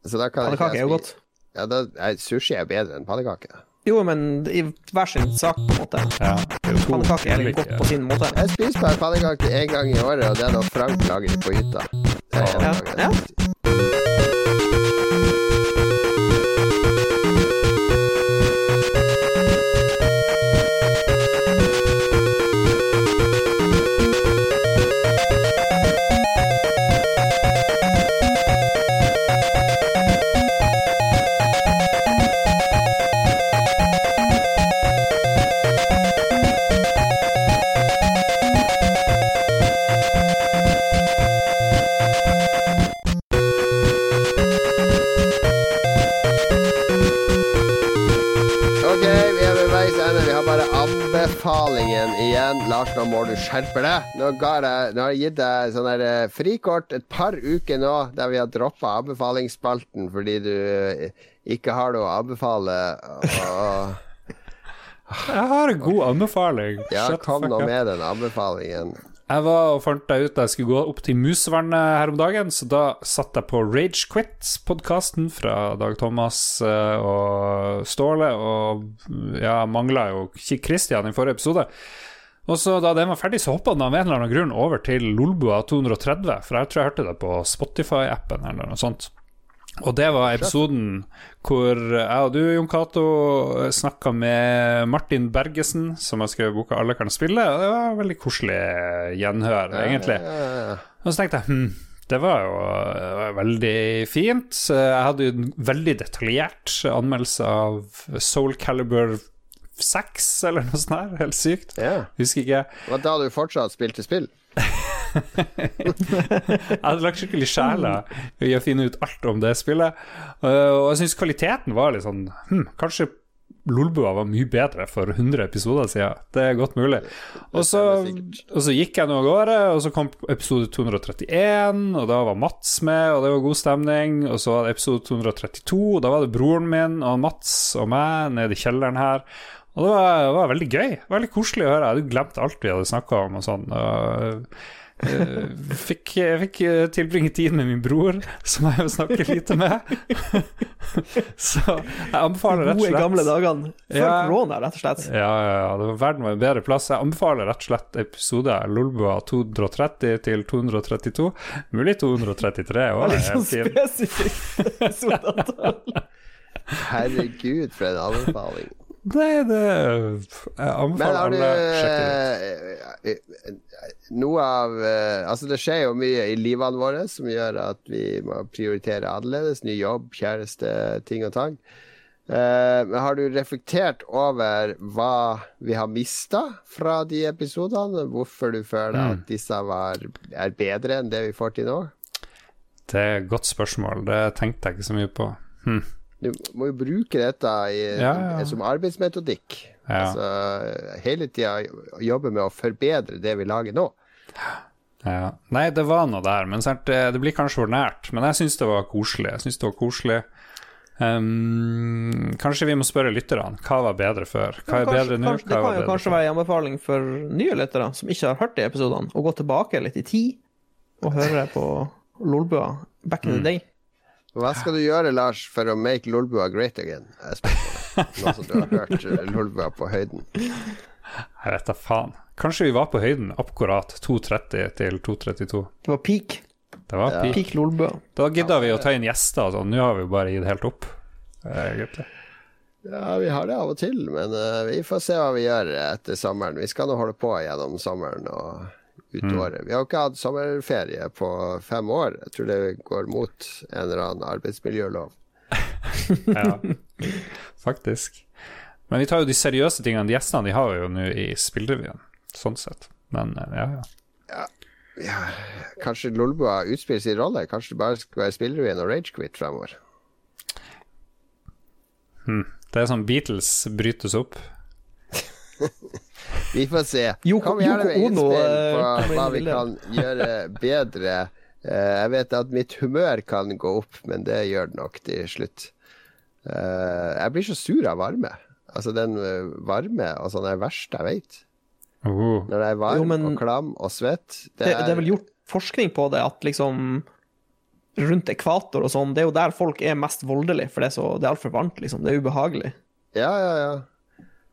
Pannekaker er jo jeg godt. ja, da, nei, Sushi er bedre enn pannekake. Jo, men i hver sin sak, på en måte. Ja, er Pannekaker er litt godt på sin måte. Jeg spiser bare pannekaker én gang i året, og det er når Frank lager det på hytta. Det er en Ja. Igjen. Lars, nå må du skjerpe deg. Nå, jeg, nå har jeg gitt deg sånn der eh, frikort et par uker nå der vi har droppa anbefalingsspalten fordi du eh, ikke har noe å anbefale. Og, Jeg har en god anbefaling. ja, kom nå med den anbefalingen. Jeg var og fant deg ut da jeg skulle gå opp til musevernet her om dagen, så da satt jeg på Rage Quit-podkasten fra Dag Thomas eh, og Ståle, og ja, mangla jo Christian i forrige episode. Og så Da den var ferdig, så hoppa den av en eller annen grunn over til Lolbua 230, for jeg tror jeg hørte det på Spotify-appen eller noe sånt. Og det var episoden hvor jeg og du, Jon Cato, snakka med Martin Bergesen, som har skrevet boka 'Alle kan spille'. Og det var veldig koselig gjenhør, egentlig. Og så tenkte jeg hm, det var jo det var veldig fint. Jeg hadde jo en veldig detaljert anmeldelse av Soul Caliber 6, eller noe sånt her. Helt sykt. Yeah. Husker ikke. Og da du fortsatt spilte spill? *laughs* Jeg hadde lagt skikkelig sjela i å finne ut alt om det spillet. Uh, og jeg syns kvaliteten var litt sånn hm, Kanskje Lolbua var mye bedre for 100 episoder siden. Det er godt mulig. Og så, og så gikk jeg nå av gårde, og så kom episode 231, og da var Mats med, og det var god stemning. Og så var det episode 232, og da var det broren min og Mats og meg nede i kjelleren her. Og det var, det var veldig gøy. Veldig koselig å høre. Jeg hadde glemt alt vi hadde snakka om og sånn. Og, eh, fikk, jeg fikk eh, tilbringe tid med min bror, som jeg jo snakker lite med. *laughs* Så jeg anbefaler rett og slett Gode, gamle dagene. Før Ja. korona, rett og slett. ja, ja, ja, verden var en bedre plass. Jeg anbefaler rett og slett episode Lolbua 230 til 232. Mulig 233 òg. Veldig sånn spesifikt episodeantall. *laughs* *laughs* Herregud, for en anbefaling. Nei, det Jeg anbefaler alle å sjekke det ut. eh, eh, Noe av eh, Altså, det skjer jo mye i livene våre som gjør at vi må prioritere annerledes. Ny jobb, kjæreste, ting og tang. Eh, Men har du reflektert over hva vi har mista fra de episodene? Hvorfor du føler Mm. at disse var, er bedre enn det vi får til nå? Det er et godt spørsmål. Det tenkte jeg ikke så mye på. Hm. Du må jo bruke dette i, Ja, ja. som arbeidsmetodikk. Ja. Altså, hele tida jobbe med å forbedre det vi lager nå. Ja. Nei, det var noe der, men sant, det, blir kanskje for nært. Men jeg syns det var koselig. Jeg synes det var koselig. Um, kanskje vi må spørre lytterne. Hva var bedre før? Hva er Kanskje- bedre nå? kanskje- Det kan jo kanskje være en anbefaling for nye lyttere som ikke har hørt de episodene, å gå tilbake litt i tid og høre på Lolbua back Mm. in the day. Hva skal du gjøre, Lars, for å make Lolbua great again? Nå som du har hørt eh, Lolbua på høyden. Jeg vet da faen. Kanskje vi var på høyden akkurat 2.30 til 2.32. Det var peak. Det var Ja. peak. Peak Lolbua. Da gidda vi å ta inn gjester og sånn. Nå har vi bare gitt helt opp. Egentlig. Ja, vi har det av og til, men uh, vi får se hva vi gjør etter sommeren. Vi skal nå holde på gjennom sommeren og ut Mm. året. Vi har jo ikke hatt sommerferie på fem år. Jeg tror det går mot en eller annen arbeidsmiljølov. *laughs* Ja, faktisk. Men vi tar jo de seriøse tingene. De gjestene de har jo nå i spillrevyen, sånn sett. Men ja, ja, ja. Ja, kanskje Lolbua utspiller sin rolle? Kanskje det bare skal være Spillrevyen og Ragequit fremover? Det er sånn Beatles brytes opp. *laughs* Vi får se. Kom gjerne med innspill eh, på hva vi kan gjøre bedre. Eh, Jeg vet at mitt humør kan gå opp, men det gjør det nok til slutt. Eh, Jeg blir så sur av varme. Altså den varme og sånn er verst jeg vet. Oh. Når jeg er varm Jo, men- og klam og svett. Det, det er vel gjort forskning på det, at liksom rundt ekvator og sånn, det er jo der folk er mest voldelige, for det er, så, det er altfor varmt, liksom. Det er ubehagelig. Ja, ja, ja.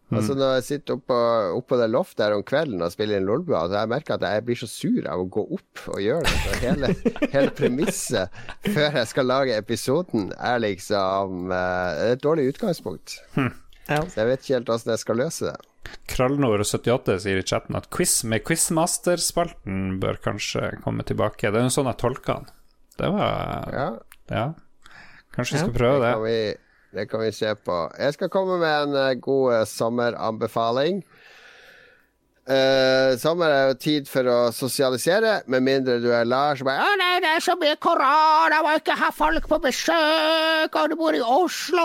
Altså Når jeg sitter oppå, oppå det loftet her om kvelden og spiller inn Lolbua, så jeg merker at jeg blir så sur av å gå opp og gjøre det. Så hele, *laughs* hele premisset før jeg skal lage episoden, er liksom uh, et dårlig utgangspunkt. Ja. Så jeg vet ikke helt åssen jeg skal løse det. Krallnord78 sier i chatten at quiz med Quizmaster-spalten bør kanskje komme tilbake. Det er jo sånn jeg tolker den. Det var Ja, Ja. Kanskje vi Ja. skal prøve det det. kan vi, se på. Jeg skal komme med en eh, god eh, sommeranbefaling. Uh, sommer er jo tid for å sosialisere, med mindre du er Lars bare Å nei, det er så mye korona, må ikke ha folk på besøk, og du bor i Oslo.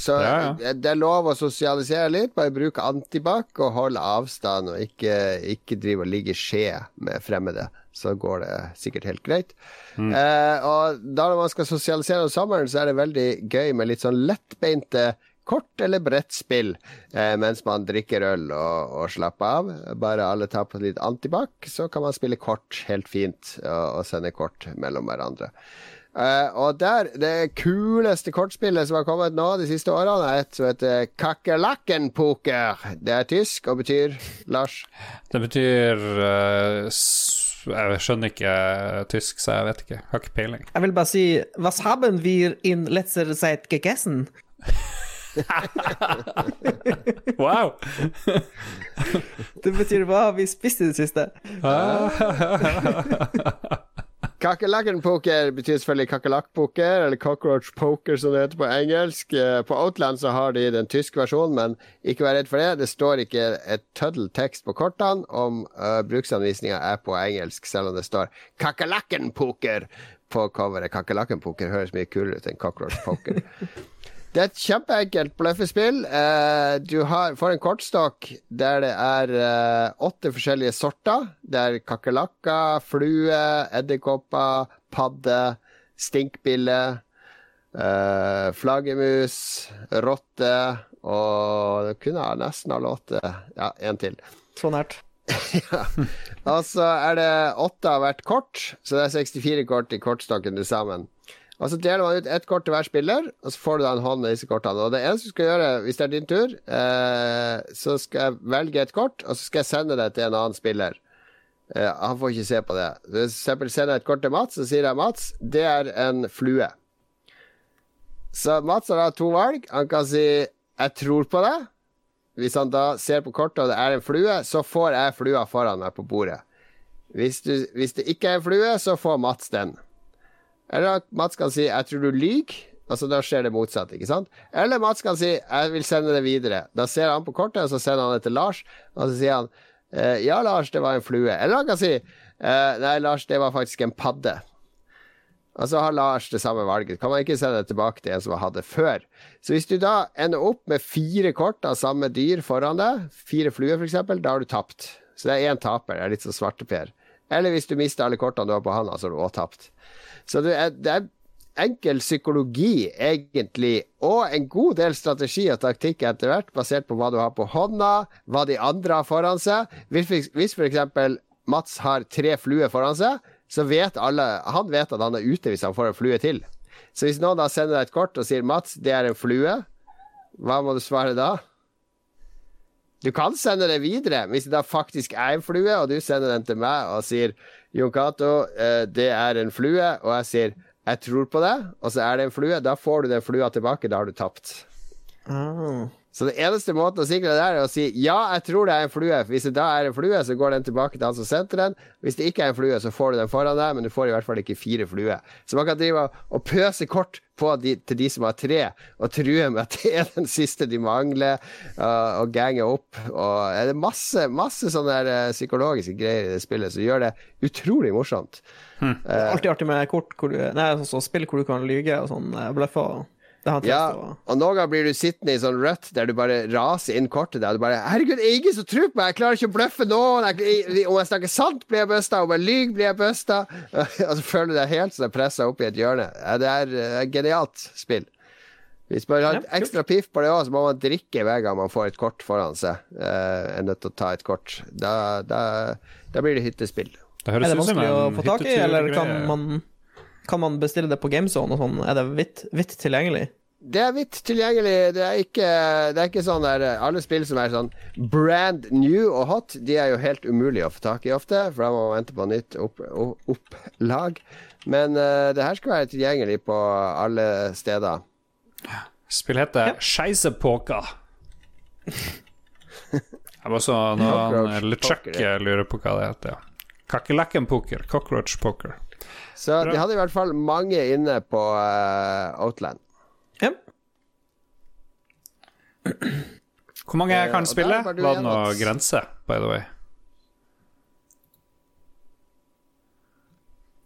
Så Ja, ja. det er lov å sosialisere litt. Bare bruk antibac og hold avstand, og ikke, ikke drive og ligge i skje med fremmede. Så går det sikkert helt greit. Eh, og da når man skal sosialisere om sommeren, så er det veldig gøy med litt sånn lettbeinte kort- eller brettspill eh, mens man drikker øl og, og slapper av. Bare alle tar på litt antibac, så kan man spille kort helt fint og, og sende kort mellom hverandre. Eh, og der, det kuleste kortspillet som har kommet nå de siste årene, er et som heter Kakerlakken-poker. Det er tysk og betyr, Lars Det betyr s- Jeg skjønner ikke tysk, så jeg vet ikke. Har ikke peiling. Jeg vil bare si Was haben wir in letzter Zeit gegessen? *laughs* Wow! Det betyr hva har vi spist i det siste? *laughs* *laughs* Kakerlakken-poker betyr selvfølgelig kakerlakkpoker, eller cockroach poker som det heter på engelsk. Eh, På Outland så har de den tyske versjonen, men ikke vær redd for det. Det står ikke et tøddel tekst på kortene om uh, bruksanvisninga er på engelsk, selv om det står kakerlakken-poker på coveret. Kakerlakken-poker høres mye kulere ut enn cockroach poker. *laughs* Det er et kjempeenkelt bløffespill. Eh, du har, får en kortstokk der det er eh, åtte forskjellige sorter. Det er kakerlakker, flue, edderkopper, padde, stinkbille, eh, flaggermus, rotte og det kunne ha nesten alle åtte. Ja, en til. Så nært. *laughs* ja. Og så er det åtte av hvert kort, så det er 64 kort i kortstokken til sammen. Og Så deler man ut ett kort til hver spiller, og så får du da en hånd med disse kortene. Og Det eneste du skal gjøre hvis det er din tur, eh, så skal jeg velge et kort, og så skal jeg sende det til en annen spiller. Eh, han får ikke se på det. For eksempel sender jeg et kort til Mats, så sier jeg Mats, det er en flue. Så Mats har da to valg. Han kan si 'jeg tror på det'. Hvis han da ser på kortet og det er en flue, så får jeg flua foran meg på bordet. Hvis, du, hvis det ikke er en flue, så får Mats den. Eller at Mats kan si 'jeg tror du lyver'. Altså Da skjer det motsatt, ikke sant? Eller Mats kan si 'jeg vil sende det videre'. Da ser han på kortet, og så sender han det til Lars, og så sier han eh, 'ja, Lars, det var en flue'. Eller han kan si eh, 'nei, Lars, det var faktisk en padde'. Og så har Lars det samme valget. Kan man ikke sende det tilbake til en som det før. Så hvis du da ender opp med fire kort av samme dyr foran deg, fire fluer f.eks., da har du tapt. Så det er én taper. Det er litt som svarteper. Eller hvis du mister alle kortene du har på handa, så har du òg tapt. Så det er, det er enkel psykologi, egentlig, og en god del strategi og taktikk etter hvert, basert på hva du har på hånda, hva de andre har foran seg. Hvis, hvis f.eks. Mats har tre fluer foran seg, så vet alle Han vet at han er ute hvis han får en flue til. Så hvis noen da sender deg et kort og sier 'Mats, det er en flue', hva må du svare da? Du kan sende det videre hvis det da faktisk er en flue, og du sender den til meg og sier Jon Cato, eh, det er en flue, og jeg sier jeg tror på det, og så er det en flue. Da får du den flua tilbake, da har du tapt. Ah. Så det eneste måten å sikre det er å si ja, jeg tror det er en flue. Hvis det da er en flue, så går den tilbake til han som sendte den. Hvis det ikke er en flue, så får du den foran deg, men du får i hvert fall ikke fire fluer. Så man kan drive og pøse kort på de, til de som har tre, og true med at det er den siste de mangler, uh, og gange opp. Og er det masse, masse sånne der, uh, psykologiske greier i det spillet som gjør det utrolig morsomt. Det er alltid artig med kort hvor du, nei, sånn, sånn spill hvor du kan lyge og sånn eh, bløffe. Ja, og- noen ganger blir du sittende i sånn rødt der du bare raser inn kortet der. Og du bare 'Herregud, det er ingen som tror på meg! Jeg klarer ikke å bløffe noen! Jeg, om jeg snakker sant, blir jeg busta! Om jeg lyver, blir jeg busta!' *laughs* Og så føler du deg helt sånn pressa opp i et hjørne. Ja, det er eh, et genialt spill. Hvis man har et ekstra piff på det òg, så må man drikke hver gang man får et kort foran seg. Uh, er nødt til å ta et kort. Da, da, da blir det hyttespill. Det Er høres det ut som vanskelig å en få tak i, eller kan man, kan man bestille det på GameZone og sånn? Er det vidt, vidt tilgjengelig? Det er vidt tilgjengelig. Det er ikke, det er ikke sånn der Alle spill som er sånn brand new og hot, de er jo helt umulig å få tak i ofte, for da må man vente på nytt opplag. opp. Men uh, det her skal være tilgjengelig på alle steder. Spill heter Scheisepåka. Jeg bare så *laughs* noen Cockroach LeChuck lurer på hva det heter. Ja. Kakerlakken-poker. Cockroach poker. Så Bra. de hadde i hvert fall mange inne på uh, Outland. Ja. Hvor mange Eh, kan spille? var det noe grense, by the way?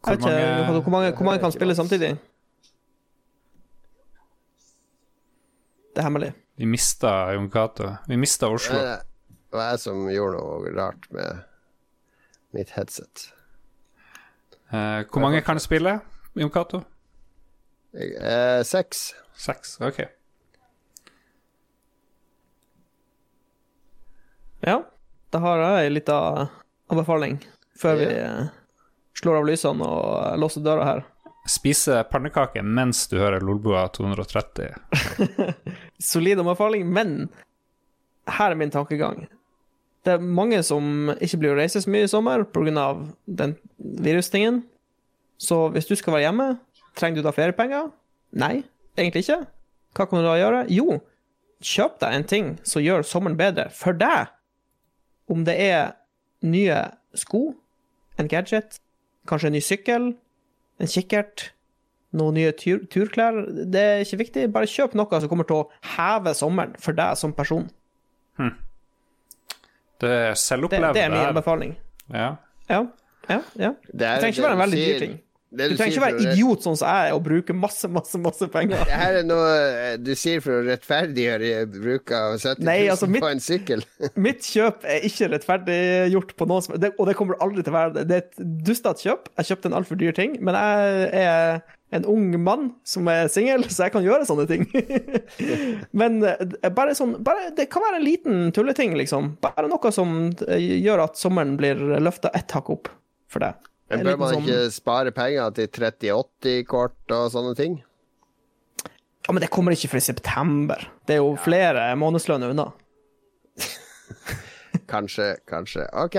Hvor mange... ikke, hvor, mange, hvor mange kan spille samtidig? Det er hemmelig. Vi mista Jon Cato. Vi mista Oslo. Det var jeg som gjorde noe rart med mitt headset. Eh, hvor mange kan spille, Jon Cato? Eh, seks. Seks? Ok. Ja, da har jeg ei lita anbefaling før vi eh, slår av lysene og låser døra her. Spise pannekake mens du hører Lolbua 230. *laughs* Solid anbefaling, men her er min tankegang. Det er mange som ikke blir å reise så mye i sommer pga. den virustingen. Så hvis du skal være hjemme, trenger du da feriepenger? Nei, egentlig ikke. Hva kan du da gjøre? Jo, kjøp deg en ting som gjør sommeren bedre for deg. Om det er nye sko, en gadget, kanskje en ny sykkel, en kikkert, noen nye tur turklær. Det er ikke viktig. Bare kjøp noe som kommer til å heve sommeren for deg som person. Det er selvopplevd. det er min anbefaling. Ja. Ja, ja, ja. Det Det er- trenger ikke være en veldig dyr ting. Du, Du trenger ikke være idiot sånn som jeg er og bruke masse, masse, masse penger. Det her er noe du sier for å rettferdiggjøre bruk av 70 000 Nei, altså, mitt- på en sykkel. *laughs* Mitt kjøp er ikke rettferdiggjort på noen som det, Og det kommer aldri til å være det. Det er et dustete kjøp. Jeg kjøpte en altfor dyr ting, men jeg er en ung mann som er singel, så jeg kan gjøre sånne ting. *laughs* men eh, bare sånn bare, Det kan være en liten tulleting, liksom. Bare noe som eh, gjør at sommeren blir løfta ett hakk opp for deg. Men bør man sånn- ikke spare penger til 3080-kort og sånne ting? Ja, men det kommer ikke før i september. Det er jo flere månedslønner unna. Kanskje, kanskje. Ok.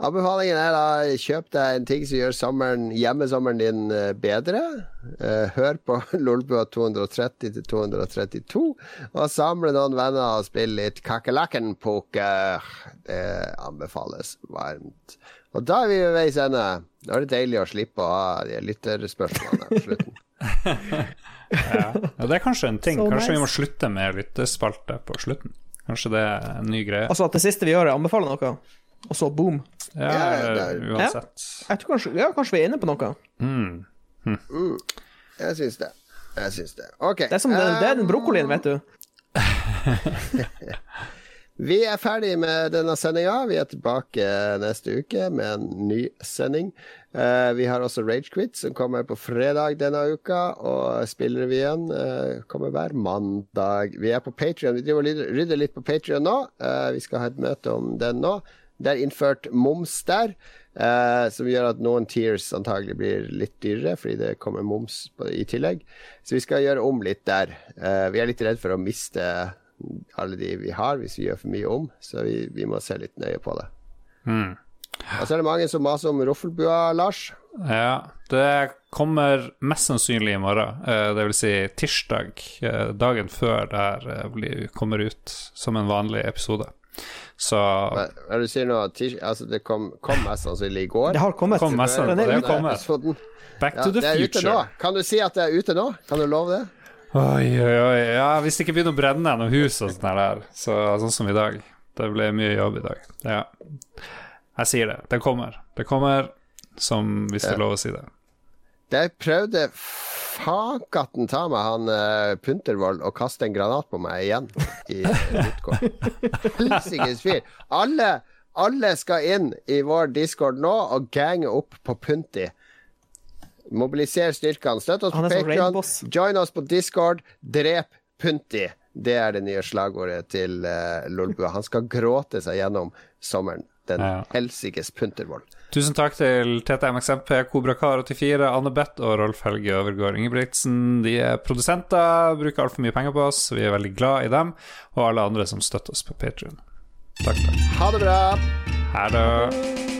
Anbefalingen er da kjøp deg en ting som gjør sommeren, hjemmesommeren din eh, bedre. Eh, Hør på *laughs* Lolbua 230 til 232, og samle noen venner og spille litt kakerlakken-poker. Det anbefales varmt. Og da er vi ved veis ende. Da er det deilig å slippe å ha de lytterspørsmålene på slutten. *laughs* Ja. ja, det er kanskje en ting. Kanskje vi må slutte med lyttespalte på slutten. Kanskje det er en ny greie. Altså at det siste vi gjør, er å anbefale noe, og så boom. Ja, uansett. Jeg tror kanskje, ja, kanskje vi er inne på noe. Mm. Jeg syns det. Jeg syns det. Ok. Det er som det, det er den brokkolien, vet du. *laughs* Vi er ferdig med denne sendinga. Vi er tilbake neste uke med en ny sending. Uh, vi har også Ragequit, som kommer på fredag denne uka. Og Spillrevyen uh, kommer hver mandag. Vi er på Patrion. Vi driver og rydder litt på Patrion nå. Uh, vi skal ha et møte om den nå. Det er innført moms der, eh, som gjør at noen tiers antagelig blir litt dyrere, fordi det kommer moms på, i tillegg. Så vi skal gjøre om litt der. Eh, vi er litt redd for å miste alle de vi har, hvis vi gjør for mye om. Så vi, vi må se litt nøye på det. Mm. Og så er det mange som maser om Roffelbua, Lars. Ja, det kommer mest sannsynlig i morgen. Eh, Det vil si tirsdag, eh, dagen før det her eh, kommer ut som en vanlig episode. Så Men, er du sier nå? at altså, det kom, kom mest sannsynlig i går. Det har kommet. Kom mest det er ute. Back Ja, to the nå. future. Kan du si at det er ute nå? Kan du love det? Oi, oi, oi. Ja, hvis det ikke begynner å brenne noen hus og sånn der, så, sånn som i dag. Det ble mye jobb i dag. Ja. Jeg sier det. Det kommer. Det kommer, som hvis det er lov å si det. Jeg prøvde fakatten ta meg han uh, Puntervold å kaste en granat på meg igjen i Utgård. Helsikes fyr. Alle, alle skal inn i vår discord nå og gange opp på Punti. Mobiliser styrkene. Støtt oss på Patrion. Join oss på Discord. Drep Punti. Det er det nye slagordet til uh, Lolbua. Han skal gråte seg gjennom sommeren. Den Ja. helsikes Puntervold. Tusen takk til TTMXMP, Kobrakar84, Anne Beth og Rolf Helge Øvergård Ingebrigtsen. De er produsenter, bruker altfor mye penger på oss. Vi er veldig glad i dem, og alle andre som støtter oss på Patrion. Takk, takk. Ha det bra! Ha det.